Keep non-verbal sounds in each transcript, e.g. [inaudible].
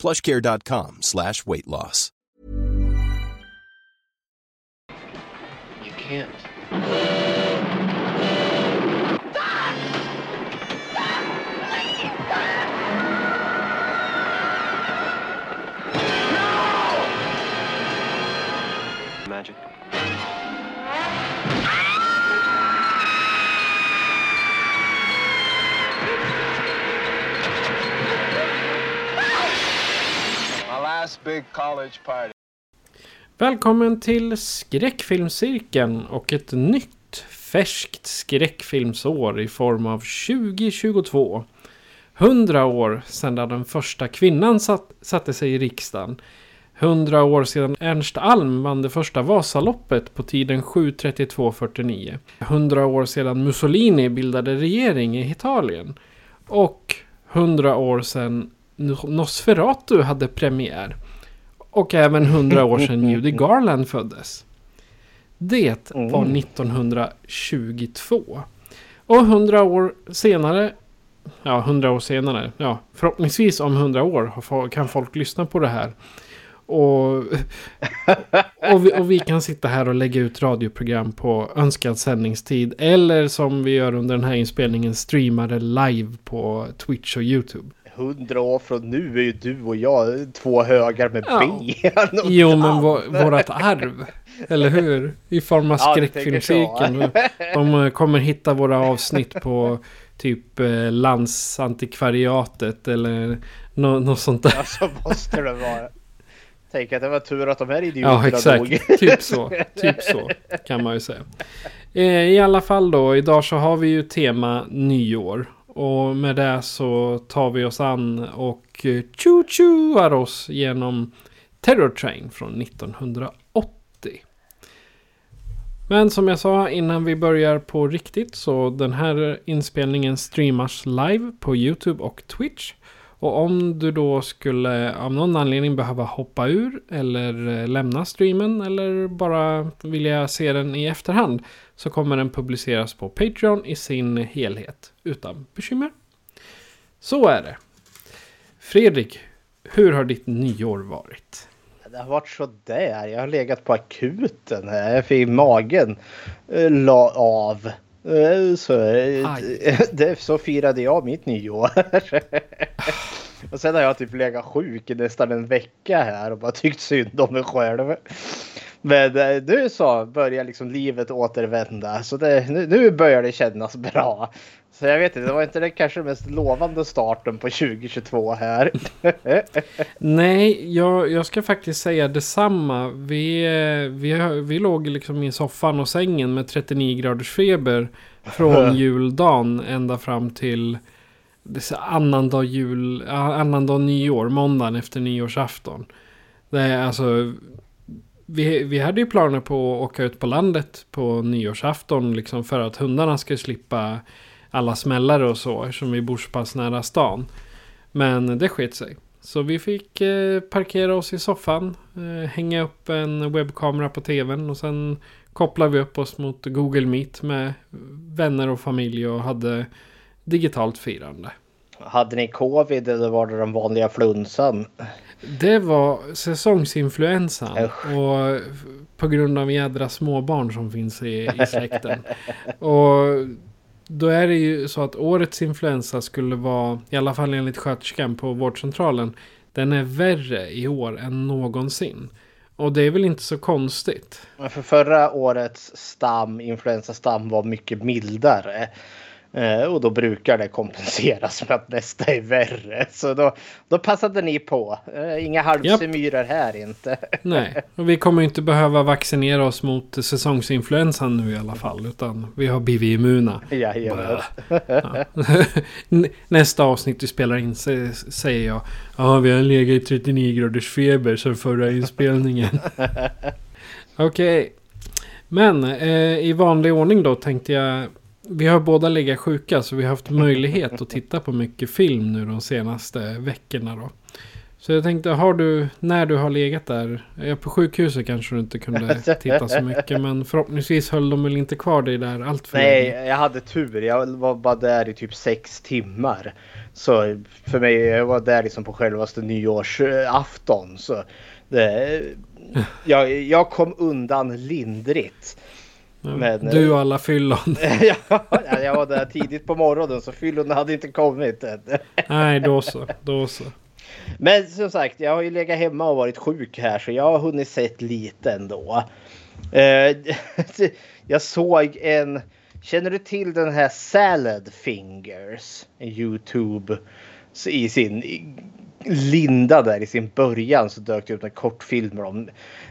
plushcare.com slash weight loss. You can't. Big college party. Välkommen till Skräckfilmscirkeln och ett nytt färskt skräckfilmsår i form av 2022. 100 år sedan den första kvinnan satt, satte sig i riksdagen. 100 år sedan Ernst Alm vann det första Vasaloppet på tiden 7.32.49. 100 år sedan Mussolini bildade regering i Italien. Och 100 år sedan Nosferatu hade premiär. Och även 100 år sedan [laughs] Judy Garland föddes. Det var 1922. Och 100 år senare, ja 100 år senare, ja förhoppningsvis om 100 år kan folk lyssna på det här. Och, och, vi, och vi kan sitta här och lägga ut radioprogram på önskad sändningstid. Eller som vi gör under den här inspelningen streama det live på Twitch och YouTube. Hundra år från nu är ju du och jag två högar med Ja. ben. och Jo men tand. vå- vårat arv. Eller hur? I form av Ja, skräckfilmscirkeln. [laughs] De eh, kommer hitta våra avsnitt på typ eh, landsantikvariatet eller nå- något sånt där. Ja, så måste det vara. Tänk att det var tur att de här idioterna Ja exakt, dog. [laughs] typ så. Typ så kan man ju säga. Eh, I alla fall då, idag så har vi ju tema nyår. Och med det så tar vi oss an och tjo-tjoar oss genom Terror Train från 1980. Men som jag sa innan vi börjar på riktigt så den här inspelningen streamas live på YouTube och Twitch. Och om du då skulle av någon anledning behöva hoppa ur eller lämna streamen eller bara vilja se den i efterhand så kommer den publiceras på Patreon i sin helhet utan bekymmer. Så är det. Fredrik, hur har ditt nyår varit? Det har varit så där. Jag har legat på akuten här. Jag fick magen eh, la av. Eh, Så, eh, [laughs] det, så firade jag mitt nyår. [laughs] Och sen har jag typ legat sjuk i nästan en vecka här och bara tyckt synd om mig själv. Men eh, nu så börjar liksom livet återvända. Så det, nu, nu börjar det kännas bra. Så jag vet inte, det var inte den kanske mest lovande starten på 2022 här. [laughs] Nej, jag, jag ska faktiskt säga detsamma. Vi, eh, vi, vi låg liksom i soffan och sängen med 39 graders feber från [laughs] juldagen ända fram till annandag jul, annandag nyår, måndagen efter nyårsafton. Det är alltså, vi, vi hade ju planer på att åka ut på landet på nyårsafton liksom för att hundarna ska slippa alla smällare och så eftersom vi bor så pass nära stan. Men det sket sig. Så vi fick eh, parkera oss i soffan, eh, hänga upp en webbkamera på tvn och sen kopplade vi upp oss mot Google Meet med vänner och familj och hade digitalt firande. Hade ni covid eller var det den vanliga flunsan? Det var säsongsinfluensan Usch. och på grund av jädra småbarn som finns i, i släkten. och då är det ju så att årets influensa skulle vara, i alla fall enligt sköterskan på vårdcentralen, den är värre i år än någonsin. Och det är väl inte så konstigt. För förra årets stam, influensastam var mycket mildare. Eh, och då brukar det kompenseras med att nästa är värre. Så då, då passade ni på. Eh, inga halvsemyror här inte. Nej, och vi kommer inte behöva vaccinera oss mot säsongsinfluensan nu i alla fall. Utan vi har blivit immuna. Jajamän. Ja. Nästa avsnitt vi spelar in säger jag. Ja, vi har legat i 39 graders feber sen förra inspelningen. [laughs] Okej. Okay. Men eh, i vanlig ordning då tänkte jag vi har båda legat sjuka så vi har haft möjlighet att titta på mycket film nu de senaste veckorna då. Så jag tänkte, har du, när du har legat där, ja, på sjukhuset kanske du inte kunde [laughs] titta så mycket men förhoppningsvis höll de väl inte kvar dig där allt för Nej, länge. jag hade tur. Jag var bara där i typ sex timmar. Så för mig, jag var där liksom på självaste nyårsafton. Så det, jag, jag kom undan lindrigt. Men, du och alla fyllon. [laughs] ja, jag var där tidigt på morgonen så fyllon hade inte kommit än. [laughs] Nej, då så. Då så. Men som sagt, jag har ju legat hemma och varit sjuk här så jag har hunnit sett lite ändå. Eh, [laughs] jag såg en... Känner du till den här Salad Fingers? En Youtube i sin linda där i sin början så dök det upp en kortfilm om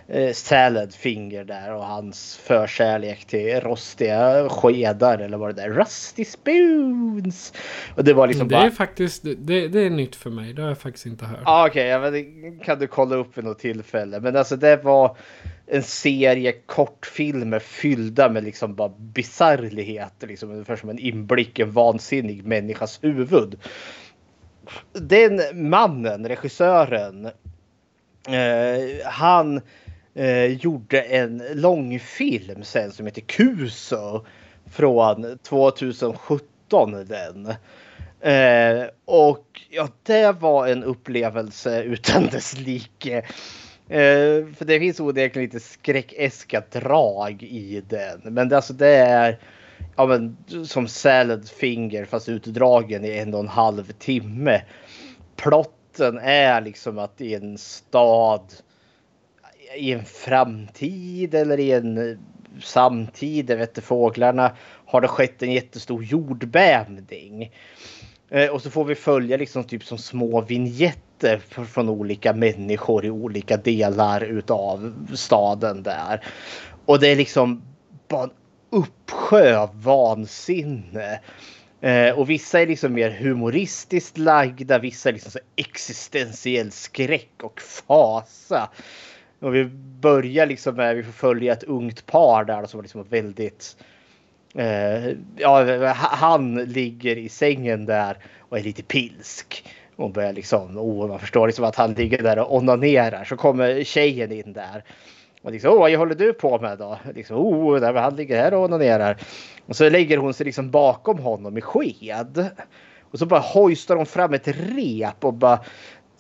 eh, Salad Finger där och hans förkärlek till rostiga skedar eller vad det där Rusty Spoons. Och det var liksom det bara... är faktiskt det, det, är nytt för mig. Det har jag faktiskt inte hört. Ah, Okej, okay, ja, kan du kolla upp vid något tillfälle. Men alltså det var en serie kortfilmer fyllda med liksom bara bisarrligheter. Liksom ungefär som en inblick i en vansinnig människas huvud den mannen, regissören, eh, han eh, gjorde en långfilm sen som heter Kuso från 2017 den. Eh, och ja, det var en upplevelse utan dess like. Eh, för det finns onekligen lite skräckeska drag i den. Men det, alltså, det är ja, men, som Salad Finger fast utdragen i en och en halv timme. Plotten är liksom att i en stad i en framtid eller i en samtid, det vet du, fåglarna, har det skett en jättestor jordbävning. Eh, och så får vi följa liksom typ som små vignetter från olika människor i olika delar utav staden där. Och det är liksom bara en uppsjö av vansinne. Eh, och vissa är liksom mer humoristiskt lagda, vissa är liksom så existentiell skräck och fasa. Och vi börjar liksom med, vi får följa ett ungt par där som är liksom väldigt eh, ja, han ligger i sängen där och är lite pilsk. Och börjar liksom, oh, man förstår liksom att han ligger där och onanerar. Så kommer tjejen in där. Och liksom, oh, vad håller du på med då? Liksom, oh, där han ligger här och onanerar. Och så lägger hon sig liksom bakom honom i sked. Och så bara hojstar hon fram ett rep och bara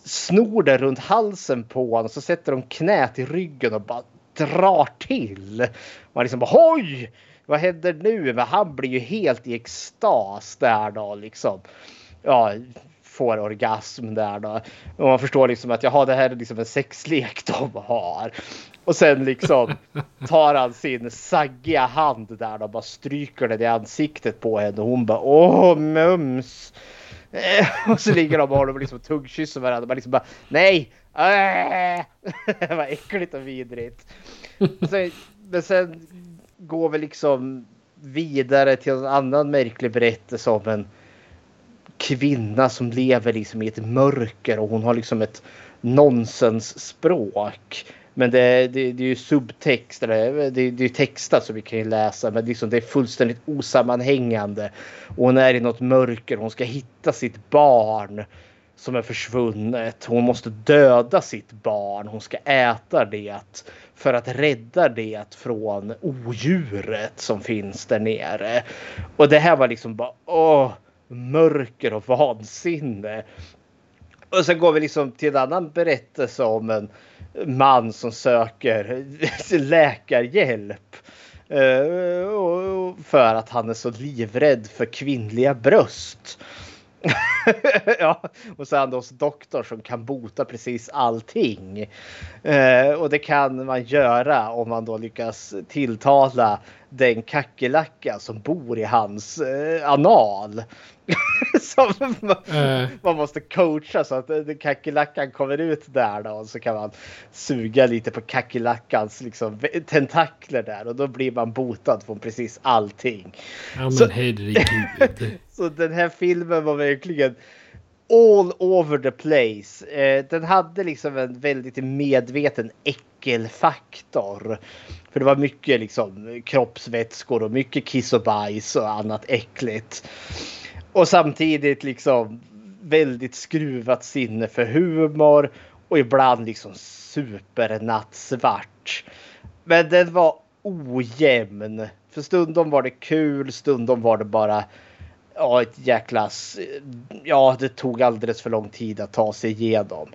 snor det runt halsen på honom. Och så sätter hon knät i ryggen och bara drar till. Man liksom bara hoj! Vad händer nu? Men han blir ju helt i extas där då liksom. Ja, får orgasm där då. Och man förstår liksom att jaha, det här är liksom en sexlek de har. Och sen liksom tar han sin saggiga hand där och bara stryker den i ansiktet på henne och hon bara åh mums. [laughs] och så ligger de och håller liksom tuggkysser varandra. Man liksom bara nej. Äh! det var äckligt och vidrigt. Sen, men sen går vi liksom vidare till en annan märklig berättelse om en kvinna som lever liksom i ett mörker och hon har liksom ett nonsensspråk. Men det, det, det är ju subtext, eller det, det är textat så vi kan ju läsa. Men liksom det är fullständigt osammanhängande. Och hon är i något mörker. Hon ska hitta sitt barn som är försvunnet. Hon måste döda sitt barn. Hon ska äta det för att rädda det från odjuret som finns där nere. Och det här var liksom bara åh, mörker och vansinne. Och sen går vi liksom till en annan berättelse om en man som söker läkarhjälp. Uh, för att han är så livrädd för kvinnliga bröst. [laughs] ja, och så är han hos doktor som kan bota precis allting. Uh, och det kan man göra om man då lyckas tilltala den kackerlacka som bor i hans eh, anal. [laughs] som man, Eh. man måste coacha så att eh, kackerlackan kommer ut där då och så kan man suga lite på kackerlackans liksom, tentakler där och då blir man botad från precis allting. Ja men Så- herregud. [laughs] Så den här filmen var verkligen all over the place. Eh, den hade liksom en väldigt medveten äckelfaktor. För det var mycket liksom kroppsvätskor och mycket kiss och bajs och annat äckligt. Och samtidigt liksom väldigt skruvat sinne för humor och ibland liksom supernattsvart. Men den var ojämn. För stundom var det kul, stundom var det bara ja, ett jäkla... Ja, det tog alldeles för lång tid att ta sig igenom.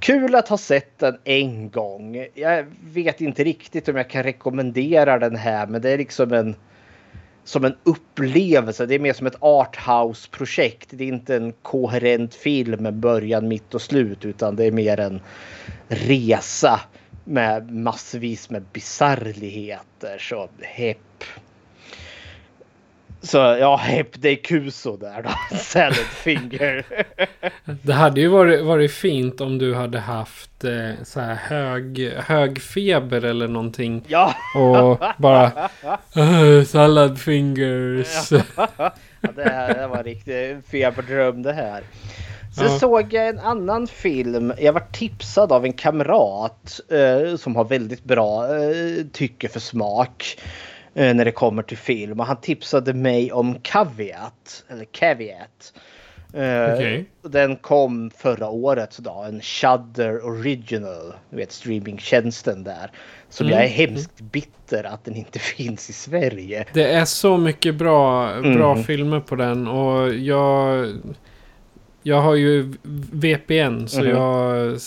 Kul att ha sett den en gång. Jag vet inte riktigt om jag kan rekommendera den här, men det är liksom en som en upplevelse. Det är mer som ett arthouse-projekt. Det är inte en koherent film med början, mitt och slut, utan det är mer en resa med massvis med bisarrligheter. Så hepp. Så ja, hepp, det är kuso där då. [laughs] Salad finger. Det hade ju varit, varit fint om du hade haft eh, så här hög, hög feber eller någonting. ja, Och bara "Äh, salad fingers. Ja, det här var en riktig feberdröm det här. Sen Ja. såg jag en annan film. Jag var tipsad av en kamrat eh, som har väldigt bra eh, tycke för smak när det kommer till film. Och han tipsade mig om Caveat. Eller Caveat. Eh, Okej. Den kom förra året då, en Shudder Original. Du vet streamingtjänsten där. Som Mm. jag är hemskt bitter att den inte [laughs] finns i Sverige. Det är så mycket bra, bra Mm. filmer på den. Och jag... Jag har ju VPN så Mhm. jag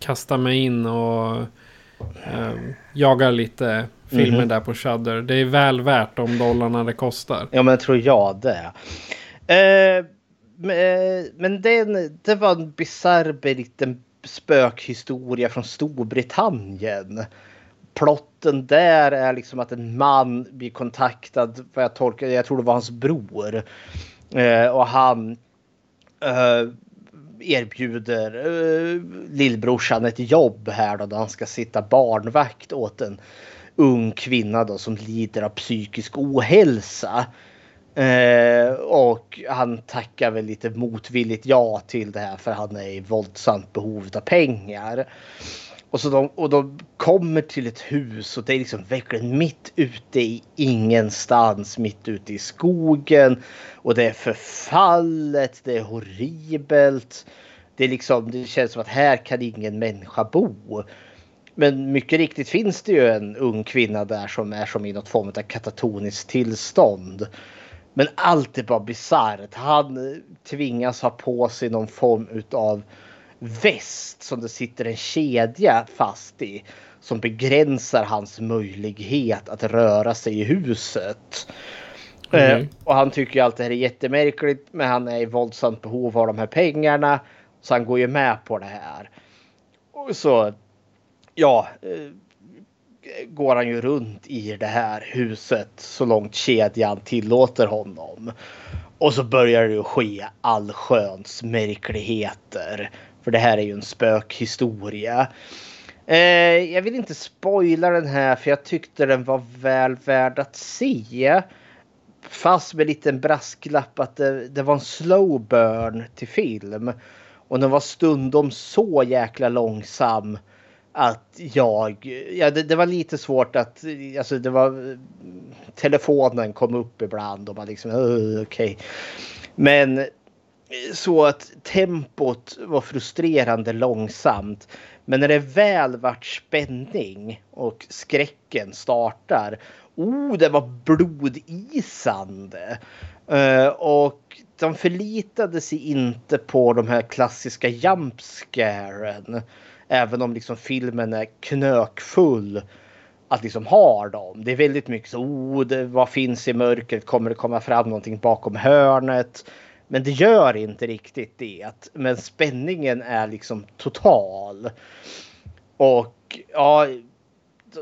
kastar mig in och ehm, jagar lite filmer Mhm. där på Shudder. Det är väl värt de dollarna det kostar. Ja men tror jag det. Eh, men- den, det var en bisarr liten spökhistoria från Storbritannien. Plotten där är liksom att en man blir kontaktad, vad jag tolkar jag tror det var hans bror. Eh, och han eh, erbjuder uh, lillbrorsan ett jobb här då, där han ska sitta barnvakt åt en ung kvinna då som lider av psykisk ohälsa. Eh, och han tackar väl lite motvilligt ja till det här för han är i våldsamt behov av pengar. Och, så de, och de kommer till ett hus och det är liksom verkligen mitt ute i ingenstans, mitt ute i skogen. Och det är förfallet, det är horribelt. Det, är liksom, det känns som att här kan ingen människa bo. Men mycket riktigt finns det ju en ung kvinna där som är som i något form av katatoniskt tillstånd. Men allt är bara bisarrt. Han tvingas ha på sig någon form utav väst som det sitter en kedja fast i. Som begränsar hans möjlighet att röra sig i huset. Eh, Mm. och han tycker ju allt det här är jättemärkligt men han är i våldsamt behov av de här pengarna. Så han går ju med på det här. Och så ja, eh, går han ju runt i det här huset så långt kedjan tillåter honom. Och så börjar det ju ske allsköns märkligheter. För det här är ju en spökhistoria. Eh, jag vill inte spoila den här för jag tyckte den var väl värd att se. Fast med en liten brasklapp att det, det var en slow burn till film. Och den var stundom så jäkla långsam att jag, ja det, det var lite svårt att, alltså det var, telefonen kom upp ibland och man liksom, Okej. okej. Men så att tempot var frustrerande långsamt. Men när det väl vart spänning och skräcken startar. Oh, det var blodisande. Uh, eh, och de förlitade sig inte på de här klassiska jump scaren. Även om liksom filmen är knökfull att liksom ha dem. Det är väldigt mycket så, oh, det, vad finns i mörkret? Kommer det komma fram någonting bakom hörnet? Men det gör inte riktigt det. Men spänningen är liksom total. Och ja,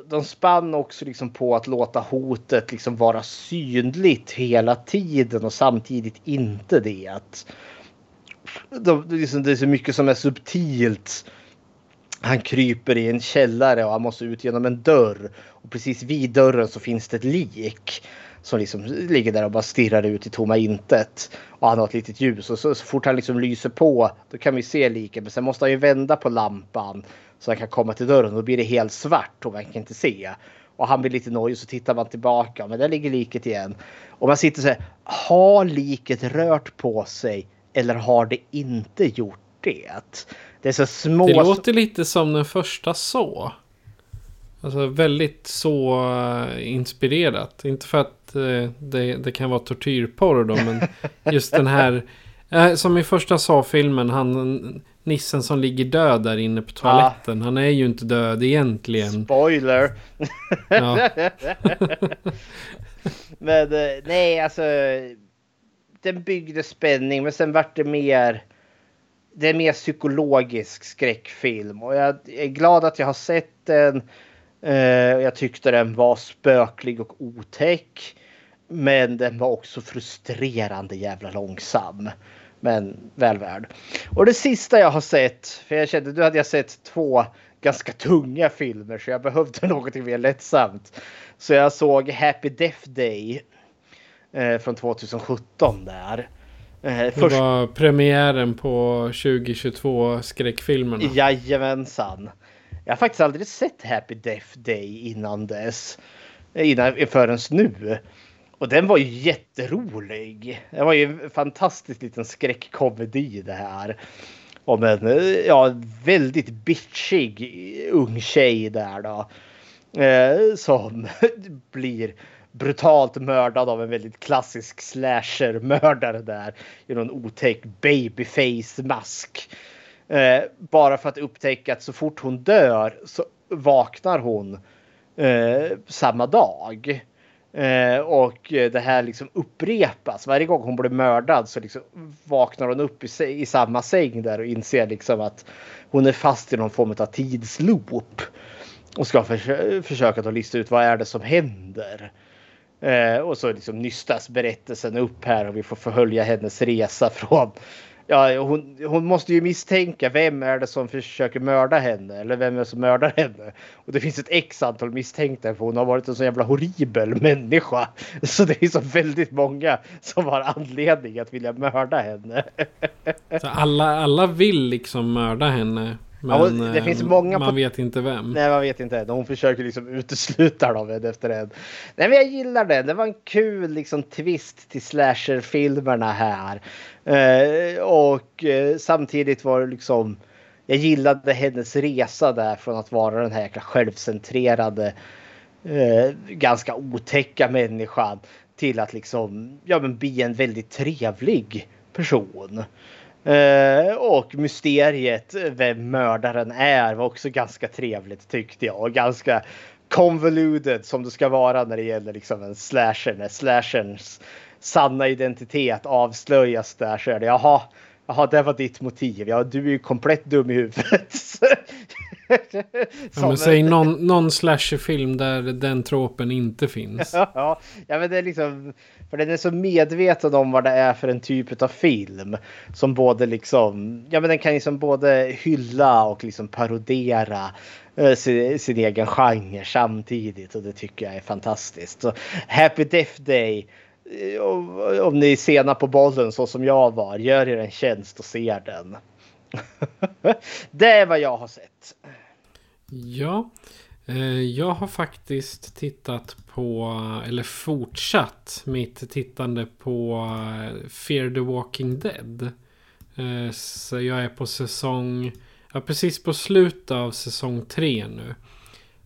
de spann också liksom på att låta hotet liksom vara synligt hela tiden och samtidigt inte det. Att de, liksom, det är så mycket som är subtilt. Han kryper i en källare och han måste ut genom en dörr. Och precis vid dörren så finns det ett lik. Som liksom ligger där och bara stirrar ut i tomma intet. Och han har ett litet ljus och så, så fort han liksom lyser på då kan vi se liket. Men sen måste han ju vända på lampan. Så han kan komma till dörren och då blir det helt svart och man kan inte se. Och han blir lite nojig så tittar man tillbaka men där ligger liket igen. Och man sitter så här. Har liket rört på sig eller har det inte gjort det? Det är så små... Det låter lite som den första så. Alltså väldigt så uh, inspirerat. Inte för att uh, det, det, kan vara tortyrporr då, men [laughs] just den här... Uh, som i första så-filmen, han nissen som ligger död där inne på toaletten. Ah. Han är ju inte död egentligen. Spoiler! Ja. [laughs] men nej, alltså. Den byggde spänning, men sen vart det mer det är mer psykologisk skräckfilm och jag är glad att jag har sett den. Eh, jag tyckte den var spöklig och otäck. Men den var också frustrerande jävla långsam. Men väl värd. Och det sista jag har sett, för jag kände nu hade jag sett två ganska tunga filmer så jag behövde [laughs] någonting mer lättsamt. Så jag såg Happy Death Day eh, från 2017 där. Eh, det först... var premiären på 2022 skräckfilmerna. Jajamensan. Jag har faktiskt aldrig sett Happy Death Day innan dess. Innan, förrän nu. Och den var ju jätterolig. Det var ju en fantastisk liten skräckkomedi det här. Om en ja, väldigt bitchig ung tjej där då. Eh, som [laughs] blir brutalt mördad av en väldigt klassisk slasher-mördare där. I någon otäck babyface-mask. Eh, bara för att upptäcka att så fort hon dör så vaknar hon eh, samma dag. Eh, och det här liksom upprepas. Varje gång hon blir mördad så liksom vaknar hon upp i, i samma säng där och inser liksom att hon är fast i någon form av tidsloop. Och ska för, försöka att lista ut vad är det som händer. Eh, och så liksom nystas berättelsen upp här och vi får förhölja hennes resa [laughs] från Ja, hon, hon måste ju misstänka vem är det som försöker mörda henne eller vem är det som mördar henne. Och det finns ett x antal misstänkta för hon har varit en så jävla horribel människa. Så det är så väldigt många som har anledning att vilja mörda henne. Så alla, alla vill liksom mörda henne? Men ja, det finns eh, många man vet inte vem. Nej, man vet inte. Hon försöker liksom utesluta dem en efter en. Nej, men jag gillar den. Det var en kul liksom twist till slasherfilmerna här. Eh, och eh, samtidigt var det liksom. Jag gillade hennes resa där från att vara den här jäkla självcentrerade. Eh, ganska otäcka människan till att liksom ja, men bli en väldigt trevlig person. Eh, och mysteriet vem mördaren är var också ganska trevligt tyckte jag. Och ganska convoluted som det ska vara när det gäller liksom en slasher. När slasherns sanna identitet avslöjas där så är det jaha, jaha det var ditt motiv. Ja, du är ju komplett dum i huvudet. [laughs] [laughs] ja, men säg någon, någon slasherfilm där den tropen inte finns. [laughs] ja, ja, men det är liksom för den är så medveten om vad det är för en typ av film. Som både liksom, ja men den kan liksom både hylla och liksom parodera uh, sin, sin, egen genre samtidigt. Och det tycker jag är fantastiskt. Så Happy Death Day. Uh, om ni är sena på bollen så som jag var, gör er en tjänst och ser den. [laughs] det är vad jag har sett. Ja, Eh, jag har faktiskt tittat på, eller fortsatt mitt tittande på eh, Fear the Walking Dead. Eh, så jag är på säsong, ja precis på slutet av säsong 3 nu.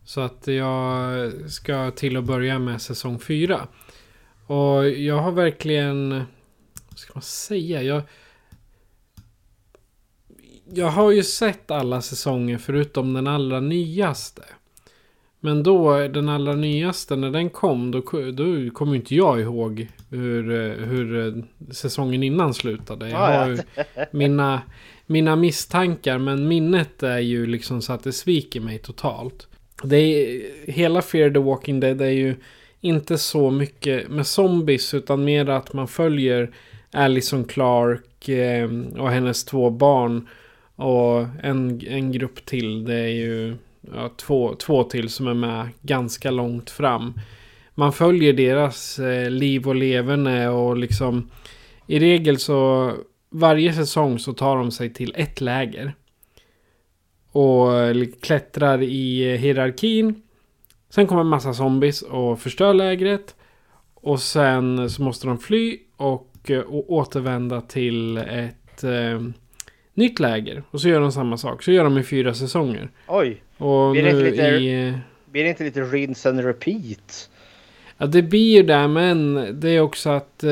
Så att jag ska till att börja med säsong 4. Och jag har verkligen, vad ska man säga? Jag, jag har ju sett alla säsonger förutom den allra nyaste. Men då, den allra nyaste, när den kom, då, då kommer inte jag ihåg hur, hur eh, säsongen innan slutade. Jag har mina, mina misstankar, men minnet är ju liksom så att det sviker mig totalt. Det är, hela Fear the Walking Dead är ju inte så mycket med zombies utan mer att man följer Alison Clark eh, och hennes två barn. Och en, en grupp till. Det är ju ja, två, två till som är med ganska långt fram. Man följer deras eh, liv och leverne och liksom i regel så varje säsong så tar de sig till ett läger. Och eh, klättrar i hierarkin. Sen kommer en massa zombies och förstör lägret. Och sen så måste de fly och, eh, och återvända till ett eh, nytt läger. Och så gör de samma sak. Så gör de i fyra säsonger. Oj, Och Blir det inte lite- i... blir det inte lite rinse and repeat? Ja, det blir ju det, men det är också att eh,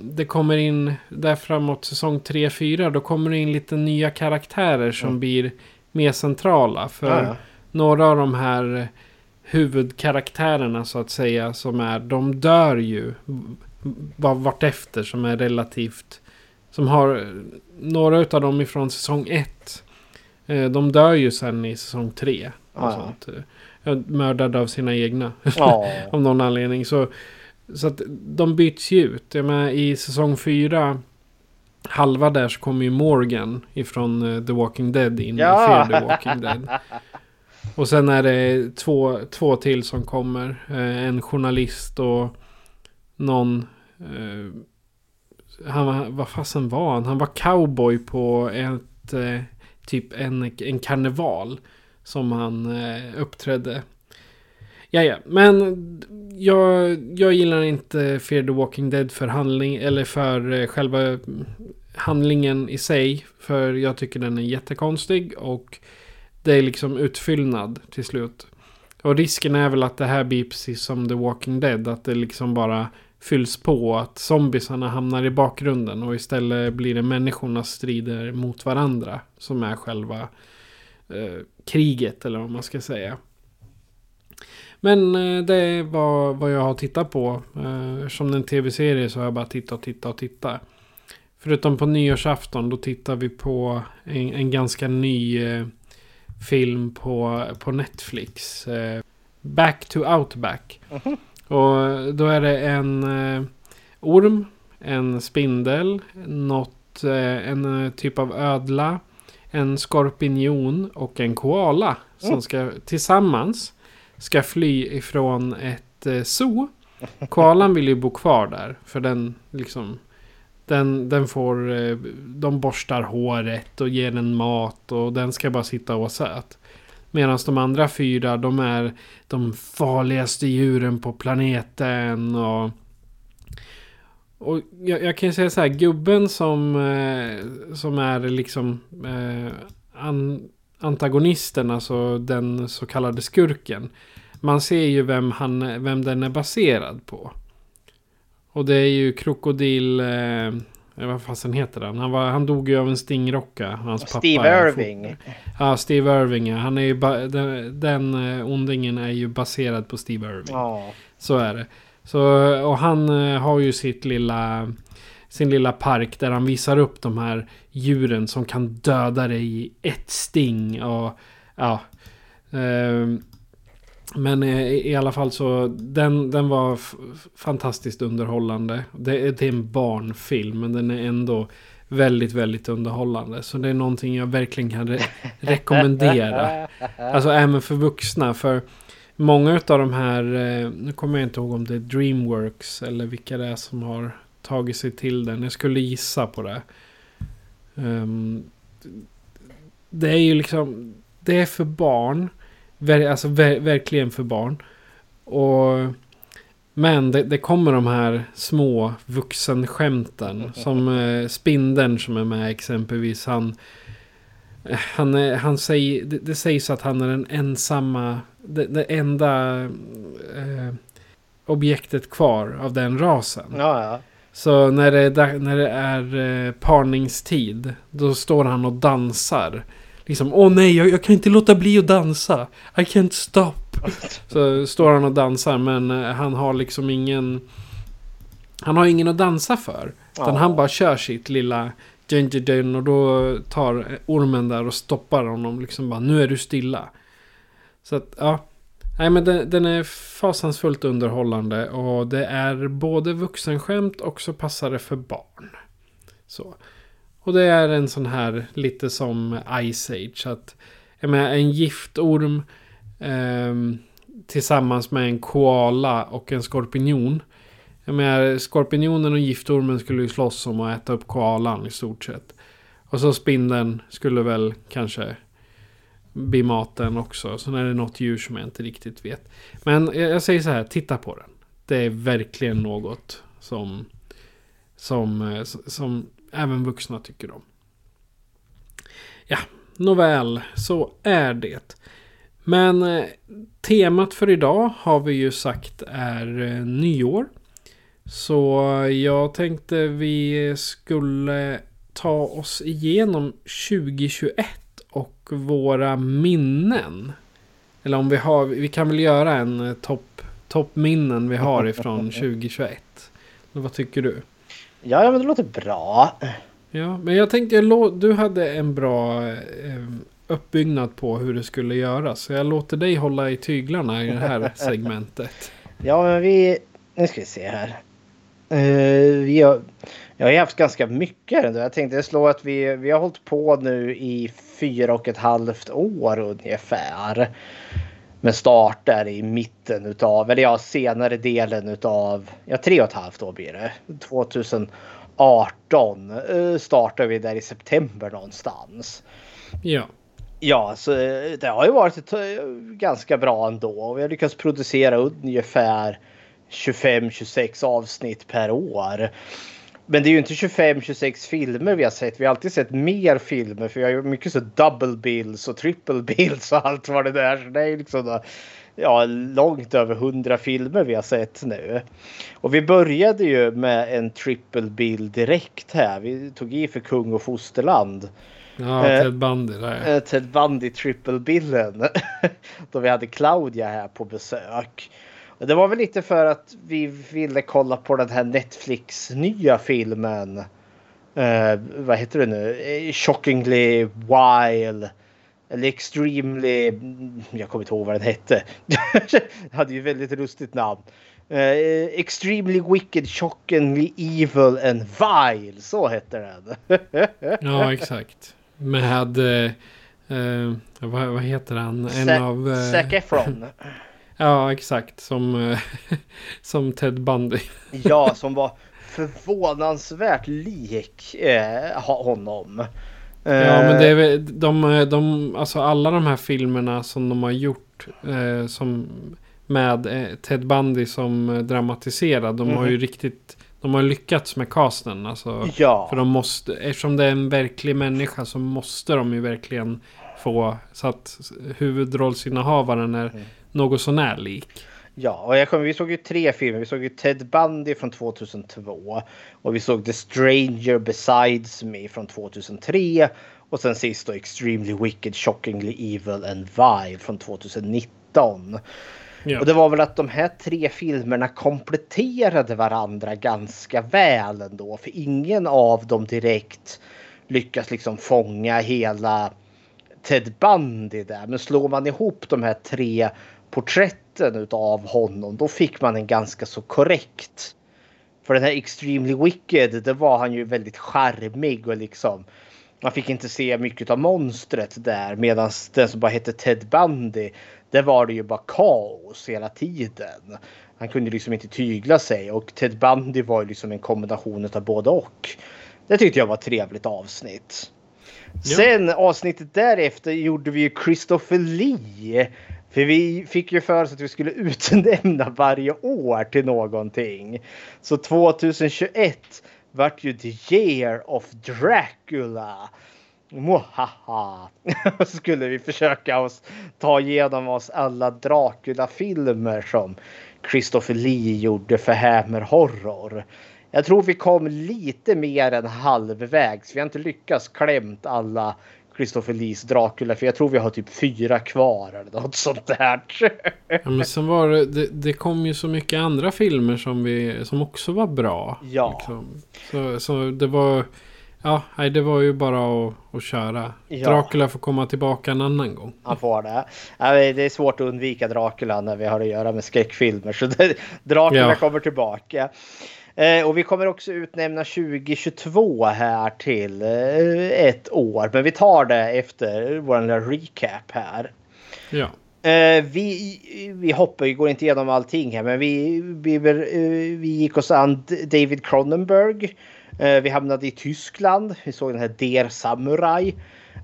det kommer in där framåt säsong 3-4. Då kommer det in lite nya karaktärer som Mm. blir mer centrala. För Ja, några av de här huvudkaraktärerna så att säga som är, de dör ju var- vartefter som är relativt, som har några av dem ifrån säsong 1. De dör ju sen i säsong 3. Och ja. sånt. Eh, Mördade av sina egna. [laughs] Av någon anledning. Så, så att de byts ju ut. Jag menar, I säsong 4. Halva där så kommer ju Morgan ifrån eh, The Walking Dead in Ja. i Fear the Walking Dead. [laughs] Och sen är det två, två till som kommer. Eh, en journalist och någon... Han var, vad fasen var han? Han var cowboy på ett... Eh, typ en, en karneval. Som han eh, uppträdde. Ja, ja. Men jag, jag gillar inte Fear the Walking Dead för handling. Eller för eh, själva handlingen i sig. För jag tycker den är jättekonstig. Och det är liksom utfyllnad till slut. Och risken är väl att det här blir precis som The Walking Dead. Att det liksom bara fylls på. Att zombiesarna hamnar i bakgrunden. Och istället blir det människornas strider mot varandra. Som är själva eh, kriget eller vad man ska säga. Men eh, det var vad jag har tittat på. Eh, som en tv-serie så har jag bara tittat och tittat och tittat. Förutom på nyårsafton då tittar vi på en, en ganska ny eh, film på, på Netflix. Eh, Back to Outback. Mhm. Och då är det en eh, orm, en spindel, något, eh, en eh, typ av ödla, en skorpion och en koala. Som ska tillsammans ska fly ifrån ett zoo. Koalan vill ju bo kvar där. För den liksom... Den, den får... De borstar håret och ger den mat. Och den ska bara sitta och vara söt. Medan de andra fyra, de är de farligaste djuren på planeten. Och, och jag, jag kan ju säga så här, gubben som, eh, som är liksom eh, an, antagonisten, alltså den så kallade skurken. Man ser ju vem, han, vem den är baserad på. Och det är ju krokodil... Eh, vad fasen heter han? Han, var, han dog ju av en stingrocka. Hans pappa Steve är Irving. Ja, Steve Irving ja. Han är ba- den, den eh, ondingen är ju baserad på Steve Irving. Ja. Så är det. Så, och han eh, har ju sitt lilla, sin lilla park där han visar upp de här djuren som kan döda dig i ett sting. Och ja. ehm, men eh, i i alla fall så den, den var fantastiskt underhållande. Det, är- det är en barnfilm men den är ändå väldigt, väldigt underhållande. Så det är någonting jag verkligen kan re- [laughs] rekommendera. Alltså även för vuxna. För många av de här, eh, nu kommer jag inte ihåg om det är Dreamworks eller vilka det är som har tagit sig till den. Jag skulle gissa på det. Ehm, det är ju liksom, det är för barn. Ver, alltså ver, verkligen för barn. Och, men det, det kommer de här små vuxenskämten. [laughs] Som eh, Spindeln som är med exempelvis. Han, han, han säger, det, det sägs att han är den ensamma, det, det enda eh, objektet kvar av den rasen. Ja, ja. Så när det, när det är eh, parningstid, då står han och dansar. Liksom, åh nej, jag, jag kan inte låta bli att dansa. I can't stop. [laughs] Så står han och dansar, men eh, han har liksom ingen... Han har ingen att dansa för. Utan Ja. han bara kör sitt lilla Ginger Dun och då tar ormen där och stoppar honom. Liksom bara, nu är du stilla. Så att, ja. Nej men den, den är fasansfullt underhållande och det är både vuxenskämt och så passar det för barn. Så. Och det är en sån här lite som Ice Age. Att, jag menar, en giftorm eh, tillsammans med en koala och en skorpion. Jag menar, skorpionen och giftormen skulle ju slåss om att äta upp koalan i stort sett. Och så spindeln skulle väl kanske bli maten också. Sen är det något djur som jag inte riktigt vet. Men jag, säger så här, titta på den. Det är verkligen något som, som, eh, som även vuxna tycker om. Ja, nåväl, så är det. Men eh, temat för idag har vi ju sagt är eh, nyår. Så jag tänkte vi skulle ta oss igenom 2021 och våra minnen. Eller om vi har, vi kan väl göra en eh, topp toppminnen vi har ifrån [laughs] 2021. Vad tycker du? Ja, men det låter bra. Ja, men jag tänkte, jag du hade en bra eh, uppbyggnad på hur det skulle göras. Så jag låter dig hålla i tyglarna i det här [laughs] segmentet. Ja, men vi... Nu ska vi se här. Uh, vi har, jag har ju haft ganska mycket ändå. Jag tänkte slå att vi, vi har hållit på nu i fyra och ett halvt år ungefär. Med start där i mitten utav, eller ja senare delen utav, ja tre och ett halvt år blir det. 2018 uh, startade vi där i september någonstans. Ja. Ja, så eh, det har ju varit ett, eh, ganska bra ändå. Vi har lyckats producera ungefär 25-26 avsnitt per år. Men det är ju inte 25-26 filmer vi har sett. Vi har alltid sett mer filmer för vi har ju mycket så double bills och triple bills och allt vad det där. Så det är liksom ja, långt över 100 filmer vi har sett nu. Och vi började ju med en triple bill direkt här. Vi tog i för kung och fosterland. Ja, Eh, Ted Bundy där. Eh, Ted Bundy triple billen. [laughs] Då vi hade Claudia här på besök. Det var väl lite för att vi ville kolla på den här Netflix nya filmen. Eh, vad heter det nu? Eh, Shockingly Wild. Eller Extremely... Jag kommer inte ihåg vad den hette. [laughs] hade ju väldigt lustigt namn. Eh, extremely Wicked, Shockingly Evil and Vile. Så hette den. [laughs] Ja, exakt. Med... Eh, eh, vad, vad heter han? En Zac- av... Eh, Zac Efron. [laughs] ja, exakt. Som, eh, [laughs] som Ted Bundy. [laughs] Ja, som var förvånansvärt lik eh, honom. Ja, men det är Eh, väl, de, de, alltså alla de här filmerna som de har gjort eh, som med eh, Ted Bundy som dramatiserad. De har ju riktigt, de har lyckats med casten. Alltså, Ja, För de måste, eftersom det är en verklig människa så måste de ju verkligen få så att huvudrollsinnehavaren är något sånär lik. ja, och jag kommer, vi såg ju tre filmer. Vi såg ju Ted Bundy från 2002 och vi såg The Stranger Besides Me från 2003 och sen sist då Extremely Wicked, Shockingly Evil and Vile från 2019. Ja. Och det var väl att de här tre filmerna kompletterade varandra ganska väl ändå. För ingen av dem direkt lyckas liksom fånga hela Ted Bundy där. Men slår man ihop de här tre porträtten utav honom då fick man en ganska så korrekt. För den här Extremely Wicked, det var han ju väldigt charmig och liksom man fick inte se mycket av monstret där medan den som bara hette Ted Bundy där var det ju bara kaos hela tiden. Han kunde liksom inte tygla sig och Ted Bundy var ju liksom en kombination av både och. Det tyckte jag var ett trevligt avsnitt. Ja. Sen avsnittet därefter gjorde vi ju Christopher Lee. För vi fick ju för oss att vi skulle [laughs] utnämna varje år till någonting. Så 2021 vart ju the year of Dracula. Mohaha. [laughs] Så skulle vi försöka oss ta igenom oss alla Dracula-filmer som Christopher Lee gjorde för Hammer Horror. Jag tror vi kom lite mer än halvvägs. Vi har inte lyckats klämt alla Christopher Lees Dracula för jag tror vi har typ fyra kvar eller något sånt där. [laughs] Ja, men sen var det, det, det kom ju så mycket andra filmer som, vi, som också var bra. Ja. Liksom. Så, så det var, Ja, nej, det var ju bara att, att köra. Ja. Dracula får komma tillbaka en annan gång. Han får det. Det är svårt att undvika Dracula när vi har att göra med skräckfilmer. Så det, [laughs] Dracula Ja. kommer tillbaka. Eh, och vi kommer också utnämna 2022 här till eh, ett år. Men vi tar det efter vår lilla recap här. Ja. Eh, vi, vi hoppar, vi går inte igenom allting här, men vi, vi, vi gick oss an David Cronenberg. Eh, vi hamnade i Tyskland. Vi såg den här Der Samurai.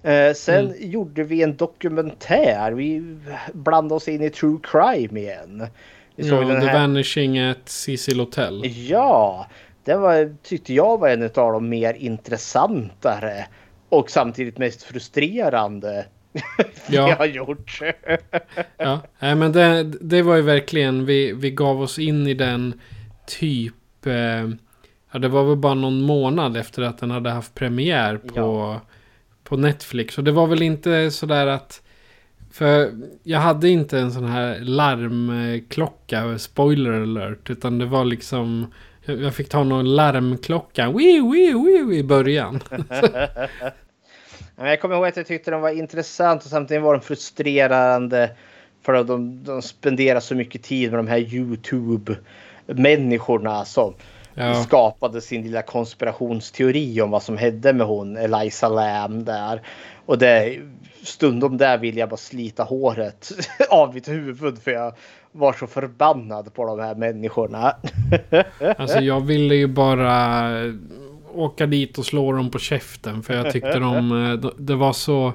Eh, sen gjorde vi en dokumentär. Vi blandade oss in i true crime igen. Vi ja såg den The här. Vanishing at Cecil Hotel. Ja, det var, tyckte jag var en av de mer intressantare och samtidigt mest frustrerande [laughs] vi Ja. har gjort. Ja, nej, men det, det var ju verkligen, vi, vi gav oss in i den typ, eh, ja det var väl bara någon månad efter att den hade haft premiär på, Ja. på Netflix. Och det var väl inte sådär att, för jag hade inte en sån här larmklocka, spoiler alert, utan det var liksom, jag fick ta någon larmklocka, wii, wii, wii, i början. [laughs] [laughs] Men jag kommer ihåg att jag tyckte den var intressant och samtidigt var den frustrerande. För att de, de spenderar så mycket tid med de här YouTube-människorna som Ja. skapade sin lilla konspirationsteori om vad som hände med hon Eliza Lam där. Och det, stundom där vill jag bara slita håret [laughs] av mitt huvud för jag var så förbannad på de här människorna. [laughs] Alltså jag ville ju bara åka dit och slå dem på käften. För jag tyckte de, [laughs] eh, de- det var så,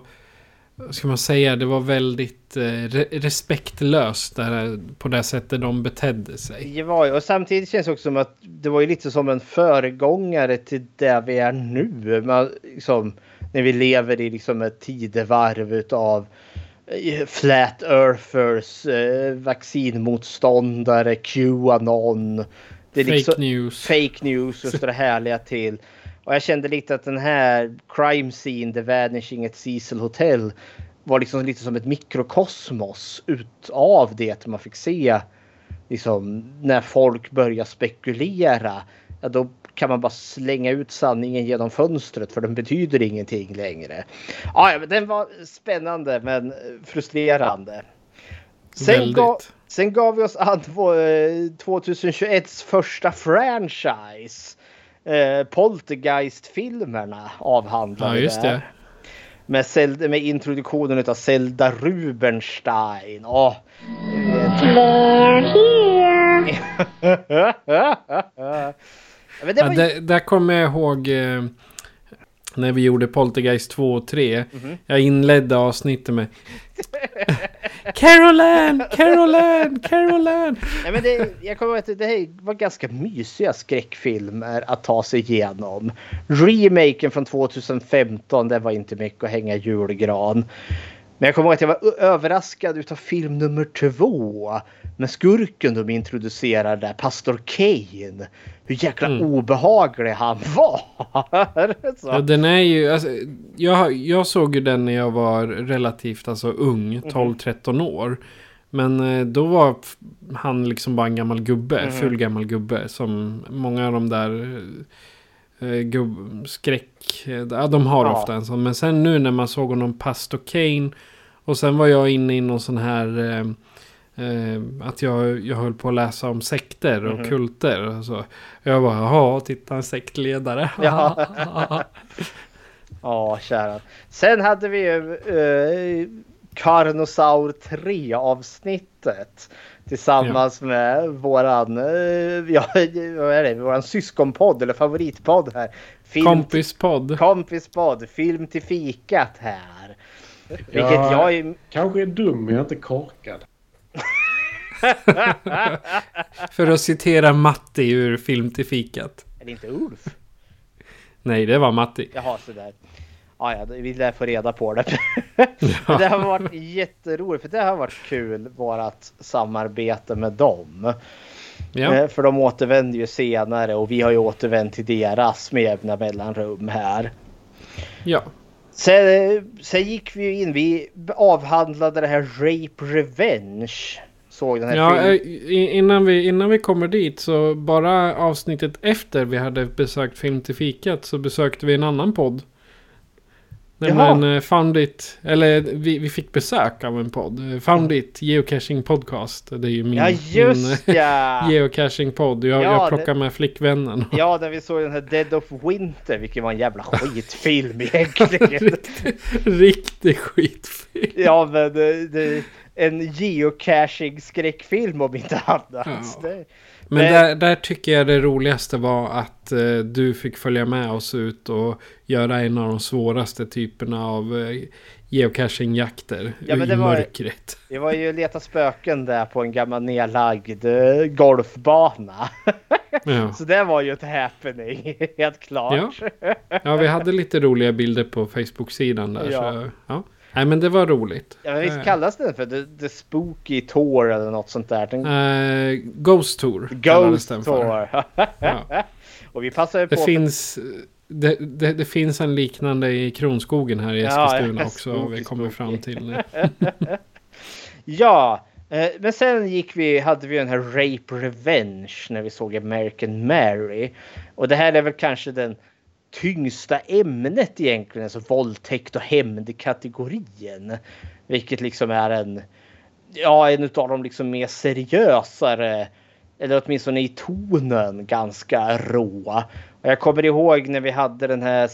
ska man säga, det var väldigt eh, re- respektlöst där, på det sättet de betedde sig. Det var ju, och samtidigt känns det också som att det var ju lite som en föregångare till där vi är nu. Man, liksom, när vi lever i liksom ett tidevarv utav eh, Flat Earthers, eh, vaccinmotståndare, Qanon. Det är Fake liksom, news. fake news och [laughs] så det härliga till. Och jag kände lite att den här crime scene, The Vanishing at Cecil Hotel var liksom lite som ett mikrokosmos utav det man fick se. Liksom när folk börjar spekulera. Ja, då kan man bara slänga ut sanningen genom fönstret för den betyder ingenting längre. Ja, ja, men den var spännande men frustrerande. Sen, gav, Väldigt. sen gav vi oss an på eh, 2021s första franchise. Eh, Poltergeist-filmerna avhandlade Ja, just där. det. Med, Zelda, med introduktionen av Zelda Rubenstein. Åh, [laughs] Men det Ja, var, där, där kommer jag ihåg eh, när vi gjorde Poltergeist 2 och 3. Mhm. Jag inledde avsnittet med Carolan, Carolan, Carolan. Ja, men det, jag kommer ihåg att det här var ganska mysiga skräckfilmer att ta sig igenom. Remaken från 2015, det var inte mycket att hänga julgran. Men jag kommer ihåg att jag var överraskad utav film nummer två. Med skurken de introducerade, Pastor Kane. Hur jäkla Mm. obehaglig han [laughs] var. Så. Ja, den är ju, alltså, jag, jag såg ju den när jag var relativt alltså, ung, 12-13 år. Men eh, då var han liksom bara en gammal gubbe, full gammal gubbe. Som många av de där eh, gubb, skräck, eh, ja de har Ja. ofta en sån. Men sen nu när man såg honom Pastor Kane. Och sen var jag inne i någon sån här eh, eh, att jag, jag höll på att läsa om sekter och kulter. Och så. Jag bara, jaha, titta en sektledare. [laughs] Ja. Ja, kära. Sen hade vi ju uh, Carnosaur 3 avsnittet. Tillsammans med våran, uh, ja, vad är det, våran syskonpodd eller favoritpodd här. Film Kompispodd. Kompispodd, film till fikat här. Vilket Ja. jag är... Kanske är dum men jag är inte korkad. [laughs] För att citera Matti ur Film till fikat. Är det inte Ulf? Nej, det var Matti. Jaha, sådär. Ja, ja, vi lär få reda på det. [laughs] Det har varit jätteroligt för det har varit kul vårat samarbete med dem. Ja, Eh, För de återvänder ju senare och vi har ju återvänt till deras med jämna mellanrum här. ja. Sen, sen gick vi ju in, vi avhandlade det här Rape Revenge. Såg den här Ja, filmen. eh, innan vi, innan vi kommer dit så bara avsnittet efter vi hade besökt Film till fikat så besökte vi en annan podd. Nämligen eh, Found It, eller vi, vi fick besök av en podd. Eh, Found It Geocaching Podcast. Det är ju min, Ja just min ja! [laughs] eh, geocaching-podd. Jag, Ja, jag plockar det- med flickvännen. Ja, när vi såg den här Dead of Winter, vilken var en jävla [laughs] skitfilm egentligen. Riktig skitfilm. Ja, men det, det, en geocaching skräckfilm om inte annat. Ja. Det, Men Men- där, där tycker jag det roligaste var att eh, du fick följa med oss ut och göra en av de svåraste typerna av eh, geocachingjakter Ja, i det var- mörkret. det var ju leta spöken där på en gammal nedlagd eh, golfbana. Ja. [laughs] Så det var ju ett happening, helt klart. ja, vi hade lite roliga bilder på Facebook-sidan där. Ja. Så, ja. Nej, men det var roligt. Ja, men visst Eh, kallas den för The, the Spooky Tour eller något sånt där? Den, eh, Ghost Tour Ghost. Tour. Ja. [laughs] Och vi passade Det på... finns... Det, det, det finns en liknande i Kronskogen här i Eskilstuna ja, också. Har vi spooky, kommit fram spooky. till. [laughs] Ja, eh, men sen gick vi, hade vi den här Rape Revenge när vi såg American Mary. Och det här är väl kanske den tyngsta ämnet egentligen, alltså våldtäkt och hämndkategorien. Vilket liksom är en, ja en av de liksom mer seriösare, eller åtminstone i tonen ganska rå. Och jag kommer ihåg när vi hade den här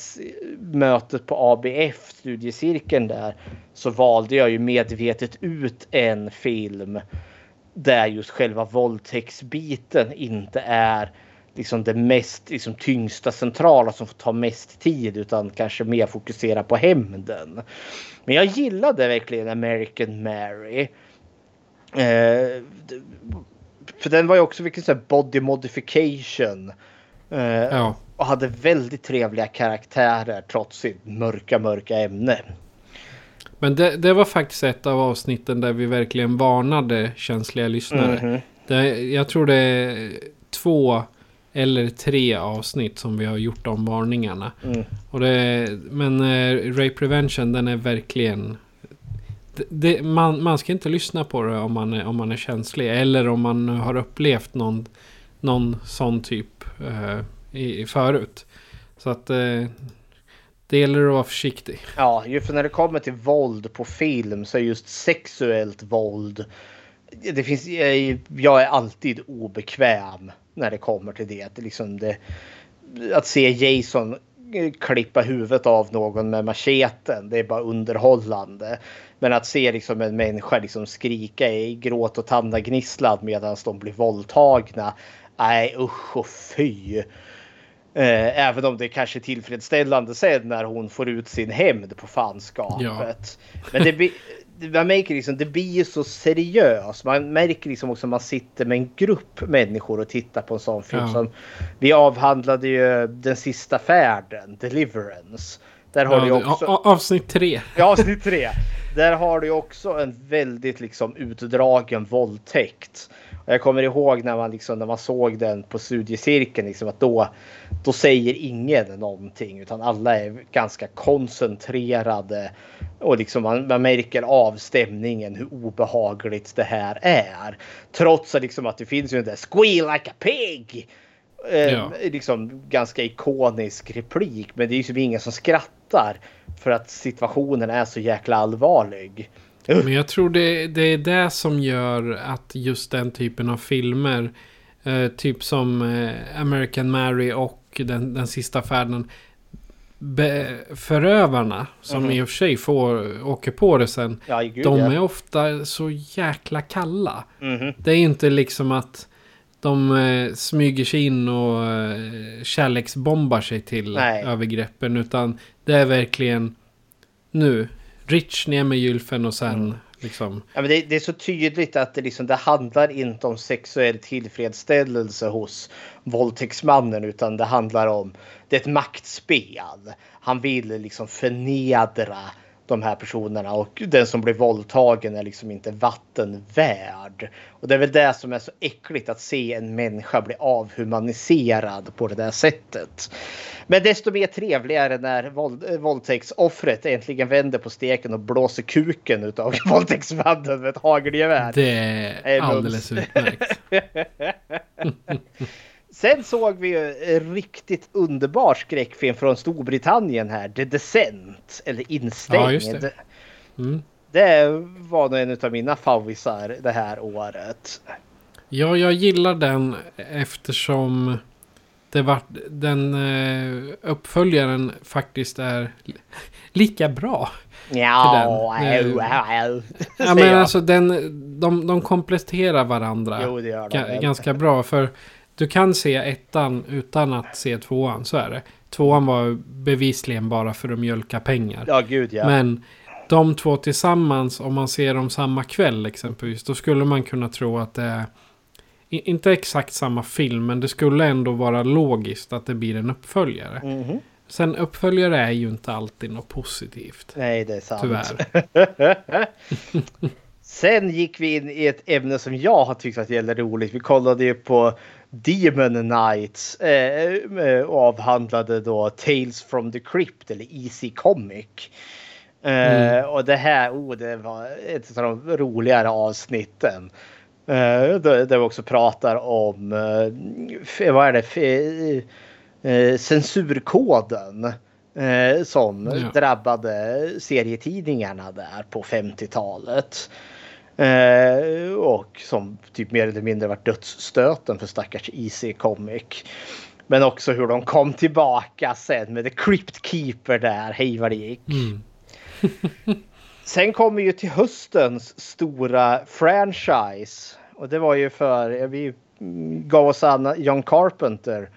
mötet på ABF, studiecirkeln där, så valde jag ju medvetet ut en film där just själva våldtäktsbiten inte är liksom det mest liksom, tyngsta centrala som får ta mest tid utan kanske mer fokusera på hämnden. Men jag gillade verkligen American Mary. Eh, för den var ju också vilken sån här body modification. Eh, Ja. och hade väldigt trevliga karaktärer trots sitt mörka, mörka ämne. Men det, det var faktiskt ett av avsnitten där vi verkligen varnade känsliga lyssnare. Mhm. Det, jag tror det är två eller tre avsnitt som vi har gjort om varningarna. Mm. Och det, men eh, Rape Prevention den är verkligen... Det, det, man, man ska inte lyssna på det om man är, om man är känslig. Eller om man har upplevt någon, någon sån typ eh, i, förut. Så att eh, det gäller att vara försiktig. Ja, ju för när det kommer till våld på film så är just sexuellt våld. Det finns, jag, jag är alltid obekväm när det kommer till det. Att, liksom det, att se Jason eh, klippa huvudet av någon med macheten. Det är bara underhållande. Men att se liksom en människa liksom skrika i gråt och tandagnisslan medan de blir våldtagna. Nej usch och fy. Eh, även om det kanske är tillfredsställande sen när hon får ut sin hämnd på fanskapet. Men det, man märker liksom, det blir ju så seriöst. Man märker liksom också att man sitter med en grupp människor och tittar på en sån film. Ja. Som, vi avhandlade ju Den sista färden, Deliverance. Där har Ja, du också... avsnitt tre. [laughs] Ja, avsnitt tre. Där har du också en väldigt liksom utdragen våldtäkt. Jag kommer ihåg när man, liksom, när man såg den på studiecirkeln liksom, att då, då säger ingen någonting utan alla är ganska koncentrerade. Och liksom man, man märker av stämningen hur obehagligt det här är. Trots att, liksom, att det finns ju den där squeal like a pig. Eh, Ja. liksom ganska ikonisk replik. Men det är ju liksom ingen som skrattar. För att situationen är så jäkla allvarlig. Men jag tror det, det är det som gör att just den typen av filmer, eh, typ som eh, American Mary och den, den sista färden, be, förövarna, som Mhm. i och för sig får, åker på det sen, Ja, gud, de ja. är ofta så jäkla kalla. Mhm. Det är inte liksom att de eh, smyger sig in och eh, kärleksbombar sig till Nej. övergreppen. Utan det är verkligen nu. Rich ner med gylfen och sen Mm. liksom. Ja, men det, det är så tydligt att det, liksom, det handlar inte om sexuell tillfredsställelse hos våldtäktsmannen utan det handlar om det är ett maktspel. Han vill liksom förnedra de här personerna och den som blir våldtagen är liksom inte vatten värd. Och det är väl det som är så äckligt att se en människa bli avhumaniserad på det där sättet. Men desto mer trevligare när våld, våldtäktsoffret äntligen vänder på steken och blåser kuken utav [laughs] våldtäktsmannen med ett hagelgevär. Det är alldeles utmärkt. [laughs] [laughs] Sen såg vi ju en riktigt underbar skräckfilm från Storbritannien här, The Descent, eller Instängd. Ja, det. Mm. Det var nog en av mina favvisar det här året. Ja, jag gillar den eftersom det var, den eh, uppföljaren faktiskt är lika bra. Ja, den. au, [laughs] Ja, men alltså den, de, de kompletterar varandra Jo, det gör de ganska bra. För du kan se ettan utan att se tvåan, så är det. Tvåan var bevisligen bara för att mjölka pengar. Ja, gud ja. Men de två tillsammans, om man ser dem samma kväll exempelvis, då skulle man kunna tro att det är inte exakt samma film, men det skulle ändå vara logiskt att det blir en uppföljare. Mhm. Sen uppföljare är ju inte alltid något positivt. Nej, det är sant. Tyvärr. [laughs] Sen gick vi in i ett ämne som jag har tyckt att det är roligt. Vi kollade ju på Demon Knights eh, eh, avhandlade då Tales from the Crypt eller Easy Comic. Eh, Och det här, oh, det var ett av de roligare avsnitten. Eh, där, där vi också pratar om, eh, vad är det, eh, censurkoden. Som Ja. drabbade serietidningarna där på 50-talet. Eh, och som typ mer eller mindre varit dödsstöten för stackars Easy Comic. Men också hur de kom tillbaka sen med The Crypt Keeper där, hej vad det gick. Mm. [laughs] Sen kommer ju till höstens stora franchise. Och det var ju för, ja, vi gav oss an John Carpenter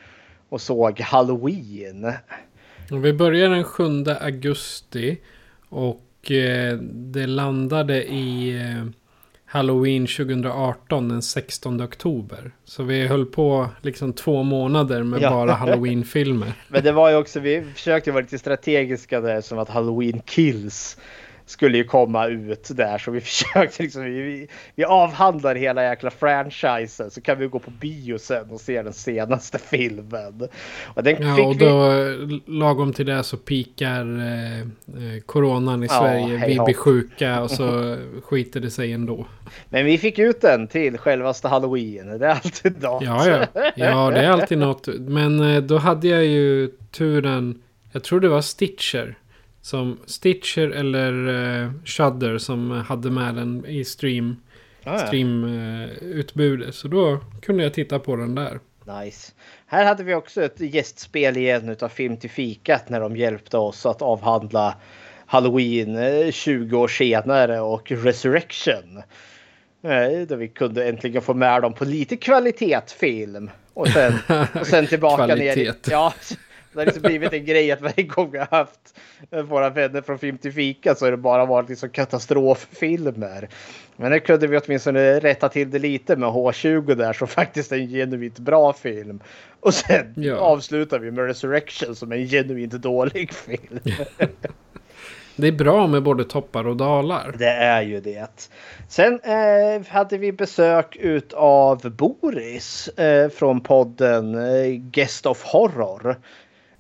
och såg Halloween. Vi börjar den 7 augusti. Och eh, det landade i eh, Halloween 2018 den 16 oktober. Så vi höll på liksom två månader med Ja. bara [laughs] Halloween-filmer. Men det var ju också, vi försökte vara lite strategiska där som att Halloween Kills skulle ju komma ut där så vi [laughs] försökte liksom, vi, vi, vi avhandlar hela jäkla franchisen så kan vi gå på bio sen och se den senaste filmen. Och Ja, och vi... då eh, lagom till det så pikar eh, eh, coronan i Ja, Sverige. Vi blir sjuka och så [laughs] skiter det sig ändå. Men vi fick ut den till självaste Halloween. Det är alltid något. Ja, ja. Ja, det är alltid något. Men eh, då hade jag ju turen. Jag tror det var Stitcher. Som Stitcher eller uh, Shudder som hade med den i stream. Ja, ja. Streamutbudet. så då kunde jag titta på den där. Nice. Här hade vi också ett gästspel igen utav Film till fikat när de hjälpte oss att avhandla Halloween eh, 20 år senare och Resurrection. Eh, Där vi kunde äntligen få med dem på lite kvalitetsfilm. Och sen, och sen tillbaka ner. i-. [laughs] Ja, det har liksom blivit en grej att varje gång vi har haft våra vänner från Film till fika så har det bara varit liksom katastroffilmer. Men nu kunde vi åtminstone rätta till det lite med H20 där som faktiskt är en genuint bra film. Och sen Ja. avslutar vi med Resurrection som är en genuint dålig film. [laughs] Det är bra med både toppar och dalar. Det är ju det. Sen eh, hade vi besök utav Boris eh, från podden eh, Guest of Horror.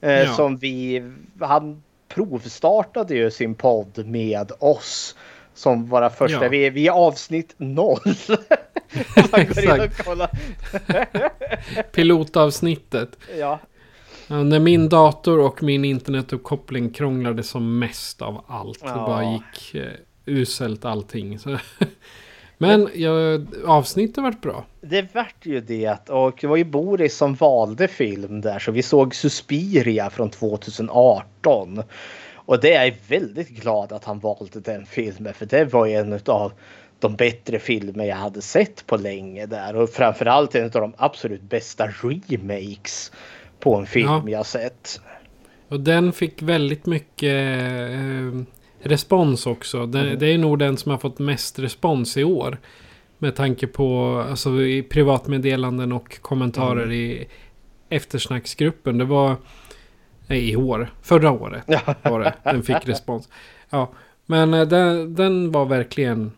Eh, Ja. Som vi, han provstartade ju sin podd med oss. Som våra första, Ja. vi, vi är avsnitt noll. [laughs] Exakt. [laughs] Pilotavsnittet. Ja, när min dator och min internetuppkoppling krånglade som mest av allt. Det Ja. bara gick eh, uselt allting. Så. [laughs] Men ja, avsnittet varit bra. det vart ju det. Och det var ju Boris som valde film där. Så vi såg Suspiria från 2018. Och det är jag väldigt glad att han valde den filmen. För det var ju en av de bättre filmer jag hade sett på länge där. Och framförallt en av de absolut bästa remakes på en film Ja. jag sett. Och den fick väldigt mycket eh, respons också. Den, Det är nog den som har fått mest respons i år. Med tanke på alltså, i privatmeddelanden och kommentarer i eftersnacksgruppen. Det var nej, i år. Förra året var det. Den fick respons. Ja, Men eh, den, den var verkligen...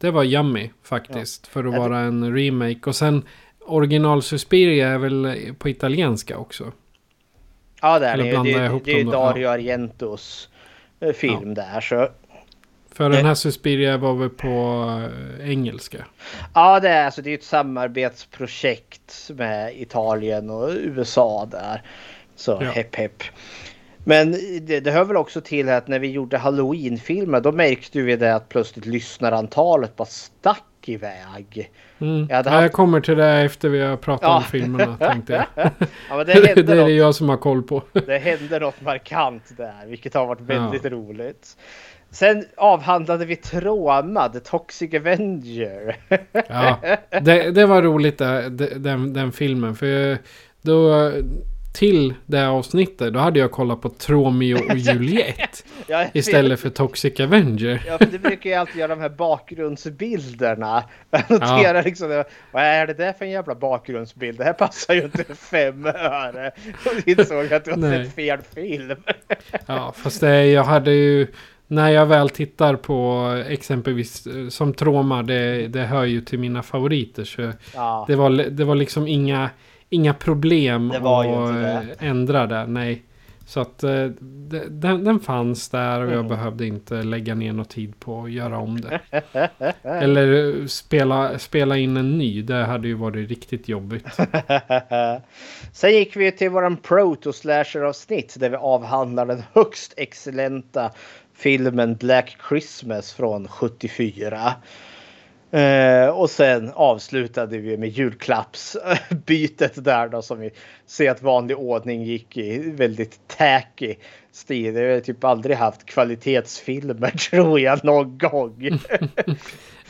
Det var yummy faktiskt. För att Ja, det- vara en remake. Och sen original Suspiria är väl på italienska också. Ja det är Eller det. Det, ihop det är? Dario Argentos eh, film där. Så. För den här Suspiria var väl på eh, engelska. Ja det är, alltså, det är ett samarbetsprojekt med Italien och USA där. Så Ja. hepp hepp. Men det, det hör väl också till att när vi gjorde Halloween-filmer då märkte vi det att plötsligt lyssnarantalet bara stack iväg. Mm. Jag Ja, jag haft- kommer till det efter vi har pratat Ja. om filmerna tänkte jag. [laughs] Ja, det, [laughs] det, hände är det något, jag som har koll på. [laughs] det hände något markant där vilket har varit väldigt Ja. roligt. Sen avhandlade vi Trauma, The Toxic Avenger. Ja, det, det var roligt det, det, den, den filmen. För då, till det avsnittet, då hade jag kollat på Tromeo och [laughs] Juliet. Istället för Toxic Avenger. Ja, för det brukar ju alltid göra de här bakgrundsbilderna. [laughs] Jag noterar liksom, vad är det där för en jävla bakgrundsbild? Det här passar ju inte fem öre. [laughs] Och insåg att du har sett fel film. Ja, fast det, jag hade ju... När jag väl tittar på exempelvis eh, som Troma, det, det hör ju till mina favoriter. Så Ja, det, var, det var liksom inga, inga problem Det att det. eh, ändra där. Nej. Så att eh, det- den, den fanns där och jag Mm. behövde inte lägga ner någon tid på att göra om det. [laughs] Eller eh, spela, spela in en ny. Det hade ju varit riktigt jobbigt. [laughs] Sen gick vi till våran proto-slasher avsnitt där vi avhandlar den högst excellenta filmen Black Christmas från 74. Eh, och sen avslutade vi med julklappsbytet där då som vi ser att vanlig ordning gick i väldigt tacky stil. Jag har typ aldrig haft kvalitetsfilmer [laughs] tror jag någon gång. [laughs]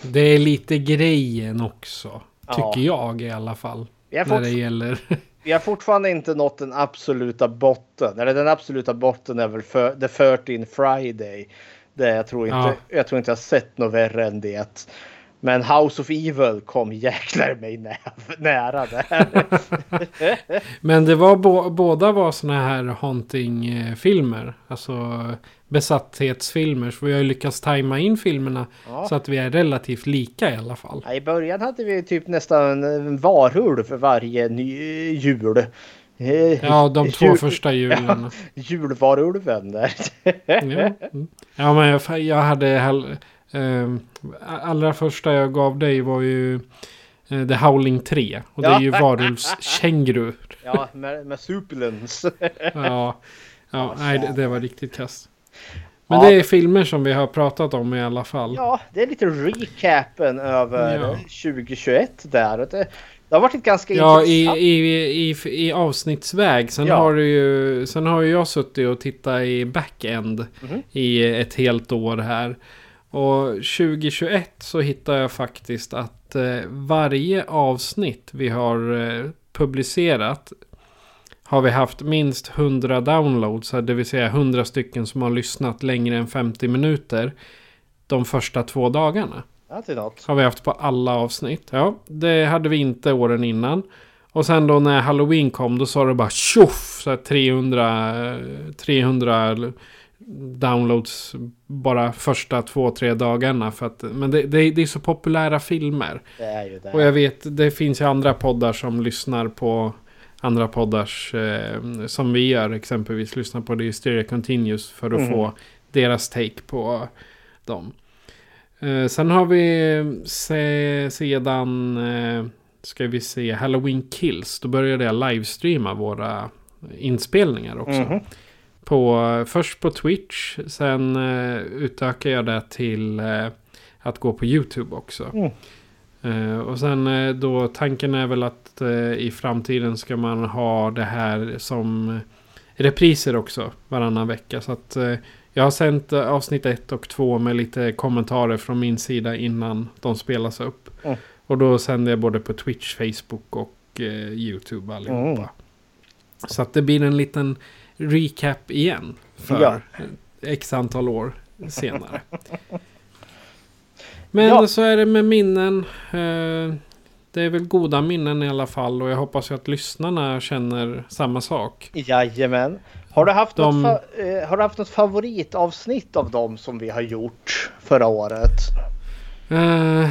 Det är lite grejen också. Ja. Tycker jag i alla fall. Har, När det gäller... [laughs] vi har fortfarande inte nått den absoluta botten. Eller den absoluta botten är väl för, The 13 Friday. Det jag tror inte Ja. jag tror inte jag sett något värre än det. Men House of Evil kom jäklar mig nä [laughs] nära där. [laughs] Men det var båda var såna här haunting-filmer. Alltså besatthetsfilmer. Så vi har ju lyckats tajma in filmerna. Ja. Så att vi är relativt lika i alla fall. Ja, I början hade vi typ nästan en varulv för varje ny jul. Eh, Ja, de två jul- första [laughs] julen. Julvarulven där. Ja, mm. ja men jag, jag hade... ehm, allra första jag gav dig var ju eh, The Howling 3. Och det är ju varulvskänguru. ja, med, med supulens. Ja, ja nej, det, det var riktigt kast. Men Ja. det är filmer som vi har pratat om i alla fall. Ja, det är lite recapen över Ja. 2021 där. Det, det har varit ett ganska Ja, i, intressant... i, i, i avsnittsväg. Sen, Ja. har du ju, sen har ju jag suttit och tittat i backend Mhm. i ett helt år här. Och 2021 så hittar jag faktiskt att eh, varje avsnitt vi har eh, publicerat har vi haft minst 100 downloads, det vill säga 100 stycken som har lyssnat längre än 50 minuter de första två dagarna. Har vi haft på alla avsnitt. Ja, det hade vi inte åren innan. Och sen då när Halloween kom då sa det bara tjoff! Så här 300, eh, 300 downloads bara första två, tre dagarna. För att, men det, det, det är så populära filmer. Det är ju det. Och jag vet, det finns ju andra poddar som lyssnar på andra poddars eh, som vi gör. Exempelvis lyssnar på The Hysteria Continuous för att Mhm. få deras take på dem. Eh, sen har vi se, sedan, eh, ska vi se, Halloween Kills. Då började jag livestreama våra inspelningar också. Mhm. På, först på Twitch, sen eh, utökade jag det till eh, att gå på YouTube också. Mm. Eh, och sen eh, då tanken är väl att eh, i framtiden ska man ha det här som repriser också varannan vecka. Så att eh, jag har sänt eh, avsnitt ett och två med lite kommentarer från min sida innan de spelas upp. Mm. Och då sänder jag både på Twitch, Facebook och YouTube allihopa. Mm. Så att det blir en liten recap igen. För Ja. x antal år senare. [laughs] Men Ja. så är det med minnen. Eh, Det är väl goda minnen i alla fall. Och jag hoppas att lyssnarna känner samma sak. Jajamän. Har du, haft De- något fa- eh, har du haft något favoritavsnitt av dem som vi har gjort förra året? Eh,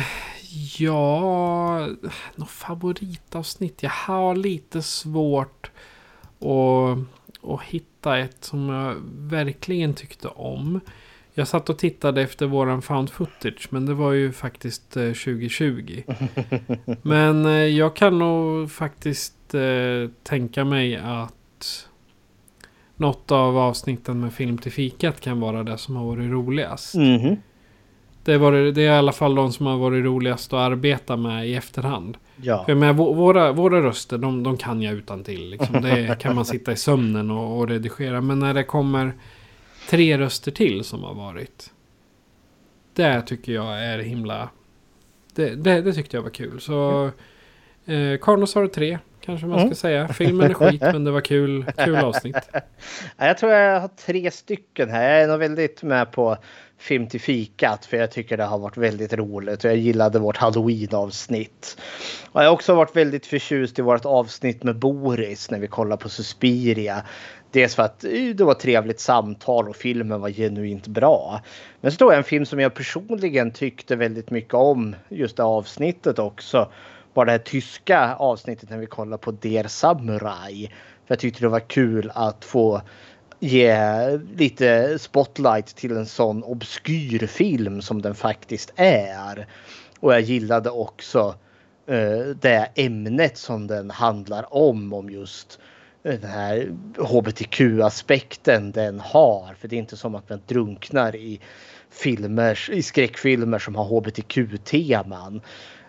ja, något favoritavsnitt. Jag har lite svårt att, att hitta ett som jag verkligen tyckte om. Jag satt och tittade efter våran found footage, men det var ju faktiskt eh, 2020. [laughs] Men eh, jag kan nog faktiskt eh, tänka mig att något av avsnitten med film till fikat kan vara det som har varit roligast. Mhm. Det, var, det är i alla fall de som har varit roligast att arbeta med i efterhand. Ja. För med våra, våra röster, de, de kan jag utan till. Liksom. Det kan man sitta i sömnen och, och redigera. Men när det kommer tre röster till som har varit. Det tycker jag är himla... Det, det, det tyckte jag var kul. Så eh, Carnosaur 3 kanske man ska Mm. säga. Filmen är skit men det var kul, kul avsnitt. [laughs] Ja, Jag tror jag har tre stycken här. Jag är nog väldigt med på Film till fikat för jag tycker det har varit väldigt roligt och jag gillade vårt halloween-avsnitt. Och jag har också varit väldigt förtjust i vårt avsnitt med Boris när vi kollar på Suspiria. Dels för att eh, det var ett trevligt samtal och filmen var genuint bra. Men så tror jag en film som jag personligen tyckte väldigt mycket om just det avsnittet också var det här tyska avsnittet när vi kollar på Der Samurai. För jag tyckte det var kul att få ge lite spotlight till en sån obskyr film som den faktiskt är. Och jag gillade också eh, det ämnet som den handlar om. Om just eh, den här hbtq-aspekten den har. För det är inte som att man drunknar i filmer, i skräckfilmer som har hbtq-teman.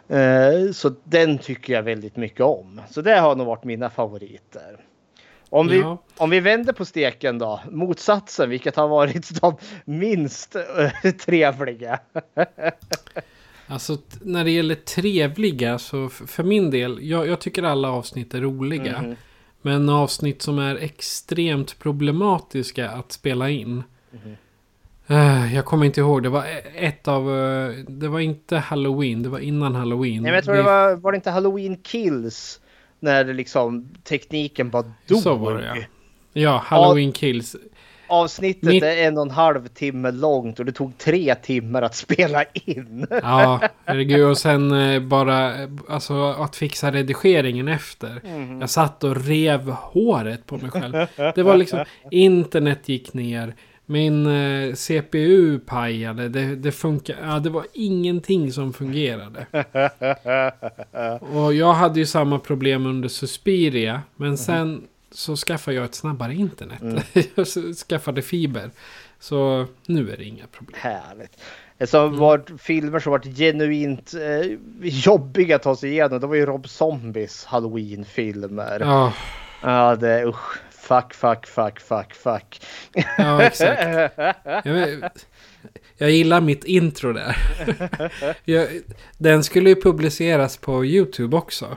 Eh, så den tycker jag väldigt mycket om. Så det har nog varit mina favoriter. Om vi, Ja. om vi vänder på steken då. Motsatsen, vilket har varit de minst eh, trevliga. Alltså när det gäller trevliga så för min del. Jag, jag tycker alla avsnitt är roliga. Mhm. Men avsnitt som är extremt problematiska att spela in. Eh, jag kommer inte ihåg. Det var e- ett av... eh, det var inte Halloween. Det var innan Halloween. Nej, men jag tror det var, var det inte Halloween Kills? När liksom tekniken bara dog. Så var det ja. Ja, Halloween Kills. Avsnittet Mitt- är en och en halv timme långt och det tog tre timmar att [laughs] spela in. Ja, herregud. Och sen eh, bara... eh, Alltså att fixa redigeringen efter. Mhm. Jag satt och rev håret på mig själv. Det var liksom... Internet gick ner. Min eh, CPU pajade. Det, det funkar. Ja, det var ingenting som fungerade. [laughs] Och jag hade ju samma problem under Suspiria. Men sen så skaffade jag ett snabbare internet. [laughs] jag skaffade fiber. Så nu är det inga problem. Härligt. Det som var filmer som varit genuint eh, jobbiga att ta sig igenom. Det var ju Rob Zombies Halloween-filmer. Ja, Ja, det usch. Fuck, fuck, fuck, fuck, fuck. ja exakt. Jag, jag gillar mitt intro där. [laughs] jag, den skulle ju publiceras på YouTube också.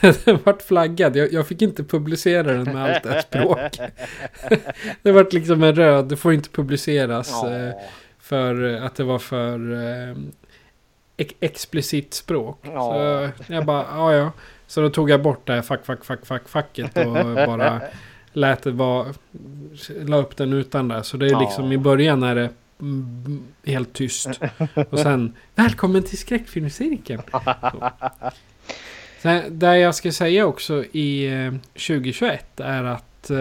[laughs] den vart flaggad. Jag, jag fick inte publicera den med allt det språk. [laughs] det vart liksom en röd. Det får inte publiceras. Eh, Ja. för att det var för eh, ex- explicit språk. Ja. Så jag bara, ja ja. Så då tog jag bort det här fuck, fuck, fuck, fuck, fucket och bara lät det vara, la upp den utan det. Så det är Ja. liksom i början är det helt tyst. [laughs] Och sen, välkommen till skräckfilmscirkeln. [laughs] Sen, det jag ska säga också i eh, 2021 är att eh,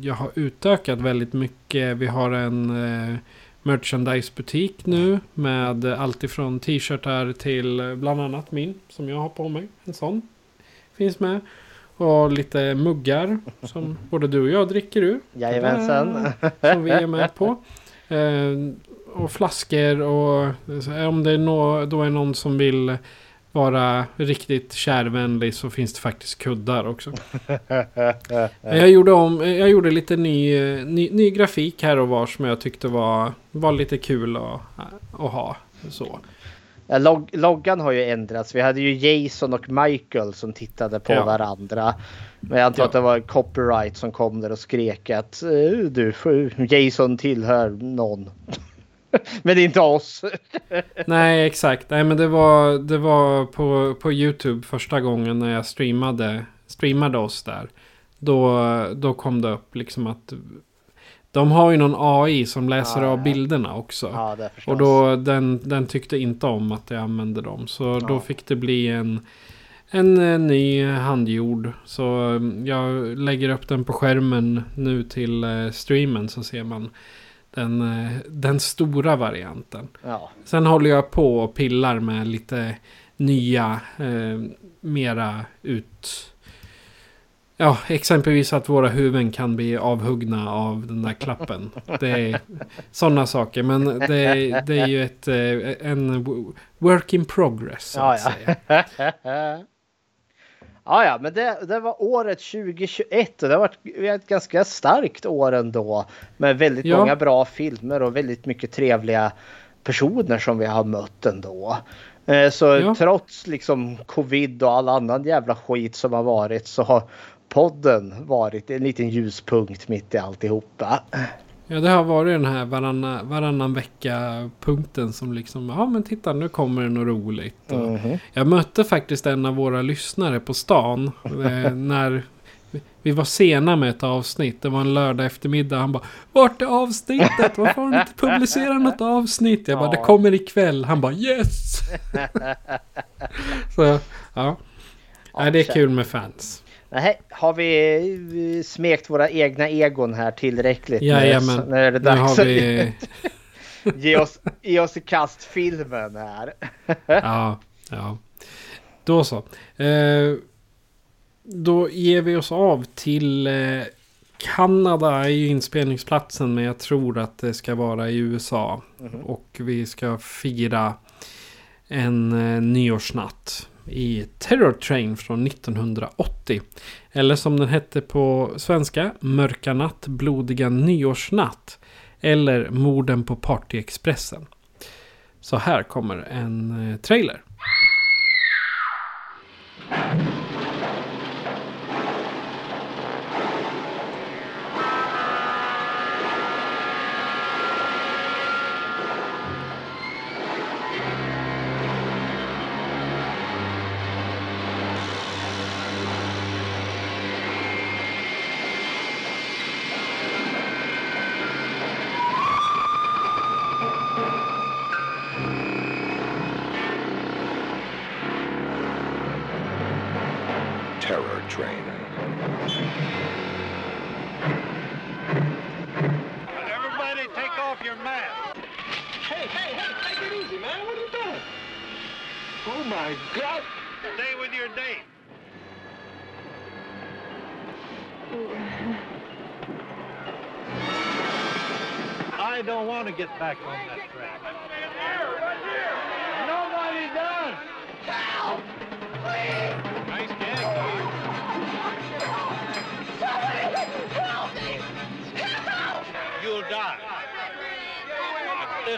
jag har utökat väldigt mycket. Vi har en eh, merchandise-butik nu med allt ifrån t-shirtar till eh, bland annat min som jag har på mig. En sån finns med. Och lite muggar som [laughs] både du och jag dricker ur. Jajamensan. Som vi är med på. Eh, och flaskor och om det är då är någon som vill vara riktigt kärvänlig så finns det faktiskt kuddar också. [laughs] Jag gjorde, om, jag gjorde lite ny, eh, ny, ny grafik här och var som jag tyckte var, var lite kul att, att ha. Så. Log loggan har ju ändrats. Vi hade ju Jason och Michael som tittade på Ja. varandra. Men jag antar Ja. att det var copyright som kom där och skrek att eh, du, Jason tillhör någon. [laughs] Men inte oss. [laughs] Nej, exakt. Nej, men det var, det var på, på YouTube första gången när jag streamade, streamade oss där. Då, då kom det upp liksom att de har ju någon AI som läser Ja, av bilderna också. Ja. Och då, den, den tyckte inte om att jag använde dem. Så då Ja. fick det bli en, en eh, ny handgjord. Så eh, jag lägger upp den på skärmen nu till eh, streamen så ser man den, eh, den stora varianten. Sen håller jag på och pillar med lite nya, eh, mera ut... Ja, exempelvis att våra huvuden kan bli avhuggna av den där klappen. Det är sådana saker. Men det, är- det är ju ett, eh, en work in progress. Så ja, att säga. ja. [laughs] ja, ja, men det, det var året 2021 och det har varit ett ganska starkt år ändå. Med väldigt Ja. många bra filmer och väldigt mycket trevliga personer som vi har mött ändå. Eh, Så Ja. trots liksom covid och all annan jävla skit som har varit så har podden varit en liten ljuspunkt mitt i alltihopa. Ja, det har varit den här varannan, varannan vecka-punkten som liksom, ja men titta nu kommer det något roligt. Och Mhm. Jag mötte faktiskt en av våra lyssnare på stan eh, [laughs] när vi var sena med ett avsnitt. Det var en lördag eftermiddag. Han bara Vart är avsnittet? Varför har du inte publicerat något avsnitt? Jag bara Ja. Det kommer ikväll. Han bara Yes! [laughs] Så ja. Nej, det är kul med fans. Nej, har vi smekt våra egna egon här tillräckligt? Jajamän. Nu är det Nu dags har vi... [laughs] ge oss, ge oss i kast filmen här. [laughs] Ja, ja. Då så. Eh, då ger vi oss av till eh, Kanada är ju inspelningsplatsen men jag tror att det ska vara i USA. Och vi ska fira en eh, nyårsnatt i Terror Train från 1980. Eller som den hette på svenska, Mörka natt, blodiga nyårsnatt. Eller Morden på Partyexpressen. Så här kommer en eh, trailer. Terror Train. Everybody take off your mask. Hey, hey, hey, take it easy, man. What are you doing? Oh my God. Stay with your date. I don't want to get back on that track. Nobody does. Nice gag.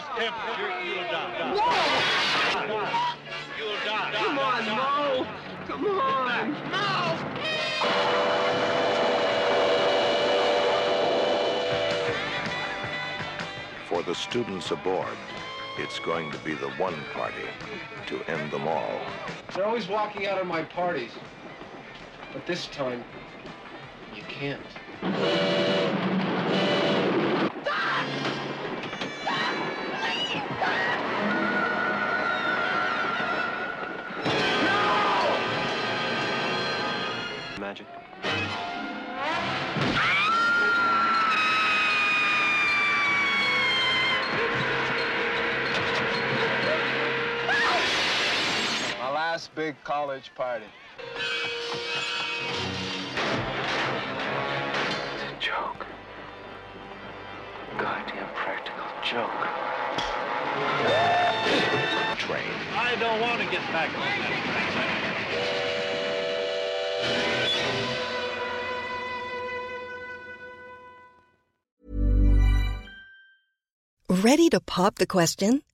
This temperature, you'll die. You'll die. Come on, no. Come on. Mo! For the students aboard, it's going to be the one party to end them all. They're always walking out of my parties. But this time, you can't. Last big college party. It's a joke. Goddamn practical joke. Train. I don't want to get back on that track. Ready to pop the question?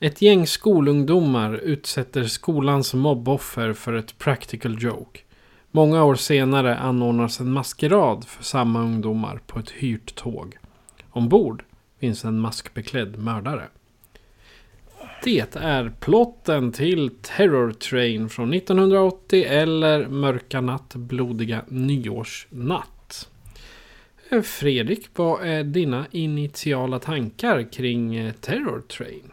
Ett gäng skolungdomar utsätter skolans mobboffer för ett practical joke. Många år senare anordnas en maskerad för samma ungdomar på ett hyrt tåg. Ombord finns en maskbeklädd mördare. Det är plotten till Terror Train från 1980 eller Mörka natt, blodiga nyårsnatt. Eh, Fredrik, vad är dina initiala tankar kring eh, Terror Train?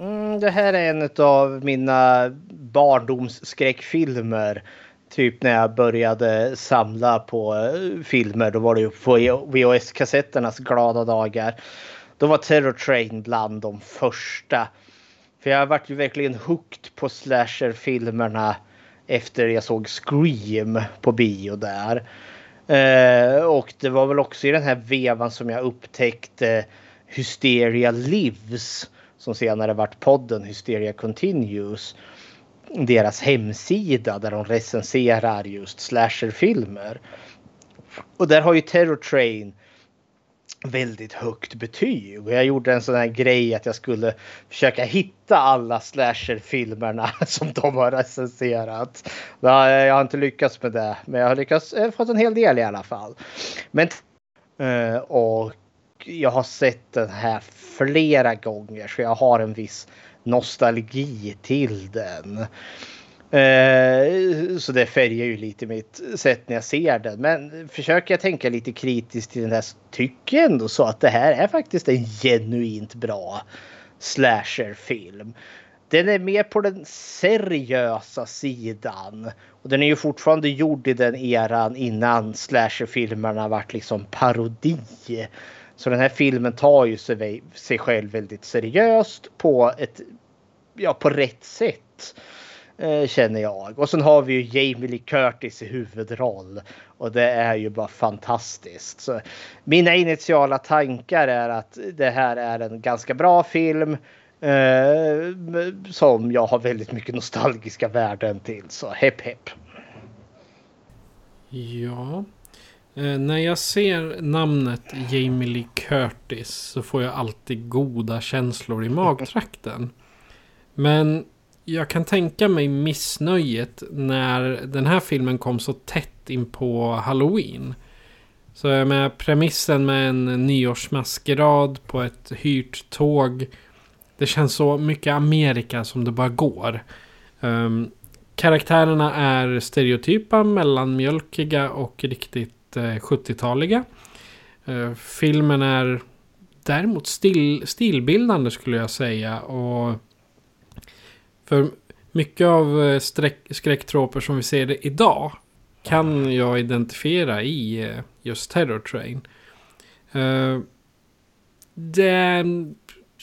Mm, det här är en av mina barndomsskräckfilmer. Typ när jag började samla på eh, filmer. Då var det ju på VHS-kassetternas glada dagar. Då var Terror Train bland de första. För jag varit ju verkligen hooked på slasherfilmerna efter jag såg Scream på bio där. Eh, och det var väl också i den här vevan som jag upptäckte Hysteria Lives som senare vart podden Hysteria Continues. Deras hemsida där de recenserar just slasherfilmer. Och där har ju Terror Train väldigt högt betyg. Och jag gjorde en sån här grej att jag skulle försöka hitta alla slasherfilmerna [laughs] som de har recenserat. Jag har inte lyckats med det, men jag har lyckats jag har fått en hel del i alla fall. Men eh, och jag har sett den här flera gånger så jag har en viss nostalgi till den. Eh, så det färgar ju lite mitt sätt när jag ser den. Men försöker jag tänka lite kritiskt till den här så tycker jag ändå så att det här är faktiskt en genuint bra slasherfilm. Den är mer på den seriösa sidan. Och den är ju fortfarande gjord i den eran innan slasherfilmerna vart liksom parodi. Så den här filmen tar ju sig, sig själv väldigt seriöst på ett ja, på rätt sätt. Eh, känner jag. Och sen har vi ju Jamie Lee Curtis i huvudroll. Och det är ju bara fantastiskt. Så mina initiala tankar är att det här är en ganska bra film. Eh, som jag har väldigt mycket nostalgiska värden till. Så hepp hepp. Ja. Eh, när jag ser namnet Jamie Lee Curtis så får jag alltid goda känslor i magtrakten. Men jag kan tänka mig missnöjet när den här filmen kom så tätt in på Halloween. Så jag med premissen med en nyårsmaskerad på ett hyrt tåg. Det känns så mycket Amerika som det bara går. Um, karaktärerna är stereotypa, mellanmjölkiga och riktigt Eh, 70-taliga. Eh, filmen är däremot stil, stilbildande skulle jag säga. Och för mycket av eh, skräcktroper som vi ser det idag kan jag identifiera i just Terror Train. Det är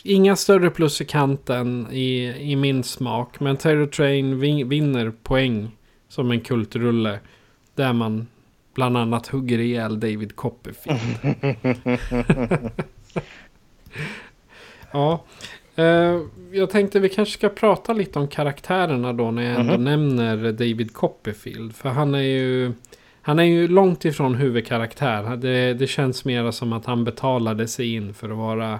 inga större plus i kanten i, i min smak. Men Terror Train vinner poäng som en kultrulle. Där man bland annat hugger ihjäl David Copperfield. [laughs] ja. Uh, jag tänkte vi kanske ska prata lite om karaktärerna då när jag ändå mm nämner David Copperfield. För han är ju... Han är ju långt ifrån huvudkaraktär. Det, det känns mer som att han betalade sig in för att vara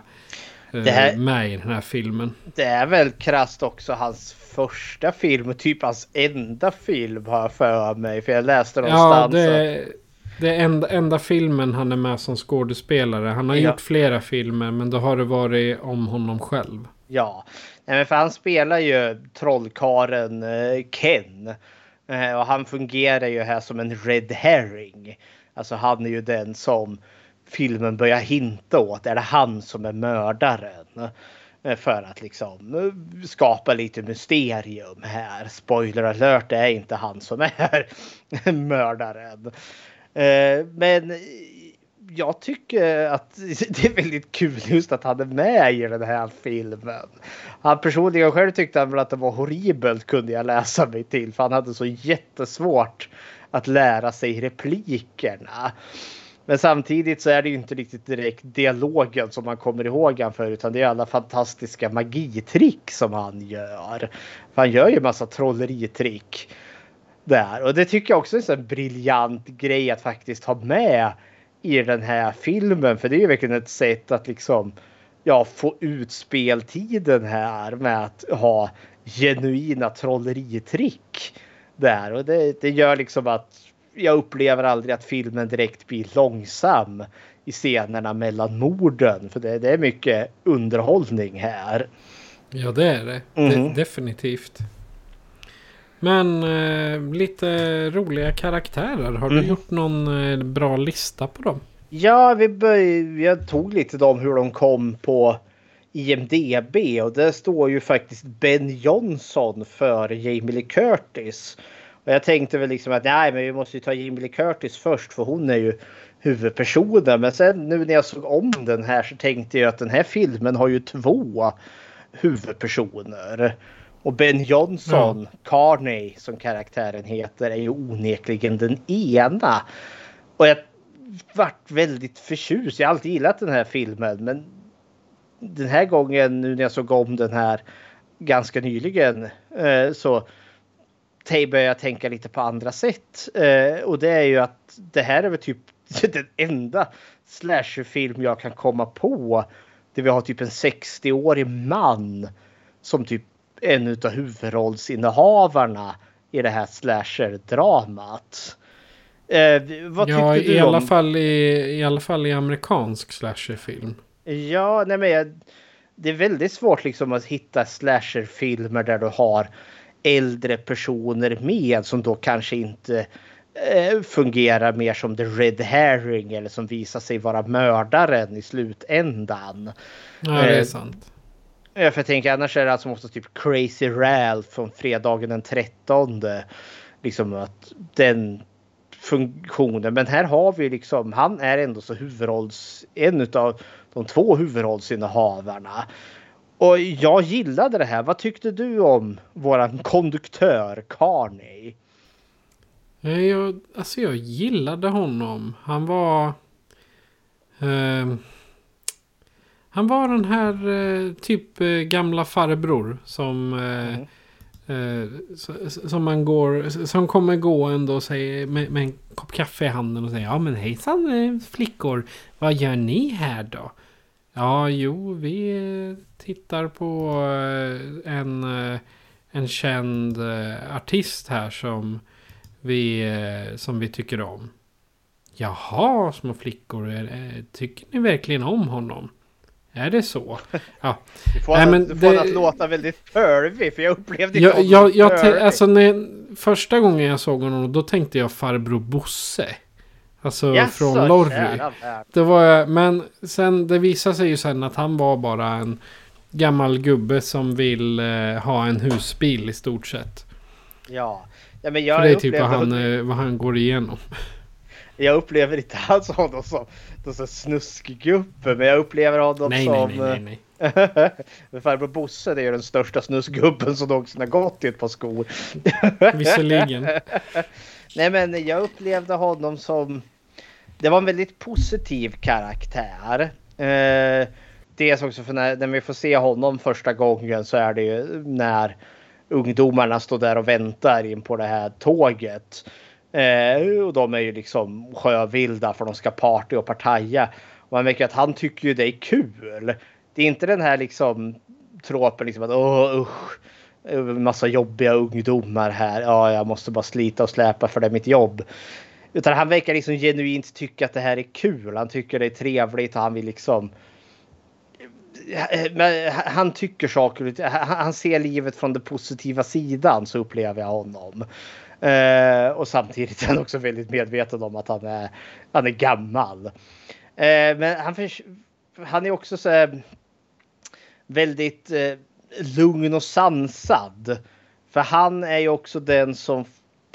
uh, här, med i den här filmen. Det är väl krasst också hans första film. Typ hans enda film har jag för mig. För jag läste någonstans. Ja, det, det är enda, enda filmen han är med som skådespelare. Han har ja. gjort flera filmer men då har det varit om honom själv. Ja, Nej, men för han spelar ju trollkaren eh, Ken. Eh, och han fungerar ju här som en red herring. Alltså han är ju den som filmen börjar hinta åt. Är det han som är mördaren? Eh, för att liksom eh, skapa lite mysterium här. Spoiler alert, det är inte han som är [laughs] mördaren. Eh, men jag tycker att [laughs] det är väldigt kul just att han är med i den här filmen. Han personligen själv tyckte han väl att det var horribelt kunde jag läsa mig till för han hade så jättesvårt att lära sig replikerna. Men samtidigt så är det ju inte riktigt direkt dialogen som man kommer ihåg han för utan det är alla fantastiska magitrick som han gör. För han gör ju massa trolleritrick där och det tycker jag också är en briljant grej att faktiskt ha med i den här filmen. För det är ju verkligen ett sätt att liksom ja, få ut speltiden här med att ha genuina trolleritrick där och det, det gör liksom att jag upplever aldrig att filmen direkt blir långsam i scenerna mellan morden. För det, det är mycket underhållning här. Ja, det är det. Mhm. det definitivt. Men eh, lite roliga karaktärer. Har du Mm. gjort någon eh, bra lista på dem? Ja, vi började, jag tog lite om hur de kom på IMDB och det står ju faktiskt Ben Johnson för Jamie Lee Curtis. Och jag tänkte väl liksom att nej, men vi måste ju ta Lee Curtis först för hon är ju huvudpersonen. Men sen nu när jag såg om den här så tänkte jag att den här filmen har ju två huvudpersoner. Och Ben Johnson, Carney som karaktären heter, är ju onekligen den ena. Och jag vart väldigt förtjust. Jag har alltid gillat den här filmen men den här gången nu när jag såg om den här ganska nyligen eh, så började jag tänka lite på andra sätt. Eh, och det är ju att det här är väl typ [laughs] den enda slasherfilm jag kan komma på där vi har typ en 60-årig man som typ en utav huvudrollsinnehavarna i det här slasher-dramat. Eh, vad tyckte Ja, du i om... alla, fall i, i alla fall i amerikansk slasherfilm. Ja, nej men jag, det är väldigt svårt liksom att hitta slasherfilmer där du har äldre personer med som då kanske inte eh, fungerar mer som the red herring eller som visar sig vara mördaren i slutändan. Ja, det är Eh, sant. Ja, för jag tänker annars är det alltså måste typ Crazy Ralph från fredagen den 13. Liksom att den funktionen. Men här har vi liksom, han är ändå så huvudrolls, en utav de två huvudrollsinnehavarna. Och jag gillade det här. Vad tyckte du om våran konduktör Carney? Eh, Jag, alltså jag gillade honom. Han var... ehm, han var den här eh, typ eh, gamla farbror som... Eh, eh, s- som man går... Som kommer gående och säger med, med en kopp kaffe i handen och säger Ja men hejsan eh, flickor. Vad gör ni här då? Ja jo vi tittar på eh, en, eh, en känd eh, artist här som vi, som vi tycker om. Jaha, små flickor. Tycker ni verkligen om honom? Är det så? [laughs] Ja. Du får, Nej, men du får det- att låta väldigt pervy för jag upplevde Jag, honom jag, jag, te- alltså när, första gången jag såg honom då tänkte jag farbror Bosse. Alltså Jaså, från Lorry. Det var men sen det visade sig ju sen att han var bara en gammal gubbe som vill eh, ha en husbil i stort sett. Ja. ja men För jag det är typ vad han, honom- eh, vad han går igenom. Jag upplever inte alls honom som, så snuskgubbe, men jag upplever honom Nej, som... nej, nej, nej, nej. [laughs] Men farbror Bosse det är ju den största snusgubben som någonsin har gått i ett par skor. [laughs] Visserligen. Nej men jag upplevde honom som... Det var en väldigt positiv karaktär. Eh, dels också för när, när vi får se honom första gången så är det ju när ungdomarna står där och väntar in på det här tåget. Eh, och de är ju liksom sjövilda för de ska party och partaja. Och man märker att han tycker ju det är kul. Det är inte den här liksom tråpen liksom att åh usch. En massa jobbiga ungdomar här. Ja, jag måste bara slita och släpa för det är mitt jobb. Utan han verkar liksom genuint tycka att det här är kul. Han tycker det är trevligt och han vill liksom. Eh, han tycker saker. Han ser livet från den positiva sidan så upplever jag honom. Eh, och samtidigt är han också väldigt medveten om att han är, han är gammal. Eh, men han, han är också så här, väldigt lugn och sansad. För han är ju också den som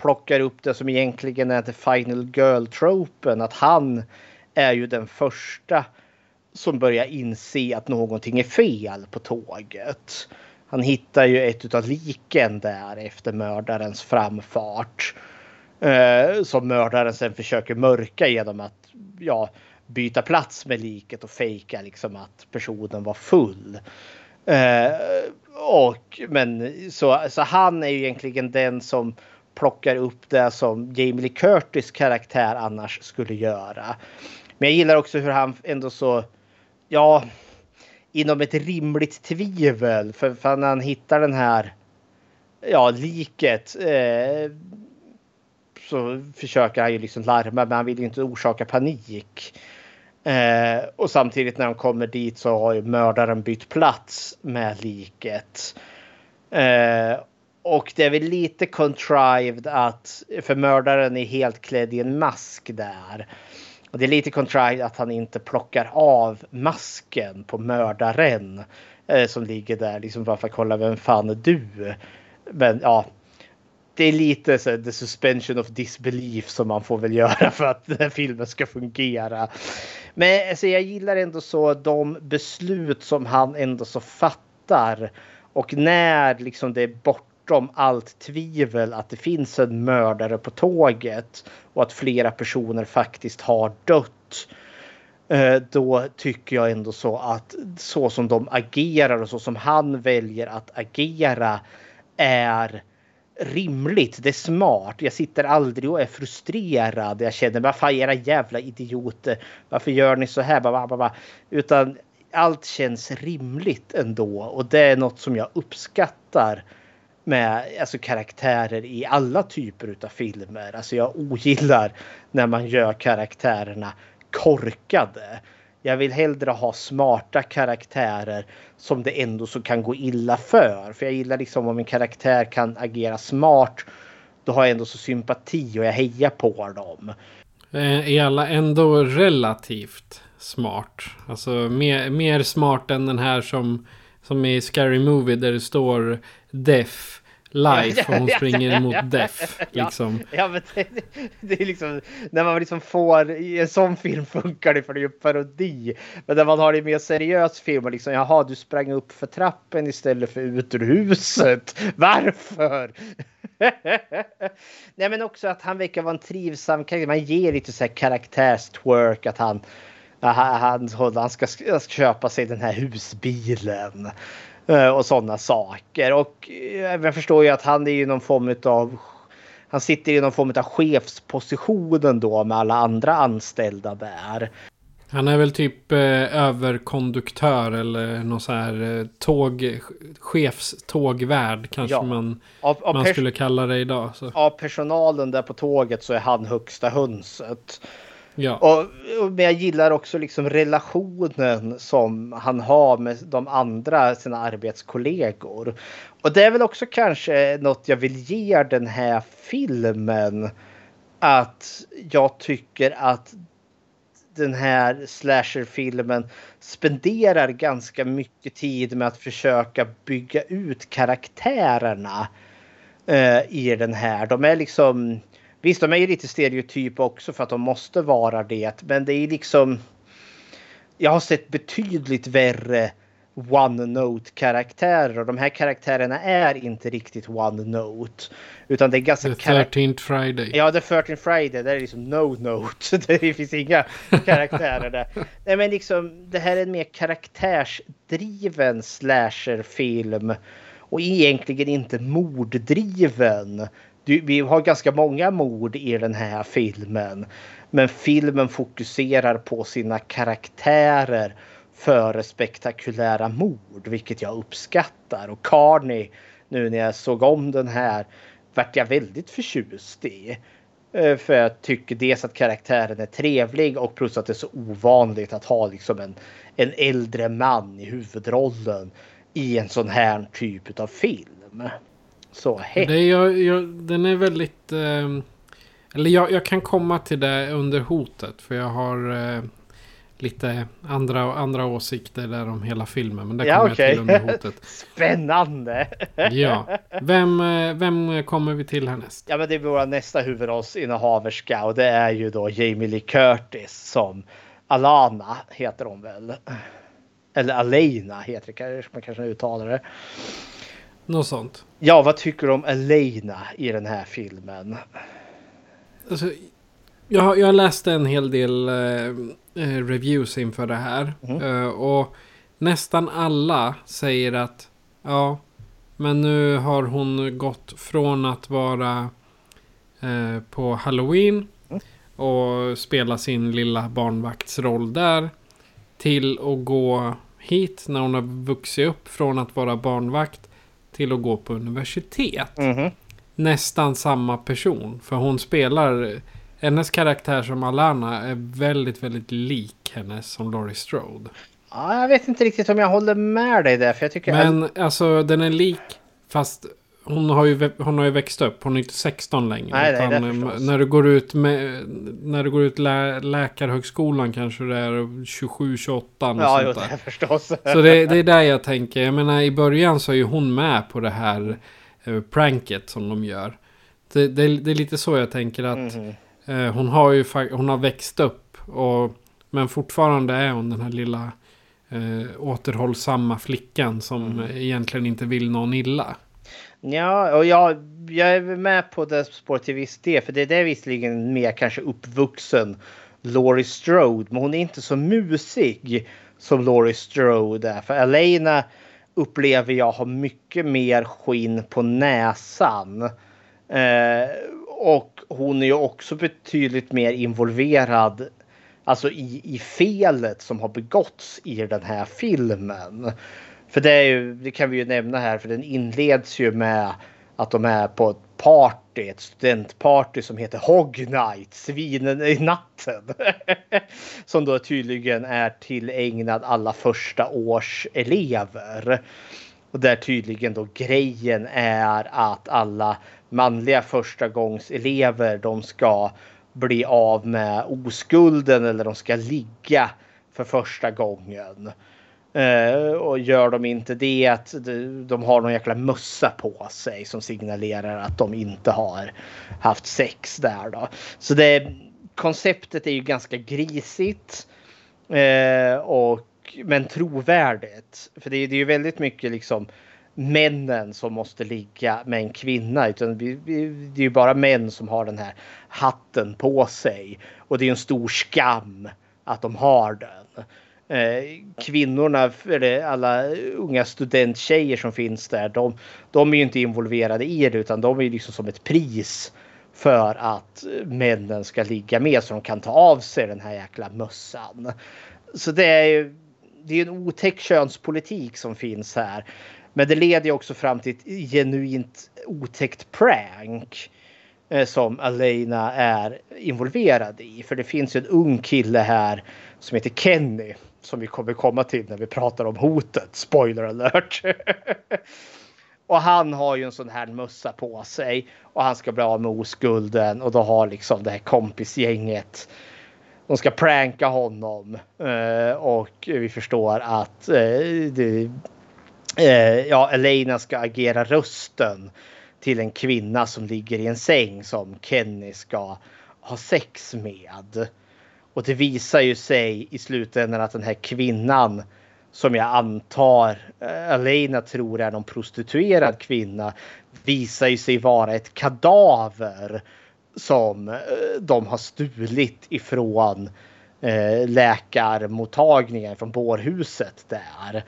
plockar upp det som egentligen är the final girl-tropen. Att han är ju den första som börjar inse att någonting är fel på tåget. Han hittar ju ett av liken där efter mördarens framfart. Eh, som mördaren sen försöker mörka genom att ja, byta plats med liket och fejka liksom att personen var full. Eh, och, men så, så han är ju egentligen den som plockar upp det som Jamie Lee Curtis karaktär annars skulle göra. Men jag gillar också hur han ändå så, ja, inom ett rimligt tvivel. För, för när han hittar den här, ja, liket. Eh, så försöker han ju liksom larma, men han vill ju inte orsaka panik. Eh, och samtidigt när han kommer dit så har ju mördaren bytt plats med liket. Eh, och det är väl lite contrived att, för mördaren är helt klädd i en mask där. Och det är lite contrived att han inte plockar av masken på mördaren. Eh, som ligger där liksom bara för att kolla vem fan är du? Men ja, det är lite så the suspension of disbelief som man får väl göra för att [laughs] den här filmen ska fungera. Men alltså, jag gillar ändå så de beslut som han ändå så fattar. Och när liksom det är bortom allt tvivel att det finns en mördare på tåget och att flera personer faktiskt har dött. Eh, då tycker jag ändå så att så som de agerar och så som han väljer att agera är rimligt. Det är smart. Jag sitter aldrig och är frustrerad. Jag känner bara fan era jävla idioter. Varför gör ni så här? Utan allt känns rimligt ändå och det är något som jag uppskattar med alltså, karaktärer i alla typer av filmer. Alltså jag ogillar när man gör karaktärerna korkade. Jag vill hellre ha smarta karaktärer som det ändå så kan gå illa för. För jag gillar liksom om en karaktär kan agera smart. Då har jag ändå så sympati och jag hejar på dem. Eh, är alla ändå relativt smart? Alltså mer, mer smart än den här som, som i Scary Movie där det står Def life och hon springer emot Def. [laughs] Liksom. Ja, ja men det, det, är liksom när man liksom får i en sån film funkar det för det är ju parodi. Men när man har det i mer seriös film och liksom jaha, du sprang upp för trappen istället för ut ur huset. [laughs] Varför? [laughs] Nej, men också att han verkar vara en trivsam karaktär. Man ger lite så här karaktärstwerk att han han, han ska, ska köpa sig den här husbilen. Eh, och sådana saker. Och eh, jag förstår ju att han är i någon form av han sitter i någon form av chefspositionen då med alla andra anställda där. Han är väl typ eh, överkonduktör eller någon så här eh, tåg, chefstågvärd kanske ja. man, av, av man skulle kalla det idag. Så. Av personalen där på tåget så är han högsta hönset. Ja. Och, och, jag gillar också liksom relationen som han har med de andra sina arbetskollegor. Och det är väl också kanske något jag vill ge den här filmen. Att jag tycker att den här slasherfilmen spenderar ganska mycket tid med att försöka bygga ut karaktärerna eh, i den här. De är liksom Visst, de är ju lite stereotypa också för att de måste vara det. Men det är liksom... Jag har sett betydligt värre one note karaktärer och de här karaktärerna är inte riktigt one note. Utan det är ganska... The 13th Friday. Ja, The 13th Friday. Det är liksom no note. [laughs] Det finns inga karaktärer där. Nej, men liksom det här är en mer karaktärsdriven slasherfilm. Och egentligen inte morddriven vi har ganska många mord i den här filmen. Men filmen fokuserar på sina karaktärer före spektakulära mord, vilket jag uppskattar. Och Carney, nu när jag såg om den här, vart jag väldigt förtjust i. Eh, för jag tycker dels att karaktären är trevlig och plus att det är så ovanligt att ha liksom en, en äldre man i huvudrollen i en sån här typ av film. Så hett. Det jag, jag, den är väldigt... Eh, eller jag, jag, kan komma till det under hotet. För jag har eh, lite andra, andra åsikter där om hela filmen. Men det Ja, kommer okej. jag till under hotet. [laughs] Spännande! [laughs] Ja. Vem, eh, vem kommer vi till härnäst? Ja, men det är vår nästa huvudrollsinnehaverska och det är ju då Jamie Lee Curtis som Alana heter hon väl. Eller Alena heter det kanske man kanske uttalar det. Något sånt. Ja, vad tycker du om Elena i den här filmen? Alltså, jag, jag läste en hel del eh, eh, reviews inför det här. Eh, och nästan alla säger att ja, men nu har hon gått från att vara eh, på Halloween och spela sin lilla barnvaktsroll där till att gå hit när hon har vuxit upp från att vara barnvakt till att gå på universitet Mhm. nästan samma person. För hon spelar... Hennes karaktär som Alana är väldigt, väldigt lik hennes som Laurie Strode. Ja, jag vet inte riktigt om jag håller med dig där, för jag tycker... Men alltså den är lik fast hon har ju, hon har ju växt upp. Hon är inte 16 längre. Nej, nej, utan, det när du går ut med... När du går ut lä, läkarhögskolan kanske det är 27-28 och ja, jo, det förstås. Så det, det är där jag tänker. Jag menar i början så är ju hon med på det här eh, pranket som de gör. Det, det, det är lite så jag tänker att Mhm. eh, hon har ju hon har växt upp. Och, men fortfarande är hon den här lilla eh, återhållsamma flickan som Mm. egentligen inte vill någon illa. Ja, och jag, jag är med på det spåret till viss del. För det, är visserligen mer kanske uppvuxen Laurie Strode. Men hon är inte så musig som Laurie Strode är. För Elena upplever jag har mycket mer skinn på näsan. Eh, och hon är ju också betydligt mer involverad alltså i, i felet som har begåtts i den här filmen. För det, är ju, det kan vi ju nämna här, för den inleds ju med att de är på ett party, ett studentparty som heter Hog Night, svinen i natten. [laughs] som då tydligen är tillägnad alla första års elever. Och där tydligen då grejen är att alla manliga förstagångselever de ska bli av med oskulden eller de ska ligga för första gången. Eh, och gör de inte det, att de, har någon jäkla mössa på sig som signalerar att de inte har haft sex där då. Så det konceptet är ju ganska grisigt. Eh, och, men trovärdigt. För det, är- det är ju väldigt mycket liksom männen som måste ligga med en kvinna. Utan vi, vi, det är ju bara män som har den här hatten på sig. Och det är en stor skam att de har den. Eh, kvinnorna, eller alla unga studenttjejer som finns där, de, de är ju inte involverade i det utan de är liksom som ett pris för att männen ska ligga med så de kan ta av sig den här jäkla mössan. Så det är ju det är en otäck könspolitik som finns här. Men det leder ju också fram till ett genuint otäckt prank eh, Eh, som Alena är involverad i. För det finns ju en ung kille här som heter Kenny som vi kommer komma till när vi pratar om hotet. Spoiler alert! [laughs] och han har ju en sån här mössa på sig och han ska bli av med oskulden och då har liksom det här kompisgänget de ska pranka honom eh, och vi förstår att eh, det, ja, Elena ska agera rösten till en kvinna som ligger i en säng som Kenny ska ha sex med. Och det visar ju sig i slutändan att den här kvinnan som jag antar eh, Alena tror är någon prostituerad kvinna visar ju sig vara ett kadaver som eh, de har stulit ifrån eh, läkarmottagningen från bårhuset där.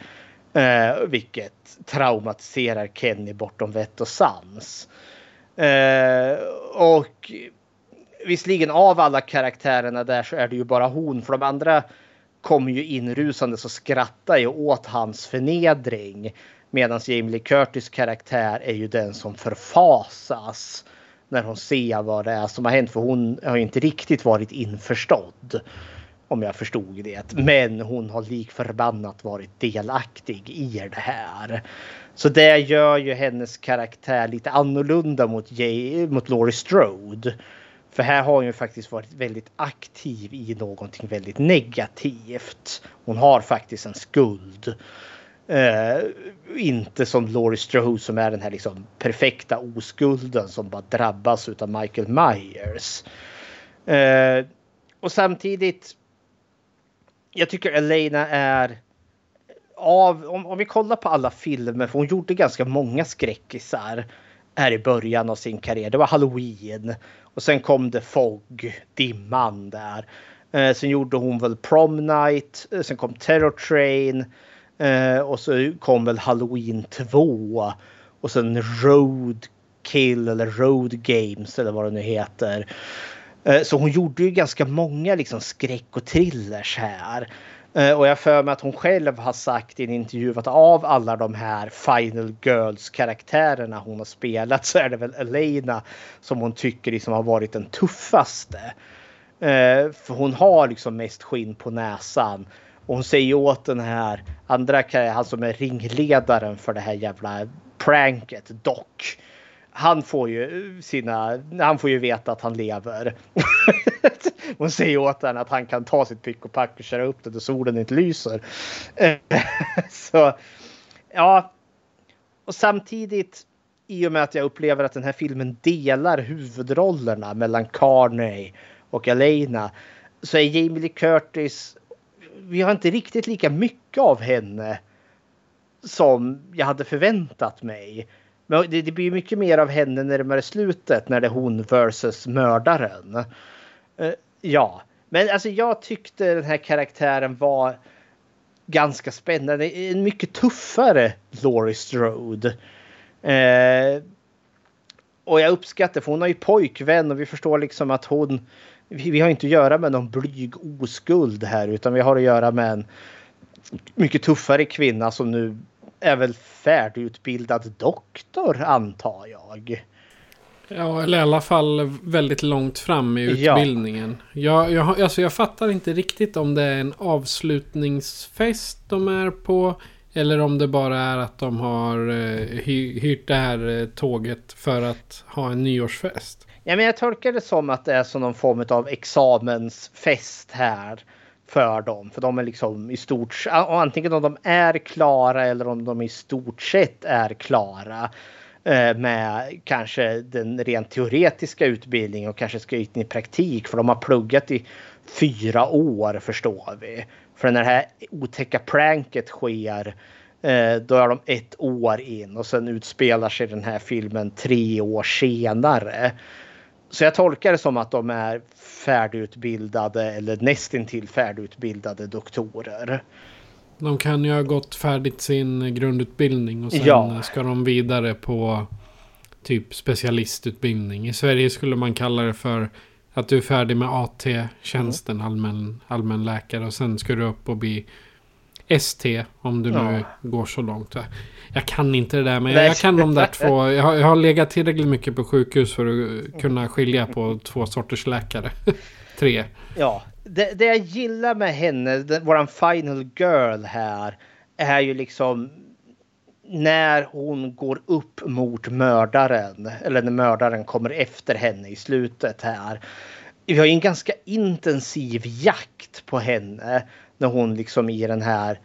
Eh, vilket traumatiserar Kenny bortom vett och sans. Eh, och visserligen av alla karaktärerna där så är det ju bara hon. För de andra kommer ju inrusande och skrattar ju åt hans förnedring. Medan Jamie Lee Curtis karaktär är ju den som förfasas när hon ser vad det är som har hänt. För hon har ju inte riktigt varit införstådd. Om jag förstod det. Men hon har lik förbannat varit delaktig i det här. Så det gör ju hennes karaktär lite annorlunda mot, Jay, mot Laurie Strode. För här har hon ju faktiskt varit väldigt aktiv i någonting väldigt negativt. Hon har faktiskt en skuld. Eh, inte som Laurie Strode som är den här liksom perfekta oskulden som bara drabbas av Michael Myers. Eh, och samtidigt. Jag tycker Elena är av om, om vi kollar på alla filmer, för hon gjorde ganska många skräckisar här i början av sin karriär. Det var Halloween och sen kom det Fog, dimman där. Eh, sen gjorde hon väl Prom Night, eh, sen kom Terror Train eh, och så kom väl Halloween 2 och sen Road Kill eller Road Games eller vad det nu heter. Eh, så hon gjorde ju ganska många liksom skräck och thrillers här. Eh, och jag för mig att hon själv har sagt i en intervju att av alla de här Final Girls karaktärerna hon har spelat så är det väl Elena som hon tycker liksom har varit den tuffaste. Eh, för hon har liksom mest skinn på näsan. Och hon säger åt den här andra, han som är ringledaren för det här jävla pranket, Doc han får ju sina, han får ju veta att han lever. [laughs] Hon säger åt honom att han kan ta sitt pick och pack och köra upp det då solen inte lyser. [laughs] Så ja. Och samtidigt i och med att jag upplever att den här filmen delar huvudrollerna mellan Carney och Elena så är Jamie Lee Curtis. Vi har inte riktigt lika mycket av henne som jag hade förväntat mig. Men det, det blir mycket mer av henne närmare slutet när det är hon versus mördaren. Uh, ja, men alltså jag tyckte den här karaktären var ganska spännande. En mycket tuffare Laurie Strode. Uh, och jag uppskattar för hon har ju pojkvän och vi förstår liksom att hon vi, vi har inte att göra med någon blyg oskuld här utan vi har att göra med en mycket tuffare kvinna som nu är väl färdigutbildad doktor antar jag. Ja, eller i alla fall väldigt långt fram i utbildningen. Ja. Jag, jag, alltså jag fattar inte riktigt om det är en avslutningsfest de är på. Eller om det bara är att de har eh, hy, hyrt det här eh, tåget för att ha en nyårsfest. Ja, men jag tolkar det som att det är som någon form av examensfest här för dem. För de är liksom i stort antingen om de är klara eller om de i stort sett är klara eh, med kanske den rent teoretiska utbildningen och kanske ska ut i praktik för de har pluggat i fyra år förstår vi. För när det här otäcka pranket sker eh, då är de ett år in och sen utspelar sig den här filmen tre år senare. Så jag tolkar det som att de är färdigutbildade eller nästintill färdigutbildade doktorer. De kan ju ha gått färdigt sin grundutbildning och sen ja. ska de vidare på typ specialistutbildning. I Sverige skulle man kalla det för att du är färdig med AT-tjänsten, mm. allmän, allmänläkare och sen ska du upp och bli ST om du ja. nu går så långt. Jag kan inte det där men jag, jag kan de där [laughs] två. Jag har, jag har legat tillräckligt mycket på sjukhus för att kunna skilja på två sorters läkare. [laughs] Tre. Ja, det, det jag gillar med henne, den, våran final girl här, är ju liksom när hon går upp mot mördaren eller när mördaren kommer efter henne i slutet här. Vi har ju en ganska intensiv jakt på henne när hon liksom i den här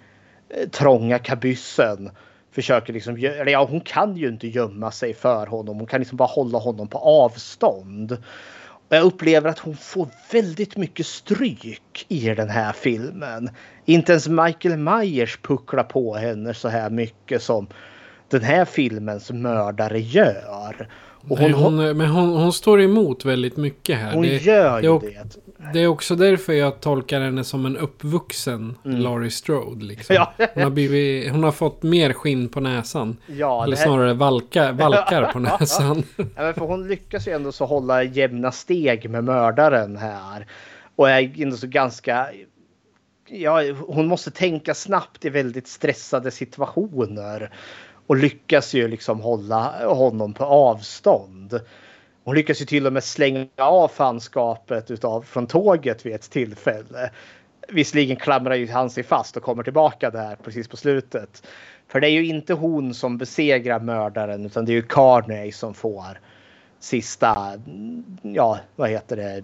eh, trånga kabyssen försöker liksom, eller ja hon kan ju inte gömma sig för honom. Hon kan liksom bara hålla honom på avstånd. Och jag upplever att hon får väldigt mycket stryk i den här filmen. Inte ens Michael Myers pucklar på henne så här mycket som den här filmens mördare gör. Och hon, hon, men hon, hon, står emot väldigt mycket här. Hon det, gör ju det. det. Det är också därför jag tolkar henne som en uppvuxen mm. Laurie Strode. Liksom. Ja. Hon, har blivit, hon har fått mer skinn på näsan. Ja, Eller här... snarare valka, [laughs] valkar på näsan. Ja, för hon lyckas ju ändå så hålla jämna steg med mördaren här. Och är ändå så ganska... Ja, hon måste tänka snabbt i väldigt stressade situationer. Och lyckas ju liksom hålla honom på avstånd. Hon lyckas ju till och med slänga av fanskapet utav, från tåget vid ett tillfälle. Visserligen klamrar ju han sig fast och kommer tillbaka där precis på slutet. För det är ju inte hon som besegrar mördaren utan det är ju Carney som får sista, ja vad heter det,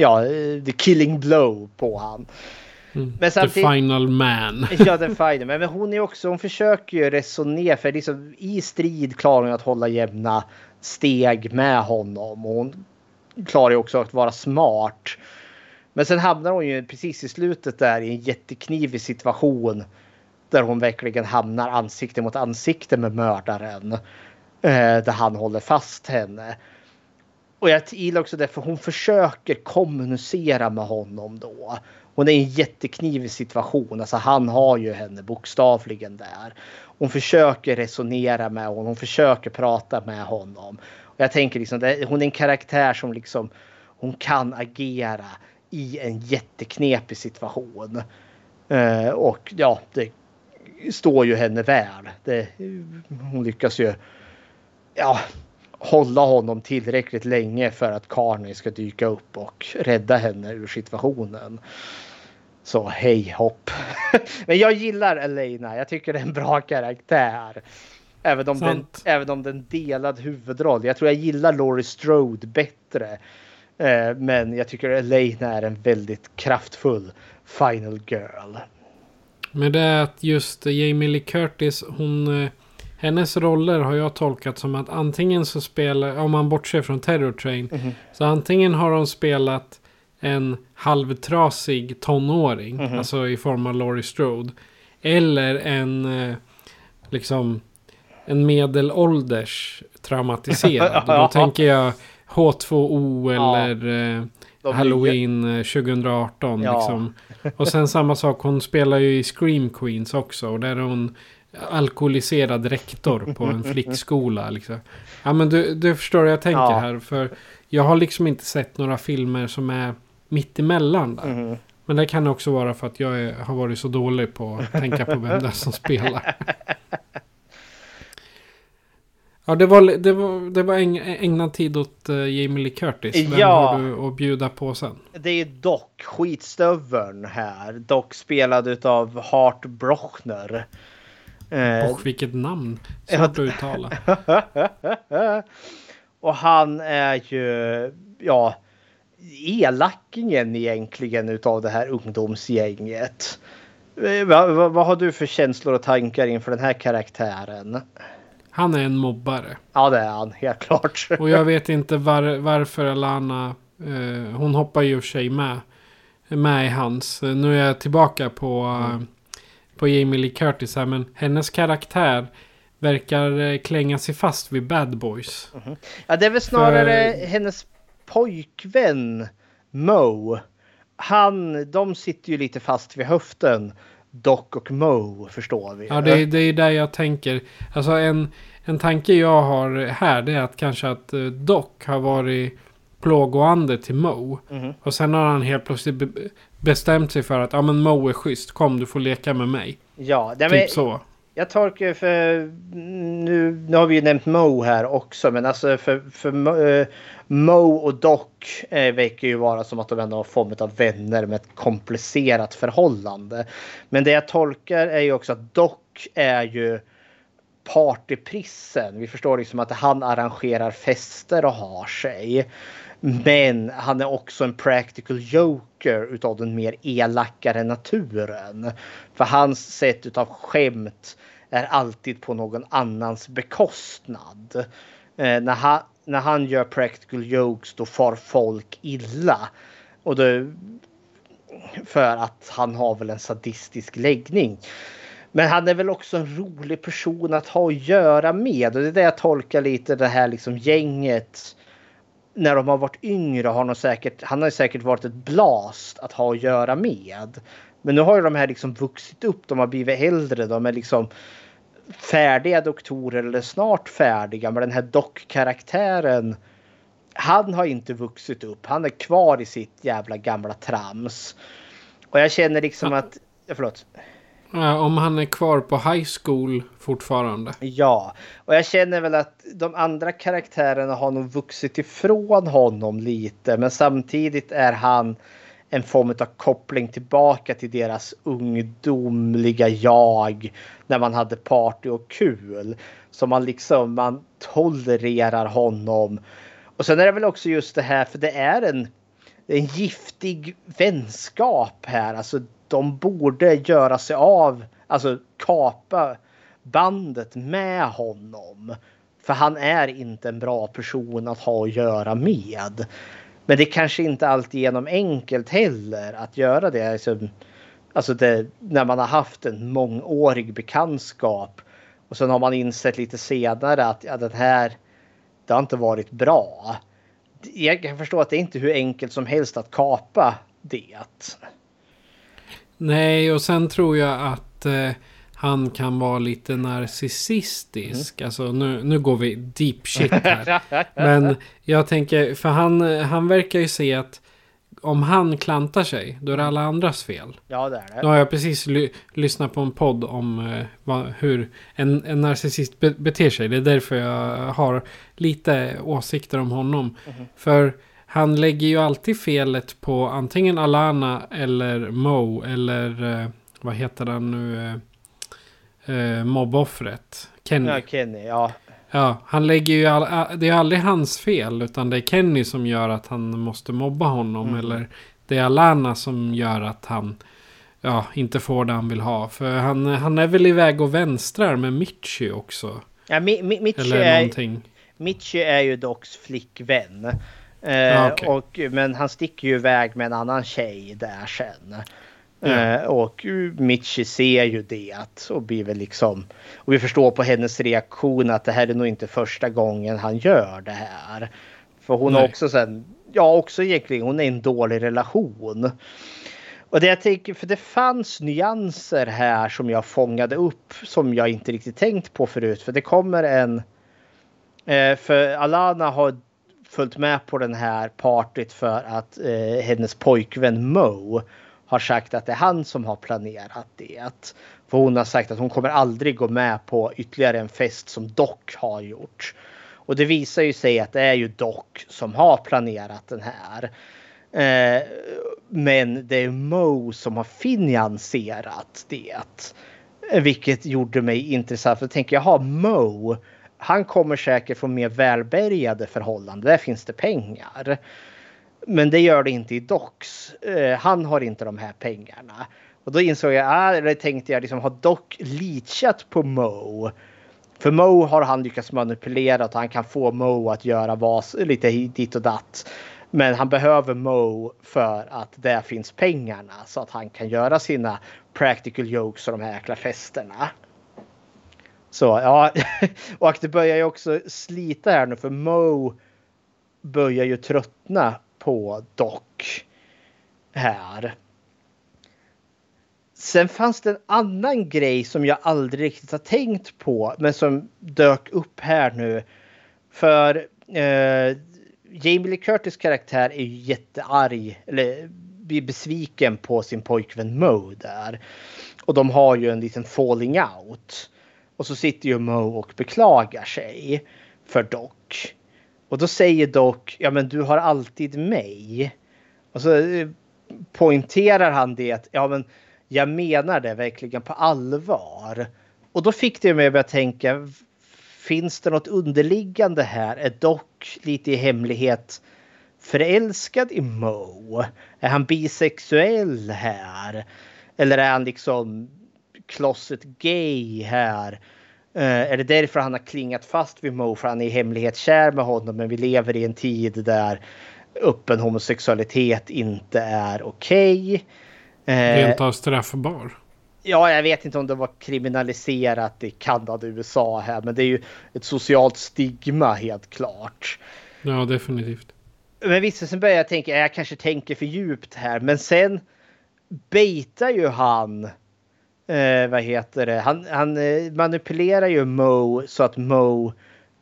ja eh, the killing blow på han. Mm. Men samtidigt, the final man. [laughs] ja, the final man. Men hon är också, hon försöker ju resonera för liksom i strid klarar hon att hålla jämna steg med honom. Och hon klarar ju också att vara smart. Men sen hamnar hon ju precis i slutet där i en jätteknivig situation. Där hon verkligen hamnar ansikte mot ansikte med mördaren. Eh, där han håller fast henne. Och jag gillar också det för hon försöker kommunicera med honom då. Hon är i en jätteknivig situation. Alltså han har ju henne bokstavligen där. Hon försöker resonera med honom. Hon försöker prata med honom. Och jag tänker liksom, det, hon är en karaktär som liksom hon kan agera i en jätteknepig situation. Eh, och ja, det står ju henne väl. Det, hon lyckas ju ja, hålla honom tillräckligt länge för att Carney ska dyka upp och rädda henne ur situationen. Så hej hopp. [laughs] Men jag gillar Elena. Jag tycker det är en bra karaktär. Även om, den, även om den delad huvudroll. Jag tror jag gillar Laurie Strode bättre. Eh, men jag tycker Elena är en väldigt kraftfull final girl. Men det är att just Jamie Lee Curtis, hon... Eh, hennes roller har jag tolkat som att antingen så spelar, om man bortser från Terror Train, mm -hmm. så antingen har hon spelat en halvtrasig tonåring, mm -hmm. alltså i form av Laurie Strode, eller en eh, liksom en medelålders traumatiserad. [laughs] Då tänker jag H2O eller ja. Eh, Halloween 2018. Eh, ja. Liksom. Och sen samma sak, hon spelar ju i Scream Queens också. Och där är hon alkoholiserad rektor på en flickskola. Liksom. Ja men du, du förstår vad jag tänker ja. här. För jag har liksom inte sett några filmer som är mitt emellan där. Mm. Men det kan också vara för att jag är, har varit så dålig på att tänka på vem det är som spelar. [laughs] Ja, det var, det var, det var ägnad tid åt uh, Jamie Lee Curtis. Vem ja, har du att bjuda på sen? Det är Doc, skitstöveln här. Doc spelad av Hart Brochner. Eh, och vilket namn. Svårt att uttala. [laughs] och han är ju, ja, elakingen egentligen utav det här ungdomsgänget. Eh, vad, vad, vad har du för känslor och tankar inför den här karaktären? Han är en mobbare. Ja det är han, helt klart. Och jag vet inte var, varför Alana, eh, hon hoppar ju i och för sig med, med i hans. Nu är jag tillbaka på, mm. på Jamie Lee Curtis här, men hennes karaktär verkar eh, klänga sig fast vid Bad Boys. Mm. Ja det är väl snarare För... hennes pojkvän Mo. Han, de sitter ju lite fast vid höften. Doc och Mo förstår vi. Ja, det är, det är där jag tänker. Alltså en, en tanke jag har här det är att kanske att eh, Doc har varit plågoande till Mo. Mm. Och sen har han helt plötsligt be bestämt sig för att ja men Mo är schysst. Kom du får leka med mig. Ja, det typ men, så. Jag tolkar för nu, nu har vi ju nämnt Mo här också, men alltså för, för uh, Mo och Doc eh, verkar ju vara som att de ändå har form av vänner med ett komplicerat förhållande. Men det jag tolkar är ju också att Doc är ju partyprissen. Vi förstår liksom att han arrangerar fester och har sig. Men han är också en practical joker utav den mer elakare naturen. För hans sätt utav skämt är alltid på någon annans bekostnad. Eh, när, han, när han gör practical jokes då far folk illa. Och det, för att han har väl en sadistisk läggning. Men han är väl också en rolig person att ha att göra med. Och det är det jag tolkar lite det här liksom gänget. När de har varit yngre har de säkert, han har säkert varit ett blast att ha att göra med. Men nu har ju de här liksom vuxit upp, de har blivit äldre, de är liksom färdiga doktorer eller snart färdiga. Men den här dock-karaktären, han har inte vuxit upp. Han är kvar i sitt jävla gamla trams. Och jag känner liksom att, förlåt. Eh, om han är kvar på high school fortfarande. Ja, och jag känner väl att de andra karaktärerna har nog vuxit ifrån honom lite. Men samtidigt är han en form av koppling tillbaka till deras ungdomliga jag när man hade party och kul. Så man liksom man tolererar honom. Och sen är det väl också just det här, för det är en, en giftig vänskap här. Alltså de borde göra sig av, alltså kapa bandet med honom. För han är inte en bra person att ha att göra med. Men det kanske inte alltid genom enkelt heller att göra det. Alltså, alltså det, när man har haft en mångårig bekantskap och sen har man insett lite senare att ja, den här, det har inte varit bra. Jag kan förstå att det är inte hur enkelt som helst att kapa det. Nej, och sen tror jag att eh, han kan vara lite narcissistisk. Mm. Alltså nu, nu går vi deep shit här. [laughs] Men jag tänker, för han, han verkar ju se att om han klantar sig, då är det alla andras fel. Ja, det är det. Nu har jag precis ly lyssnat på en podd om eh, vad, hur en, en narcissist be beter sig. Det är därför jag har lite åsikter om honom. Mm. För han lägger ju alltid felet på antingen Alana eller Mo eller eh, vad heter han nu? Eh, eh, mobboffret. Kenny. Ja, Kenny, ja. Ja, han lägger ju all, det är aldrig hans fel utan det är Kenny som gör att han måste mobba honom. Mm. Eller det är Alana som gör att han ja, inte får det han vill ha. För han, han är väl iväg och vänstrar med Mitchi också. Ja, mi, mi, Mitchi, eller är. Mitchi är ju Docs flickvän. Eh, okay. och, men han sticker ju iväg med en annan tjej där sen. Mm. och Mitchi ser ju det och blir väl liksom. Och vi förstår på hennes reaktion att det här är nog inte första gången han gör det här. För hon Nej. har också sen, ja också egentligen, hon är i en dålig relation. Och det jag tänker, för det fanns nyanser här som jag fångade upp som jag inte riktigt tänkt på förut. För det kommer en, eh, för Alana har följt med på den här partyt för att eh, hennes pojkvän Mo har sagt att det är han som har planerat det. För hon har sagt att hon kommer aldrig gå med på ytterligare en fest som Doc har gjort. Och det visar ju sig att det är ju Doc som har planerat den här. Eh, men det är Mo som har finanserat det. Vilket gjorde mig intressant. För jag tänker, jaha, Mo. Han kommer säkert från mer välbärgade förhållanden. Där finns det pengar. Men det gör det inte i Docs. Eh, han har inte de här pengarna. Och då insåg jag, ah, eller tänkte jag, liksom, har Doc leachat på Mo? För Mo har han lyckats manipulera och han kan få Mo att göra vad, lite dit och datt. Men han behöver Mo för att där finns pengarna så att han kan göra sina practical jokes och de här jäkla festerna. Så ja, [laughs] och det börjar ju också slita här nu för Mo börjar ju tröttna på Doc. här. Sen fanns det en annan grej som jag aldrig riktigt har tänkt på men som dök upp här nu. För eh, Jamie Lee Curtis karaktär är ju jättearg eller blir besviken på sin pojkvän Mo där. Och de har ju en liten falling out. Och så sitter ju Mo och beklagar sig för Doc. Och då säger Doc, ja men du har alltid mig. Och så eh, poängterar han det, ja men jag menar det verkligen på allvar. Och då fick det mig att börja tänka, finns det något underliggande här? Är Doc lite i hemlighet förälskad i Mo? Är han bisexuell här? Eller är han liksom closet gay här? Uh, är det därför han har klingat fast vid Mo? För han är i hemlighet kär med honom. Men vi lever i en tid där öppen homosexualitet inte är okej. Okay. Uh, Rent av straffbar. Ja, jag vet inte om det var kriminaliserat i Kanada och USA här. Men det är ju ett socialt stigma helt klart. Ja, definitivt. Men visst, sen börjar jag tänka, jag kanske tänker för djupt här. Men sen beitar ju han eh, vad heter det, han, han eh, manipulerar ju Mo så att Mo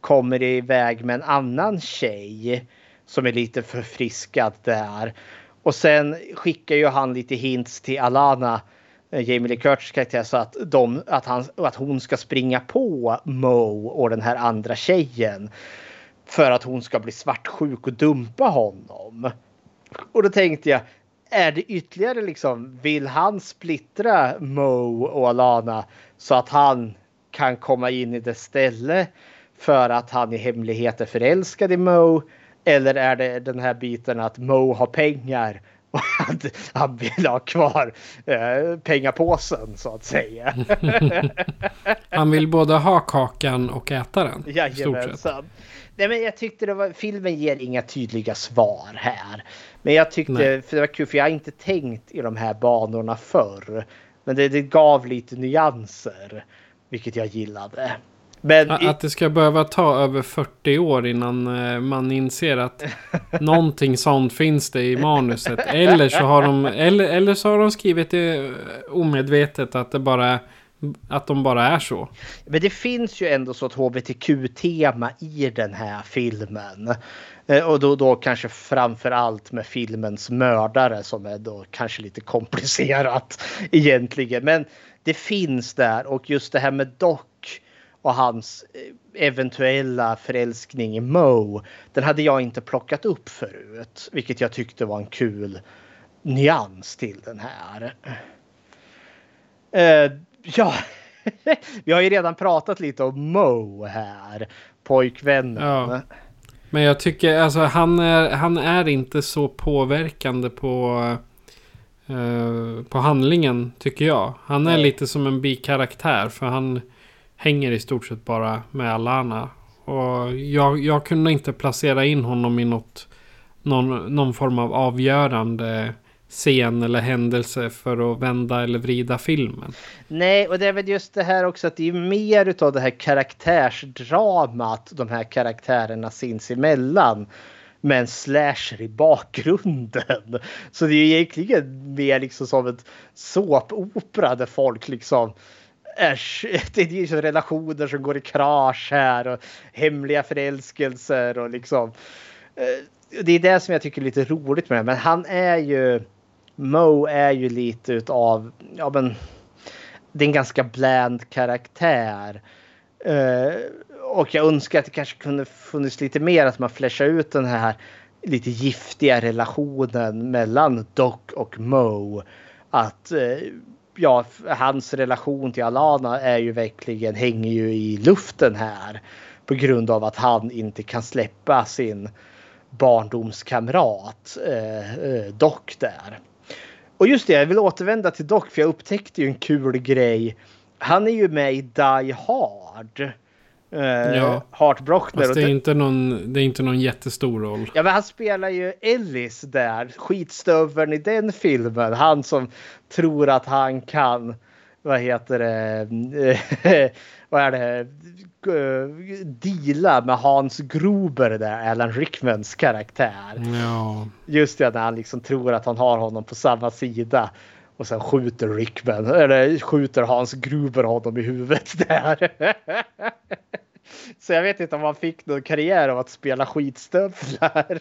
kommer iväg med en annan tjej som är lite förfriskad där. Och sen skickar ju han lite hints till Alana, eh, Jamie Lee Curtis karaktär, så att, de, att, han, att hon ska springa på Mo och den här andra tjejen. För att hon ska bli svartsjuk och dumpa honom. Och då tänkte jag, är det ytterligare liksom, vill han splittra Mo och Alana så att han kan komma in i det ställe för att han i hemlighet är förälskad i Mo? Eller är det den här biten att Mo har pengar [laughs] och att han vill ha kvar eh, pengapåsen så att säga. [laughs] Han vill både ha kakan och äta den. Jajamensan. Nej, men jag tyckte det var, filmen ger inga tydliga svar här. Men jag tyckte, Nej. för det var kul för jag har inte tänkt i de här banorna förr. Men det, det gav lite nyanser, vilket jag gillade. Men i, Att det ska behöva ta över 40 år innan eh, man inser att [laughs] någonting sånt finns det i manuset. Eller så har de, eller, eller så har de skrivit det omedvetet att det bara att de bara är så. Men det finns ju ändå så ett hbtq-tema i den här filmen. Eh, och då, då kanske framför allt med filmens mördare som är då kanske lite komplicerat [laughs] egentligen. Men det finns där och just det här med Doc och hans eh, eventuella förälskning i Mo. Den hade jag inte plockat upp förut, vilket jag tyckte var en kul nyans till den här. Eh, Ja, [laughs] vi har ju redan pratat lite om Mo här. Pojkvännen. Ja. Men jag tycker alltså han är, han är inte så påverkande på, eh, på handlingen tycker jag. Han är Nej. lite som en bikaraktär för han hänger i stort sett bara med Alana. Och jag, jag kunde inte placera in honom i något, någon, någon form av avgörande scen eller händelse för att vända eller vrida filmen. Nej, och det är väl just det här också att det är mer utav det här karaktärsdramat de här karaktärerna sinsemellan. Med en slasher i bakgrunden. Så det är ju egentligen mer liksom som ett såpopera där folk liksom Äsch, [laughs] det är ju relationer som går i krasch här och hemliga förälskelser och liksom. Eh, det är det som jag tycker är lite roligt med det. Men han är ju Mo är ju lite utav, ja men det är en ganska bland karaktär. Uh, och jag önskar att det kanske kunde funnits lite mer att man flashar ut den här lite giftiga relationen mellan Doc och Mo. Att uh, ja, hans relation till Alana är ju verkligen hänger ju i luften här på grund av att han inte kan släppa sin barndomskamrat eh, eh, Doc där. Och just det, jag vill återvända till Doc för jag upptäckte ju en kul grej. Han är ju med i Die Hard. Eh, Ja. Hart Brockner. Fast det är inte någon, det är inte någon jättestor roll. Ja men han spelar ju Ellis där, skitstöveln i den filmen. Han som tror att han kan, vad heter det, [laughs] vad är det, deala med Hans Gruber där, Alan Rickmans karaktär. Ja, Just det, när han liksom tror att han har honom på samma sida. Och sen skjuter Rickman, eller skjuter Hans Gruber honom i huvudet [laughs] där. Så jag vet inte om han fick någon karriär av att spela skitstövlar.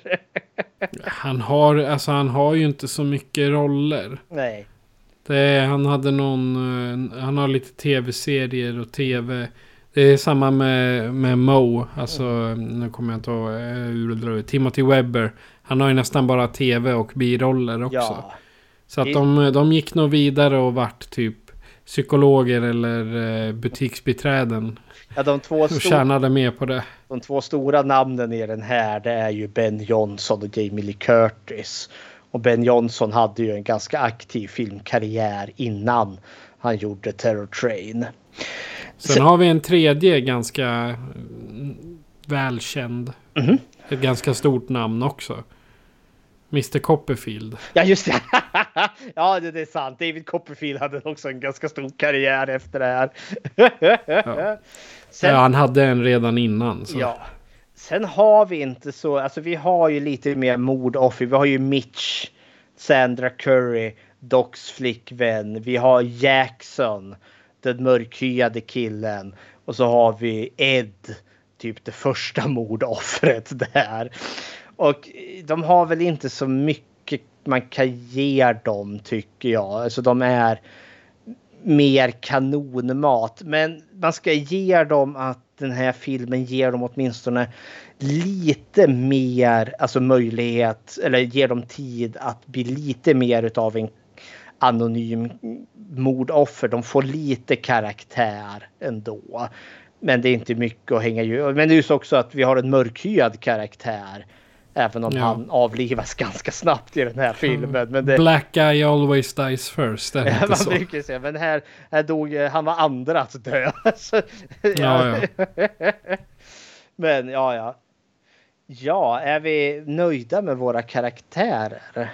[laughs] han har, alltså han har ju inte så mycket roller. Nej. Det han hade någon, eh, han har lite tv-serier och tv. Det är samma med, med Mo, alltså nu kommer jag inte ihåg, eh, Timothy Webber. Han har ju nästan bara tv och biroller också. Ja. Så att de, de gick nog vidare och vart typ psykologer eller eh, butiksbiträden. ja de, två stor, tjänade mer på det. de två stora namnen i den här det är ju Ben Johnson och Jamie Lee Curtis. Och Ben Johnson hade ju en ganska aktiv filmkarriär innan han gjorde Terror Train. Sen Så- har vi en tredje ganska mm, välkänd. Mhm. Ett ganska stort namn också. Mr Copperfield. Ja just det. [laughs] ja det, det är sant. David Copperfield hade också en ganska stor karriär efter det här. [laughs] Sen, Ja, han hade en redan innan. Så. ja. Sen har vi inte så, alltså vi har ju lite mer mordoffer. Vi har ju Mitch, Sandra Curry, Docs flickvän. Vi har Jackson, den mörkhyade killen. Och så har vi Ed, typ det första [laughs] mordoffret där. Och de har väl inte så mycket man kan ge dem tycker jag. Alltså de är mer kanonmat. Men man ska ge dem att den här filmen ger dem åtminstone lite mer alltså möjlighet eller ger dem tid att bli lite mer utav en anonym mordoffer. De får lite karaktär ändå. Men det är inte mycket att hänga ju. Men det är ju också att vi har en mörkhyad karaktär. Även om Ja. han avlivas ganska snabbt i den här filmen. Men det, Black guy always dies first. Det är [laughs] man så. brukar säga, men här, här dog, eh, han var andra att dö. [laughs] Så, Ja, [laughs] men ja, ja. Ja, är vi nöjda med våra karaktärer?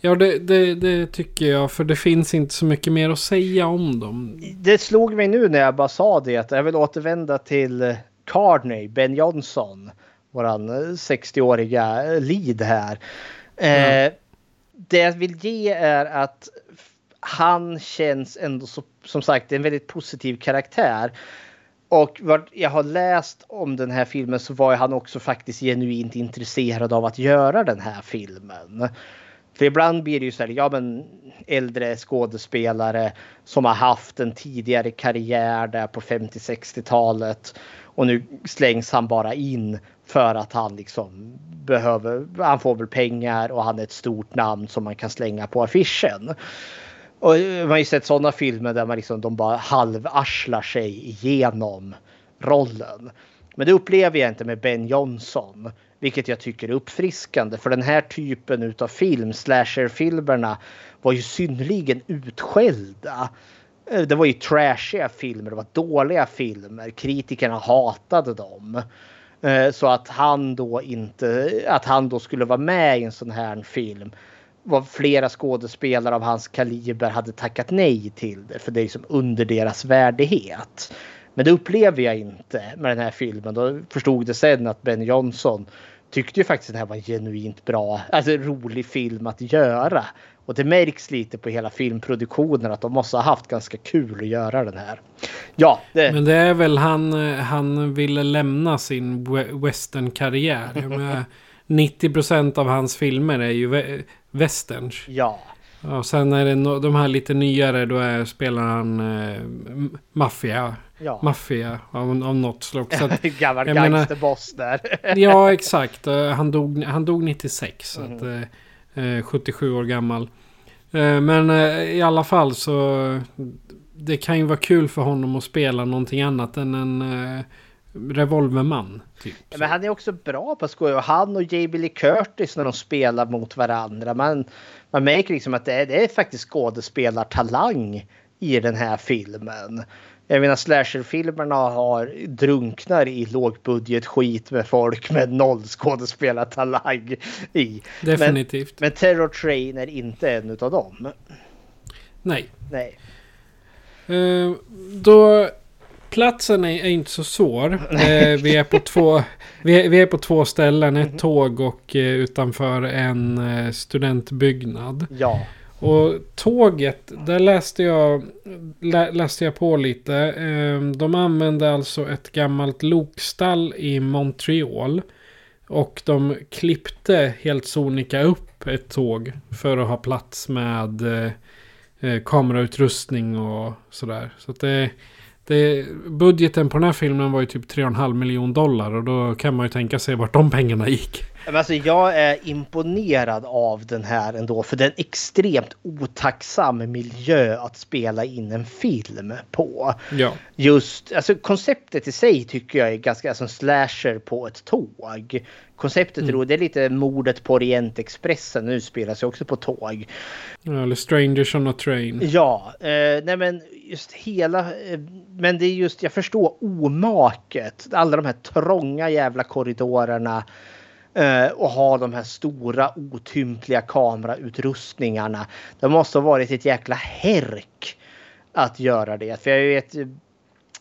Ja, det, det, det tycker jag. För det finns inte så mycket mer att säga om dem. Det slog mig nu när jag bara sa det att jag vill återvända till Carney, Ben Johnson. Våran eh, 60-åriga lead här. Eh, det jag vill ge är att han känns ändå så, som sagt en väldigt positiv karaktär. Och vad jag har läst om den här filmen så var han också faktiskt genuint intresserad av att göra den här filmen. För ibland blir det ju så här, ja men äldre skådespelare som har haft en tidigare karriär där på 50-60-talet och nu slängs han bara in för att han liksom behöver, han får väl pengar och han är ett stort namn som man kan slänga på affischen. Och eh, man har ju sett sådana filmer där man liksom, de bara halvarslar sig igenom rollen. Men det upplever jag inte med Ben Johnson. Vilket jag tycker är uppfriskande. För den här typen utav film, slasherfilmerna, var ju synnerligen utskällda. Eh, det var ju trashiga filmer, det var dåliga filmer. Kritikerna hatade dem. Eh, så att han då inte, att han då skulle vara med i en sån här film var flera skådespelare av hans kaliber hade tackat nej till det för det är liksom under deras värdighet. Men det upplever jag inte med den här filmen. Då förstod det sen att Ben Johnson tyckte ju faktiskt att det här var en genuint bra, alltså rolig film att göra. Och det märks lite på hela filmproduktionen att de måste ha haft ganska kul att göra den här. Ja, det, Men det är väl han, eh, han ville lämna sin we- westernkarriär. Jag menar, [laughs] 90% av hans filmer är ju we- westerns. ja. Och sen är det no- de här lite nyare, då är, spelar han eh, maffia. Ja. Maffia av, av något slag. Så att, [laughs] Gammal gangsterboss där. ja, exakt. Eh, Han dog, han dog 96. Så Mm. att, eh, eh, Eh, 77 år gammal. Eh, men eh, i alla fall så... Det kan ju vara kul för honom att spela någonting annat än en revolverman. Typ. Ja, men han är också bra på att Och han och J.B. Lee Curtis när de spelar mot varandra. Man, man märker liksom att det är, det är faktiskt skådespelartalang i den här filmen. Jag menar slasherfilmerna har drunknar i lågbudgetskit med folk med noll skådespelartalang i. Definitivt. Men, men Terror Train är inte en utav dem. Nej. Nej. Eh, då... Platsen är, är inte så svår. Eh, vi, är på [laughs] två, vi, är, vi är på två ställen. Ett tåg och eh, utanför en eh, studentbyggnad. Ja. Och tåget, där läste jag, lä, läste jag på lite. Ehm, de använde alltså ett gammalt lokstall i Montreal. Och de klippte helt sonika upp ett tåg för att ha plats med eh, eh, kamerautrustning och sådär. Så att det, det, budgeten på den här filmen var ju typ 3,5 miljon dollar och då kan man ju tänka sig vart de pengarna gick. Men alltså jag är imponerad av den här ändå för det är en extremt otacksam miljö att spela in en film på. Ja. Just alltså konceptet i sig tycker jag är ganska alltså en slasher på ett tåg. Konceptet roligt. Det är lite mordet på Orientexpressen nu spelas ju också på tåg. Eller Strangers on a train. Ja, eh, nej men just hela, eh, men det är just, jag förstår omaket. Alla de här trånga jävla korridorerna. Eh, och ha de här stora otympliga kamerautrustningarna. Det måste ha varit ett jäkla härk att göra det. För jag vet, jag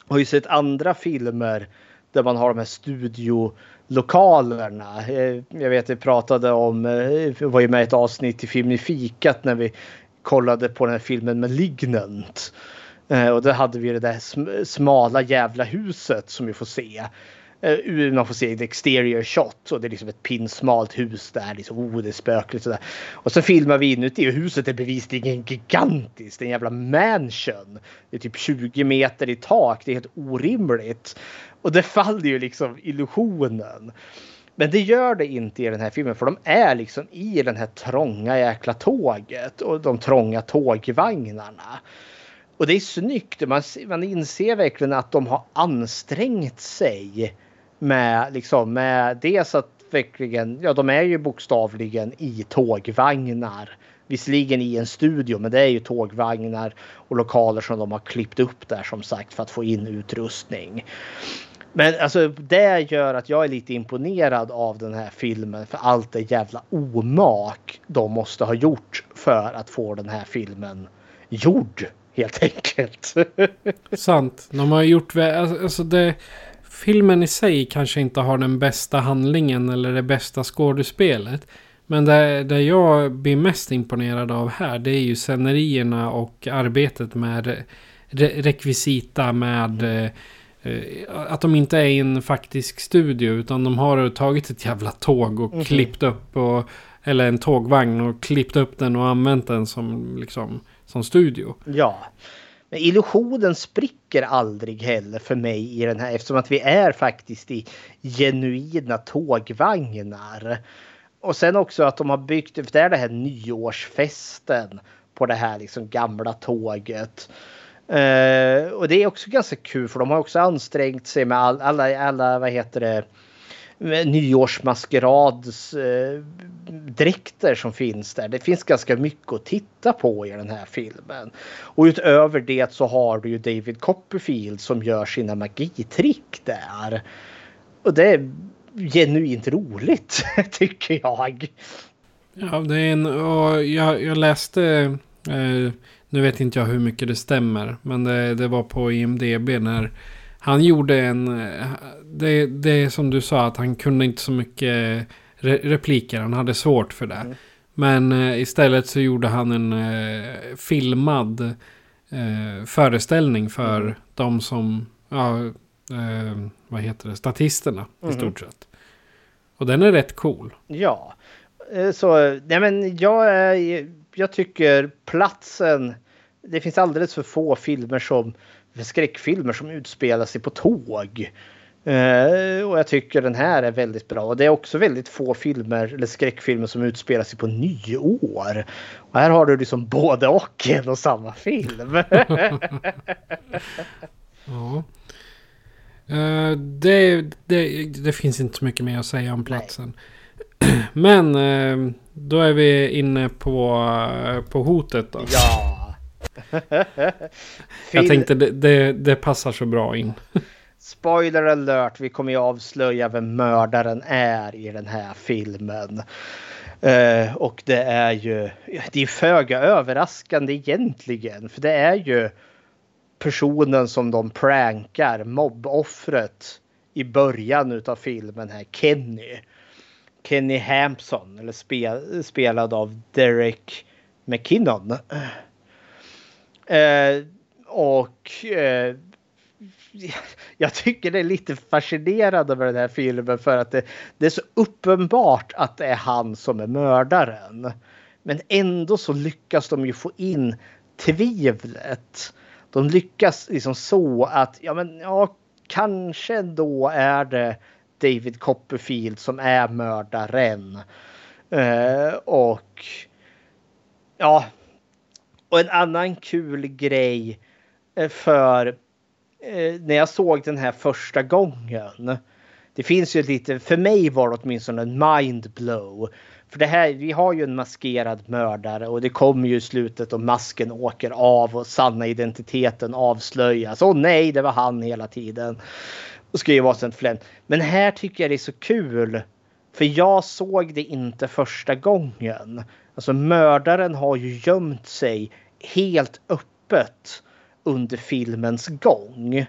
har ju sett andra filmer där man har de här studiolokalerna. Eh, jag vet vi pratade om, eh, vi var ju med i ett avsnitt i Film i fikat när vi kollade på den här filmen Malignant. Eh, och då hade vi det där smala jävla huset som vi får se. Eh, uh, Man får se ett exterior shot och det är liksom ett pinsmalt hus där. Liksom, oh, det är spökligt sådär. Och så filmar vi inuti och huset är bevisligen gigantiskt. En jävla mansion. Det är typ 20 meter i tak. Det är helt orimligt. Och det faller ju liksom illusionen. Men det gör det inte i den här filmen för de är liksom i den här trånga jäkla tåget och de trånga tågvagnarna. Och det är snyggt. Man, man inser verkligen att de har ansträngt sig med, liksom, med dels att verkligen, ja de är ju bokstavligen i tågvagnar. Visserligen i en studio men det är ju tågvagnar och lokaler som de har klippt upp där som sagt för att få in utrustning. Men alltså det gör att jag är lite imponerad av den här filmen för allt det jävla omak de måste ha gjort för att få den här filmen gjord helt enkelt. [laughs] Sant. De har gjort... Alltså, alltså det, filmen i sig kanske inte har den bästa handlingen eller det bästa skådespelet. Men det, det jag blir mest imponerad av här det är ju scenerierna och arbetet med re, rekvisita med eh, att de inte är i en faktisk studio utan de har tagit ett jävla tåg och mm klippt upp och eller en tågvagn och klippt upp den och använt den som liksom som studio. Ja. Men illusionen spricker aldrig heller för mig i den här eftersom att vi är faktiskt i genuina tågvagnar. Och sen också att de har byggt, för det är det här nyårsfesten på det här liksom gamla tåget. Uh, och det är också ganska kul för de har också ansträngt sig med all, alla, alla, vad heter det, nyårsmaskeradsdräkter eh, som finns där. Det finns ganska mycket att titta på i den här filmen. Och utöver det så har du ju David Copperfield som gör sina magitrick där. Och det är genuint roligt [laughs] tycker jag. Ja, det är en, och jag, jag läste, eh, nu vet inte jag hur mycket det stämmer, men det, det var på IMDB när han gjorde en... Det, det är som du sa att han kunde inte så mycket re repliker. Han hade svårt för det. Mm. Men eh, istället så gjorde han en eh, filmad eh, föreställning för mm. de som... Ja, eh, vad heter det? Statisterna mm. i stort sett. Och den är rätt cool. Ja. Eh, så, nej men jag, jag tycker platsen... Det finns alldeles för få filmer som skräckfilmer som utspelar sig på tåg. Uh, och jag tycker den här är väldigt bra. Och det är också väldigt få filmer eller skräckfilmer som utspelar sig på nyår. Och här har du liksom både och en och samma film. [laughs] ja. Uh, det, det, det, finns inte så mycket mer att säga om platsen. [clears throat] Men uh, då är vi inne på, på hotet då. Ja. [laughs] Jag tänkte det, det, det, passar så bra in. [laughs] Spoiler alert, vi kommer ju avslöja vem mördaren är i den här filmen. Uh, och det är ju, det är föga överraskande egentligen. För det är ju personen som de prankar, mobboffret i början av filmen här, Kenny. Kenny Hampson, eller spel, spelad av Derek McKinnon. Eh, och eh, [laughs] jag tycker det är lite fascinerande med den här filmen för att det, det, är så uppenbart att det är han som är mördaren. Men ändå så lyckas de ju få in tvivlet. De lyckas liksom så att ja, men ja, kanske ändå är det David Copperfield som är mördaren. Eh, och ja, och en annan kul grej eh, för eh, när jag såg den här första gången. Det finns ju lite, för mig var det åtminstone en mindblow. För det här, vi har ju en maskerad mördare och det kommer ju i slutet och masken åker av och sanna identiteten avslöjas. Åh nej, det var han hela tiden. Och ska ju vara sånt flämt. Men här tycker jag det är så kul. För jag såg det inte första gången. Alltså mördaren har ju gömt sig helt öppet under filmens gång.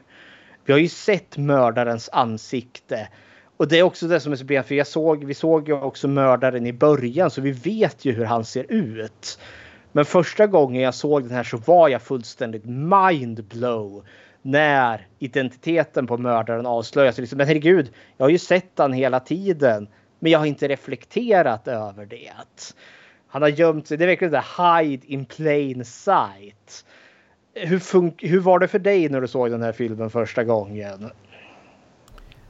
Vi har ju sett mördarens ansikte. Och det är också det som är så bra, för jag såg, vi såg ju också mördaren i början så vi vet ju hur han ser ut. Men första gången jag såg den här så var jag fullständigt mindblow när identiteten på mördaren avslöjas. Liksom, men herregud, jag har ju sett han hela tiden. Men jag har inte reflekterat över det. Han har gömt sig. Det är verkligen det hide in plain sight. Hur, hur var det för dig när du såg den här filmen första gången?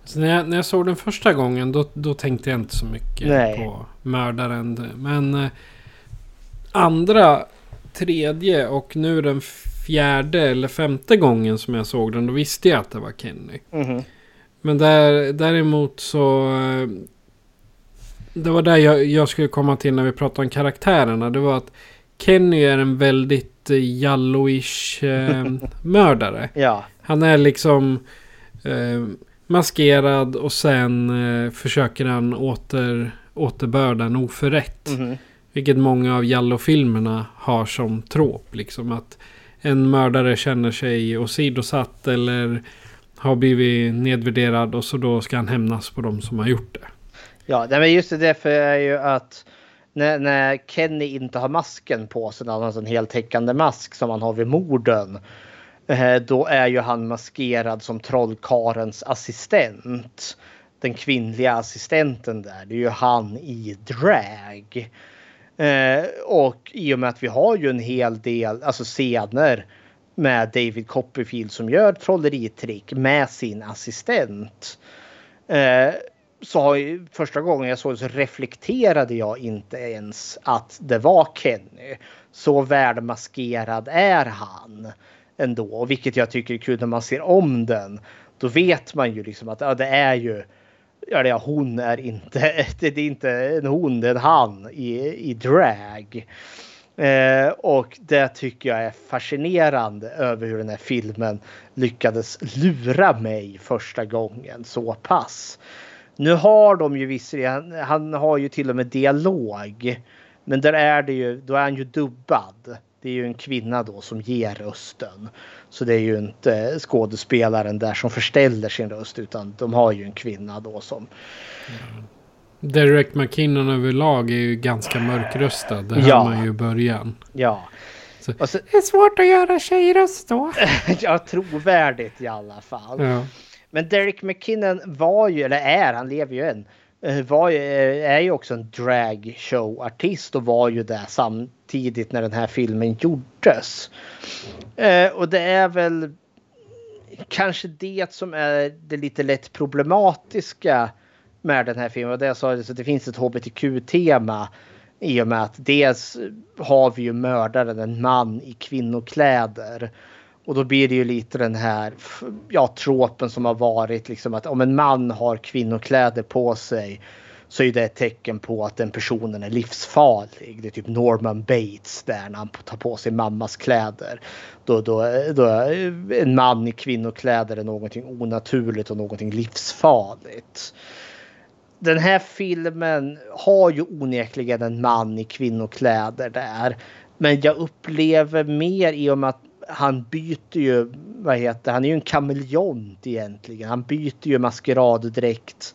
Så när, jag, när jag såg den första gången då, då tänkte jag inte så mycket Nej. på mördaren. Men eh, andra, tredje och nu den fjärde eller femte gången som jag såg den. Då visste jag att det var Kenny. Mm -hmm. Men där, däremot så... Eh, Det var där jag, jag skulle komma till när vi pratade om karaktärerna. Det var att Kenny är en väldigt eh, jalloish eh, [laughs] mördare. Ja, Han är liksom eh, maskerad och sen eh, försöker han åter, återbörda en oförrätt. mhm. Vilket många av Jallo-filmerna har som trop. Liksom att en mördare känner sig åsidosatt eller har blivit nedvärderad och så då ska han hämnas på de som har gjort det ja men just det därför är ju att när, när Kenny inte har masken på sig, när han har en heltäckande mask som han har vid morden. Eh, då är ju han maskerad som trollkarens assistent. Den kvinnliga assistenten där. Det är ju han i drag. Eh, och i och med att vi har ju en hel del alltså scener med David Copperfield som gör trolleritrick med sin assistent. Eh, så har första gången jag såg det så reflekterade jag inte ens att det var Kenny. Så välmaskerad är han ändå. Och vilket jag tycker är kul när man ser om den. Då vet man ju liksom att ja, det är ju Ja, hon är inte, [laughs] det är inte en hon, det är en han i, i drag. Eh, och det tycker jag är fascinerande över hur den här filmen lyckades lura mig första gången så pass. Nu har de ju visserligen, han har ju till och med dialog. Men där är det ju, då är han ju dubbad. Det är ju en kvinna då som ger rösten. Så det är ju inte skådespelaren där som förställer sin röst utan de har ju en kvinna då som Derek McKinnon överlag är ju ganska mörkröstad. Det hör Ja. man ju i början. ja. Så- Och så, Det är svårt att göra tjejröst då. [laughs] ja, trovärdigt i alla fall. Ja. Men Derek McKinnon var ju, eller är, han lever ju än. Eh, var ju, eh, är ju också en dragshowartist och var ju det samtidigt när den här filmen gjordes. Eh, och det är väl kanske det som är det lite lätt problematiska med den här filmen. Och det jag sa, så det finns ett hbtq-tema i och med att dels har vi ju mördaren, en man i kvinnokläder. Och då blir det ju lite den här ja, tropen som har varit liksom att om en man har kvinnokläder på sig så är det ett tecken på att den personen är livsfarlig. Det är typ Norman Bates där när han tar på sig mammas kläder. Då, då, då är en man i kvinnokläder är någonting onaturligt och någonting livsfarligt. Den här filmen har ju onekligen en man i kvinnokläder där. Men jag upplever mer i och med att han byter ju, vad heter han är ju en kameleont egentligen. Han byter ju maskeraddräkt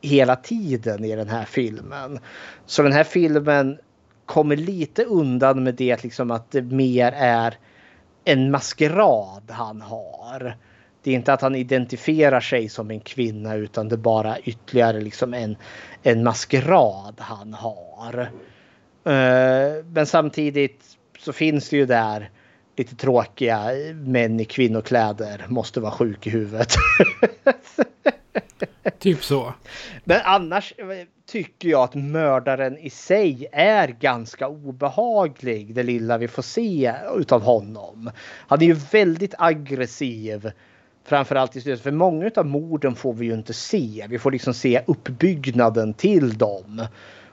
hela tiden i den här filmen. Så den här filmen kommer lite undan med det liksom att det mer är en maskerad han har. Det är inte att han identifierar sig som en kvinna utan det är bara ytterligare liksom en, en maskerad han har. Eh, men samtidigt så finns det ju där lite tråkiga män i kvinnokläder måste vara sjuk i huvudet. [laughs] Typ så. Men annars tycker jag att mördaren i sig är ganska obehaglig. Det lilla vi får se utav honom. Han är ju väldigt aggressiv. Framförallt i slutet. För många av morden får vi ju inte se. Vi får liksom se uppbyggnaden till dem.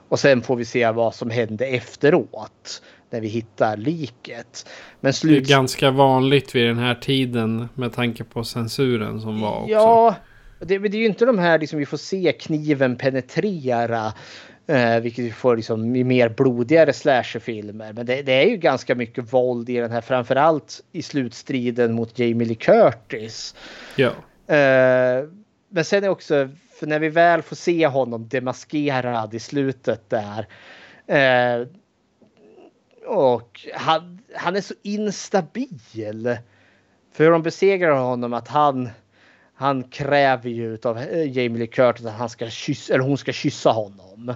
Och sen får vi se vad som hände efteråt. När vi hittar liket. Men Det är slut... ganska vanligt vid den här tiden med tanke på censuren som var också. Ja, det, det är ju inte de här liksom vi får se kniven penetrera. Eh, vilket vi får liksom i mer blodigare slasherfilmer. Men det, det är ju ganska mycket våld i den här. Framförallt i slutstriden mot Jamie Lee Curtis. Ja. Eh, men sen är också, för när vi väl får se honom demaskerad i slutet där. Eh, och han, han är så instabil. För hur de besegrar honom att han han kräver ju av eh, Jamie Lee Curtis att han ska kyssa, eller hon ska kyssa honom.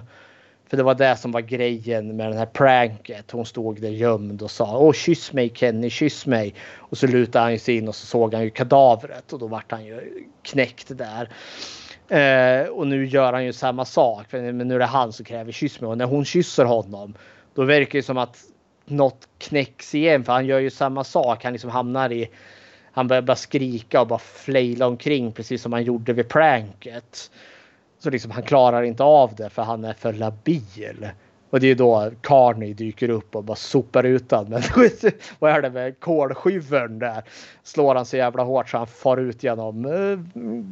För det var det som var grejen med den här pranket. Hon stod där gömd och sa Åh kyss mig Kenny, kyss mig. Och så lutade han sig in och så såg han ju kadavret och då vart han ju knäckt där. Eh, och nu gör han ju samma sak. För, men nu är det han som kräver kyss mig och när hon kysser honom då verkar det som att något knäcks igen för han gör ju samma sak. Han liksom hamnar i han börjar bara skrika och bara flejla omkring precis som han gjorde vid pranket. Så liksom han klarar inte av det för han är för labil. Och det är då Carney dyker upp och bara sopar ut den. Men [laughs] vad är det med kolskyvern där? Slår han så jävla hårt så han far ut genom eh,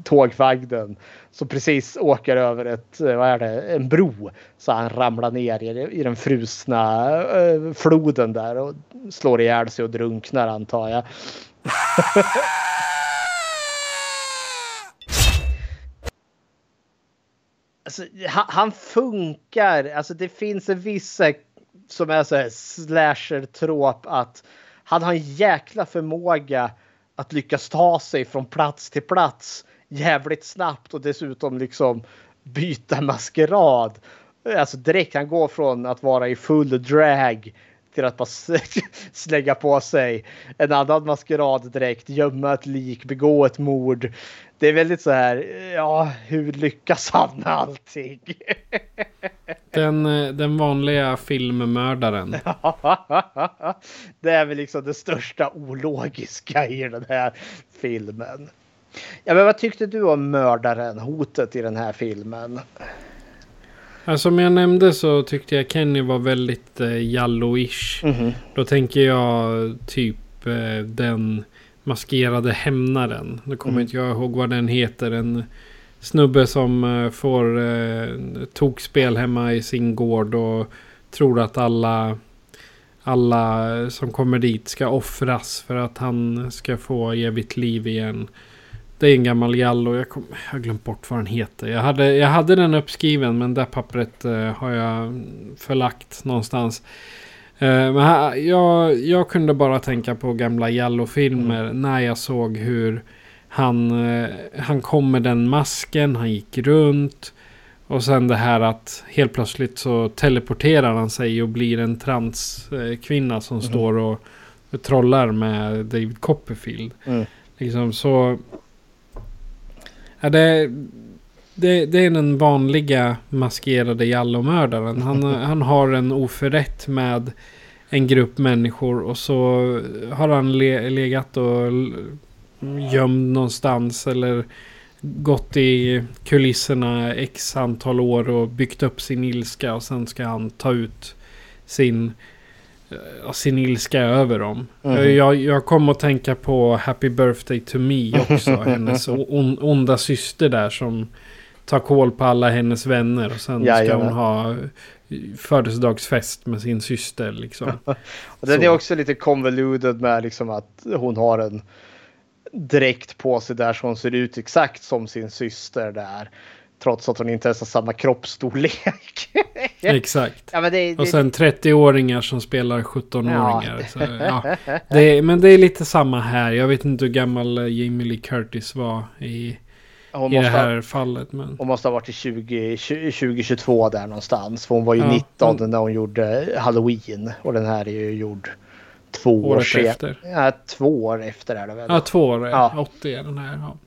tågvagnen. Så precis åker över ett, eh, vad är det, en bro. Så han ramlar ner i, i den frusna eh, floden där och slår ihjäl sig och drunknar antar jag. [laughs] Alltså, han, han, funkar. Alltså det finns en viss eh, som är så här slasher-tråp att han har en jäkla förmåga att lyckas ta sig från plats till plats jävligt snabbt och dessutom liksom byta maskerad. Alltså direkt han går från att vara i full drag till att bara [laughs] slänga på sig en annan maskerad direkt, gömma ett lik, begå ett mord. Det är väldigt så här, ja, hur lyckas han med allting? [laughs] Den, eh, den vanliga filmmördaren. [laughs] det är väl liksom det största ologiska i den här filmen. Ja, men vad tyckte du om mördaren, hotet i den här filmen? Alltså, som jag nämnde så tyckte jag Kenny var väldigt eh, jalloish. Mm -hmm. Då tänker jag typ eh, den maskerade hämnaren. Nu kommer mm. inte jag ihåg vad den heter. En snubbe som eh, får eh, tokspel hemma i sin gård och tror att alla alla som kommer dit ska offras för att han ska få evigt liv igen. Det är en gammal Jallo. Jag, kom, jag har glömt bort vad den heter. Jag hade, jag hade den uppskriven men det pappret uh, har jag förlagt någonstans. Uh, men här, jag, jag kunde bara tänka på gamla Jallo-filmer mm. när jag såg hur han, uh, han kom med den masken, han gick runt. Och sen det här att helt plötsligt så teleporterar han sig och blir en transkvinna som mm. står och trollar med David Copperfield. Mm. Liksom så Ja, det, det, det är den vanliga maskerade jallomördaren. Han, [laughs] han har en oförrätt med en grupp människor och så har han le, legat och gömd någonstans eller gått i kulisserna x antal år och byggt upp sin ilska och sen ska han ta ut sin sin ilska över dem. Mm. Jag, jag kom att tänka på Happy Birthday to Me också. [laughs] hennes on, onda syster där som tar koll på alla hennes vänner. Och sen Jajamän. ska hon ha födelsedagsfest med sin syster. Liksom. [laughs] och den Så. är också lite convoluted med liksom att hon har en dräkt på sig där som ser ut exakt som sin syster där. Trots att hon inte ens har samma kroppsstorlek. [laughs] Exakt. Ja, det, och sen 30-åringar som spelar 17-åringar. Ja. ja. [laughs] men det är lite samma här. Jag vet inte hur gammal Jamie Lee Curtis var i, i det här ha, fallet. Men... Hon måste ha varit i 20, 2022 där någonstans. För hon var ju ja, 19 hon... när hon gjorde Halloween. Och den här är ju gjord två år efter. Ja, två år efter är det väl? Ja, två år. Ja. 80 är den här. Ja.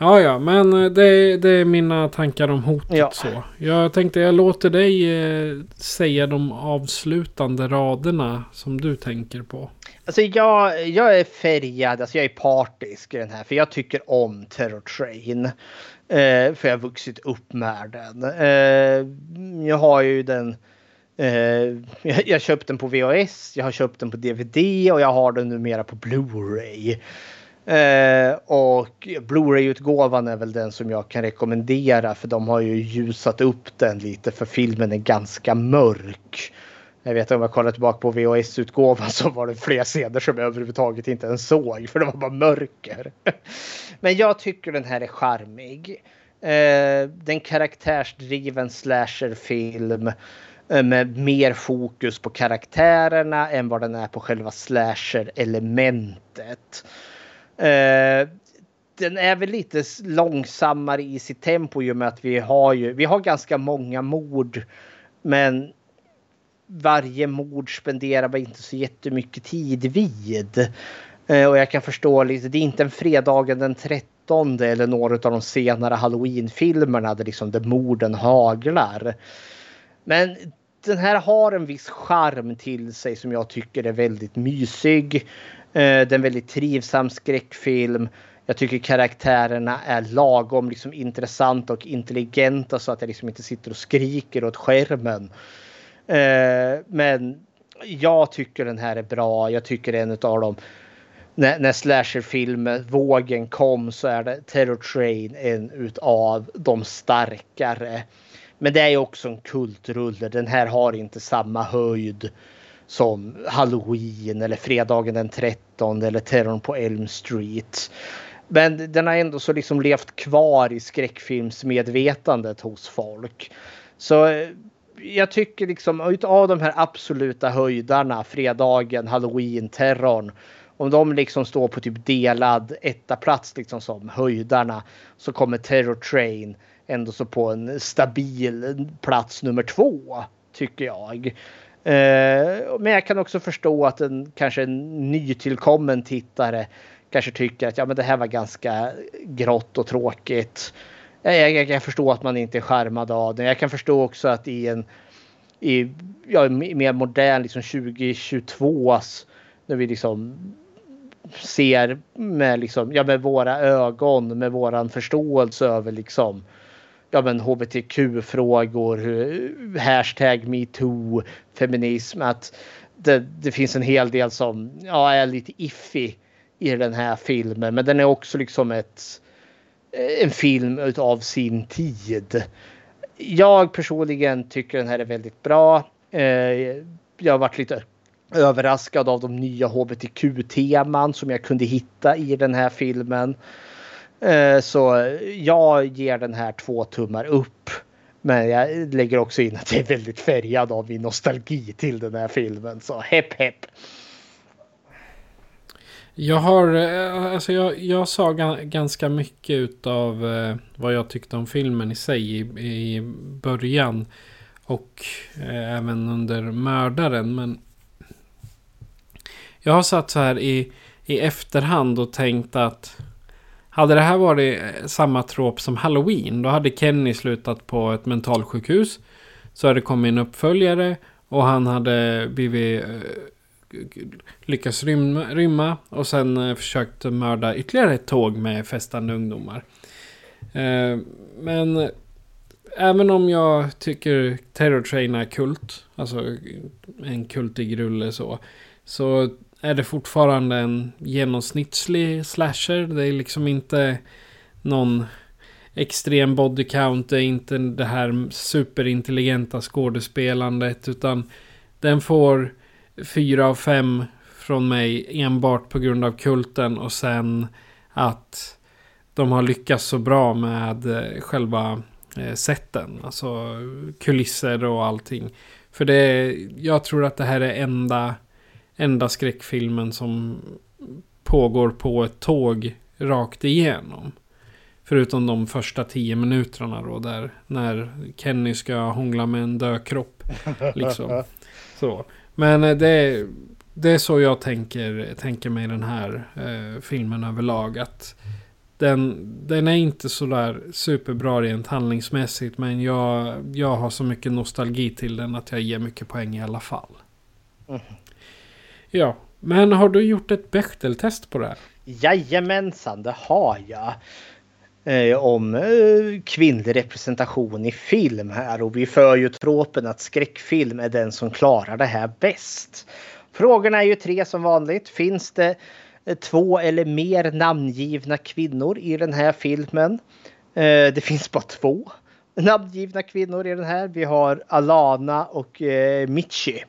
Ja, ja, men eh, det, det är mina tankar om hotet ja. så. Jag tänkte jag låter dig eh, säga de avslutande raderna som du tänker på. Alltså jag, jag är färgad, alltså jag är partisk i den här för jag tycker om Terror Train. Eh, för jag har vuxit upp med den. Eh, jag har ju den eh, jag, jag köpt den på VHS, jag har köpt den på DVD och jag har den numera på Blu-ray. Eh, och Blu-ray-utgåvan är väl den som jag kan rekommendera för de har ju ljusat upp den lite för filmen är ganska mörk. Jag vet om jag kollar tillbaka på VHS-utgåvan [laughs] så var det fler scener som jag överhuvudtaget inte ens såg för det var bara mörker. [laughs] Men jag tycker den här är charmig. Eh, den karaktärsdriven slasherfilm eh, med mer fokus på karaktärerna än vad den är på själva slasher-elementet. Eh, den är väl lite långsammare i sitt tempo i och med att vi har ju, vi har ganska många mord. Men varje mord spenderar man inte så jättemycket tid vid. Eh, och jag kan förstå lite, det är inte en fredagen den 13 eller några av de senare halloween-filmerna där liksom där morden haglar. Men den här har en viss charm till sig som jag tycker är väldigt mysig. Eh, det är en väldigt trivsam skräckfilm. Jag tycker karaktärerna är lagom liksom, intressanta och intelligenta så att jag liksom inte sitter och skriker åt skärmen. Eh, men jag tycker den här är bra. Jag tycker en av dem när, när slasherfilmvågen kom så är det Terror Train en utav de starkare. Men det är också en kultrulle. Den här har inte samma höjd som Halloween eller fredagen den 13 eller Terrorn på Elm Street. Men den har ändå så liksom levt kvar i skräckfilmsmedvetandet hos folk. Så eh, jag tycker liksom utav de här absoluta höjdarna, fredagen, halloween, terrorn. Om de liksom står på typ delad etta plats liksom som höjdarna så kommer Terror Train ändå så på en stabil plats nummer två tycker jag. Eh, men jag kan också förstå att en kanske en nytillkommen tittare kanske tycker att ja, men det här var ganska grått och tråkigt. Jag, jag, jag förstår att man inte är skärmad av det. Jag kan förstå också att i en i ja, mer modern liksom 2022 när vi liksom ser med, liksom, ja, med våra ögon, med våran förståelse över liksom, ja, men hbtq-frågor, hashtag metoo, feminism. Att det, det, finns en hel del som ja, är lite iffy i den här filmen. Men den är också liksom ett, eh, en film av sin tid. Jag personligen tycker den här är väldigt bra. Eh, jag har varit lite överraskad av de nya hbtq-teman som jag kunde hitta i den här filmen. Eh, så jag ger den här två tummar upp. Men jag lägger också in att jag är väldigt färgad av min nostalgi till den här filmen. Så hepp hepp. Jag har, eh, alltså jag, jag sa ganska mycket utav eh, vad jag tyckte om filmen i sig i, i början. Och även under mördaren. Men jag har satt så här i, i efterhand och tänkt att hade det här varit eh, samma trop som Halloween, då hade Kenny slutat på ett mentalsjukhus. Så hade det kommit en uppföljare och han hade blivit eh, lyckats rymma, rymma och sen eh, försökt mörda ytterligare ett tåg med festande ungdomar. Men även om jag tycker Terror Train är kult, alltså en kultig rulle så, så är det fortfarande en genomsnittlig slasher. Det är liksom inte någon extrem body count, det är inte det här superintelligenta skådespelandet, utan den får fyra av fem från mig enbart på grund av kulten och sen att de har lyckats så bra med eh, själva eh, sätten. Alltså kulisser och allting. För det, jag tror att det här är enda, enda skräckfilmen som pågår på ett tåg rakt igenom. Förutom de första tio minuterna då där när Kenny ska hångla med en död kropp. Liksom. [laughs] Så. Men eh, det, det är så jag tänker, tänker mig den här eh, filmen överlag. Att den, den är inte sådär superbra rent handlingsmässigt. Men jag, jag har så mycket nostalgi till den att jag ger mycket poäng i alla fall. Mm. Ja, men har du gjort ett Bechteltest på det här? Jajamensan, det har jag eh, om eh, kvinnlig representation i film här och vi för ju tropen att skräckfilm är den som klarar det här bäst. Frågorna är ju tre som vanligt. Finns det eh, två eller mer namngivna kvinnor i den här filmen? Eh, det finns bara två namngivna kvinnor i den här. Vi har Alana och eh, Michi.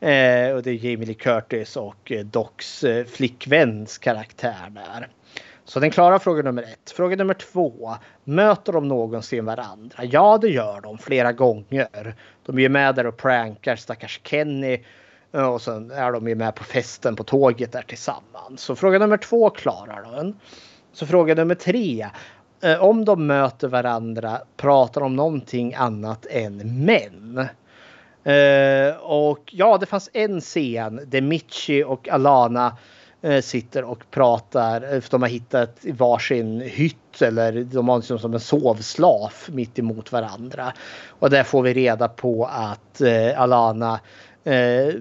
Eh, och det är Jamie Lee Curtis och eh, Docs eh, flickväns karaktär där. Så den klarar fråga nummer ett. Fråga nummer två. Möter de någonsin varandra? Ja, det gör de flera gånger. De är ju med där och prankar stackars Kenny. Eh, och sen är de ju med på festen på tåget där tillsammans. Så fråga nummer två klarar de. Så fråga nummer tre. Eh, om de möter varandra, pratar om någonting annat än män? Eh, och ja, det fanns en scen där Michi och Alana Eh, sitter och pratar. Eh, för de har hittat varsin hytt eller de har liksom som en sovslaf mitt emot varandra. Och där får vi reda på att eh, Alana eh,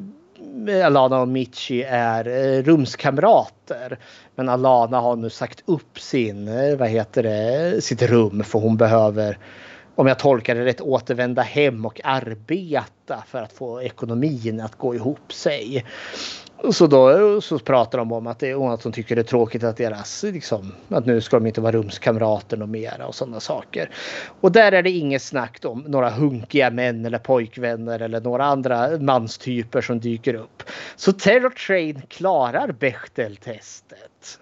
Alana och Michi är eh, rumskamrater. Men Alana har nu sagt upp sin, eh, vad heter det, sitt rum för hon behöver om jag tolkar det rätt, återvända hem och arbeta för att få ekonomin att gå ihop sig. Så då så pratar de om att, det, att de tycker det är tråkigt att deras, liksom, att nu ska de inte vara rumskamrater och mera och sådana saker. Och där är det inget snack om några hunkiga män eller pojkvänner eller några andra manstyper som dyker upp. Så Terror Train klarar Bechdel-testet.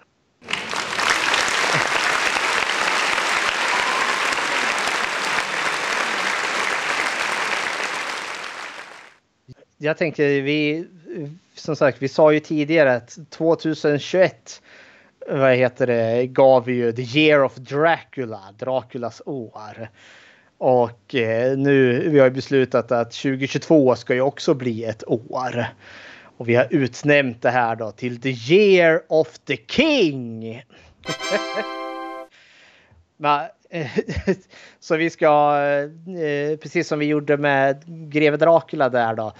Jag tänkte vi, som sagt, vi sa ju tidigare att 2021 vad heter det, gav vi ju The Year of Dracula, Draculas år. Och eh, nu, vi har beslutat att 2022 ska ju också bli ett år. Och vi har utnämnt det här då till The Year of the King. [laughs] [laughs] Så vi ska, eh, precis som vi gjorde med greve Dracula där då,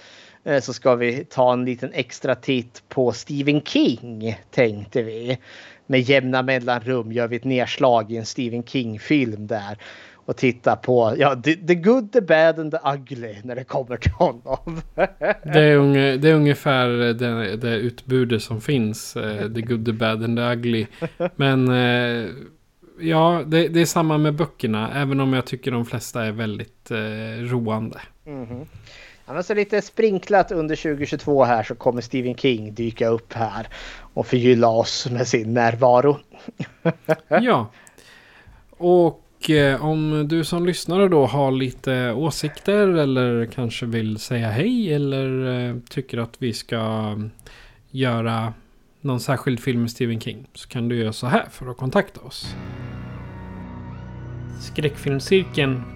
så ska vi ta en liten extra titt på Stephen King tänkte vi. Med jämna mellanrum gör vi ett nedslag i en Stephen King-film där och titta på ja, the, the, good, the bad and the ugly när det kommer till honom. [laughs] det, är unge, det är ungefär det, det utbudet som finns. Uh, the good, the bad and the ugly. Men uh, ja, det, det, är samma med böckerna. Även om jag tycker de flesta är väldigt roande. Mm -hmm. Annars är lite sprinklat under 2022 här så kommer Stephen King dyka upp här och förgylla oss med sin närvaro. [laughs] ja. Och eh, om du som lyssnare då har lite åsikter eller kanske vill säga hej eller eh, tycker att vi ska göra någon särskild film med Stephen King så kan du göra så här för att kontakta oss. Skräckfilmscirkeln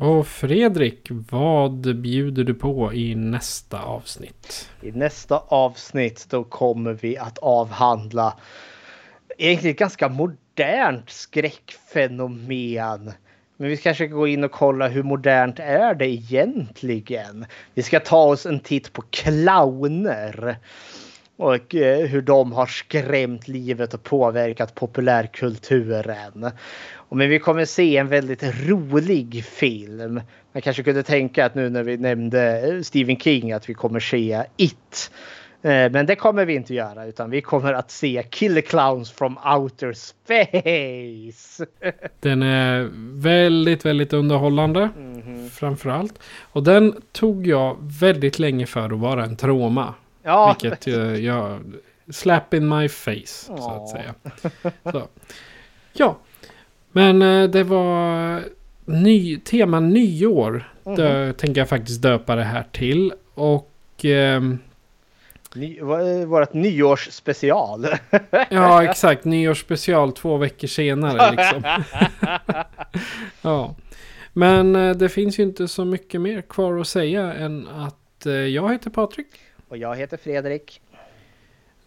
Och Fredrik, vad bjuder du på i nästa avsnitt? I nästa avsnitt då kommer vi att avhandla egentligen ett ganska modernt skräckfenomen. Men vi kanske ska gå in och kolla hur modernt är det egentligen? Vi ska ta oss en titt på clowner och eh, hur de har skrämt livet och påverkat populärkulturen. Men vi kommer se en väldigt rolig film. Man kanske kunde tänka att nu när vi nämnde Stephen King att vi kommer se It. Eh, men det kommer vi inte göra utan vi kommer att se Killer Clowns from Outer Space. [laughs] Den är väldigt, väldigt underhållande. Mm -hmm. Framförallt. Och den tog jag väldigt länge för att vara en trauma. Ja. Vilket jag, jag slap in my face Aww. så att säga. [laughs] Så. Ja, men eh, det var ny, tema nyår. Mm. Det tänker jag faktiskt döpa det här till. Och... Eh, Ny, vårt nyårsspecial. [laughs] ja, exakt. Nyårsspecial två veckor senare. Liksom. [laughs] ja. Men eh, det finns ju inte så mycket mer kvar att säga än att eh, jag heter Patrik. Och jag heter Fredrik.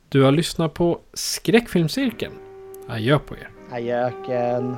Du har lyssnat på Skräckfilmscirkeln. Adjö på er. Adjöken.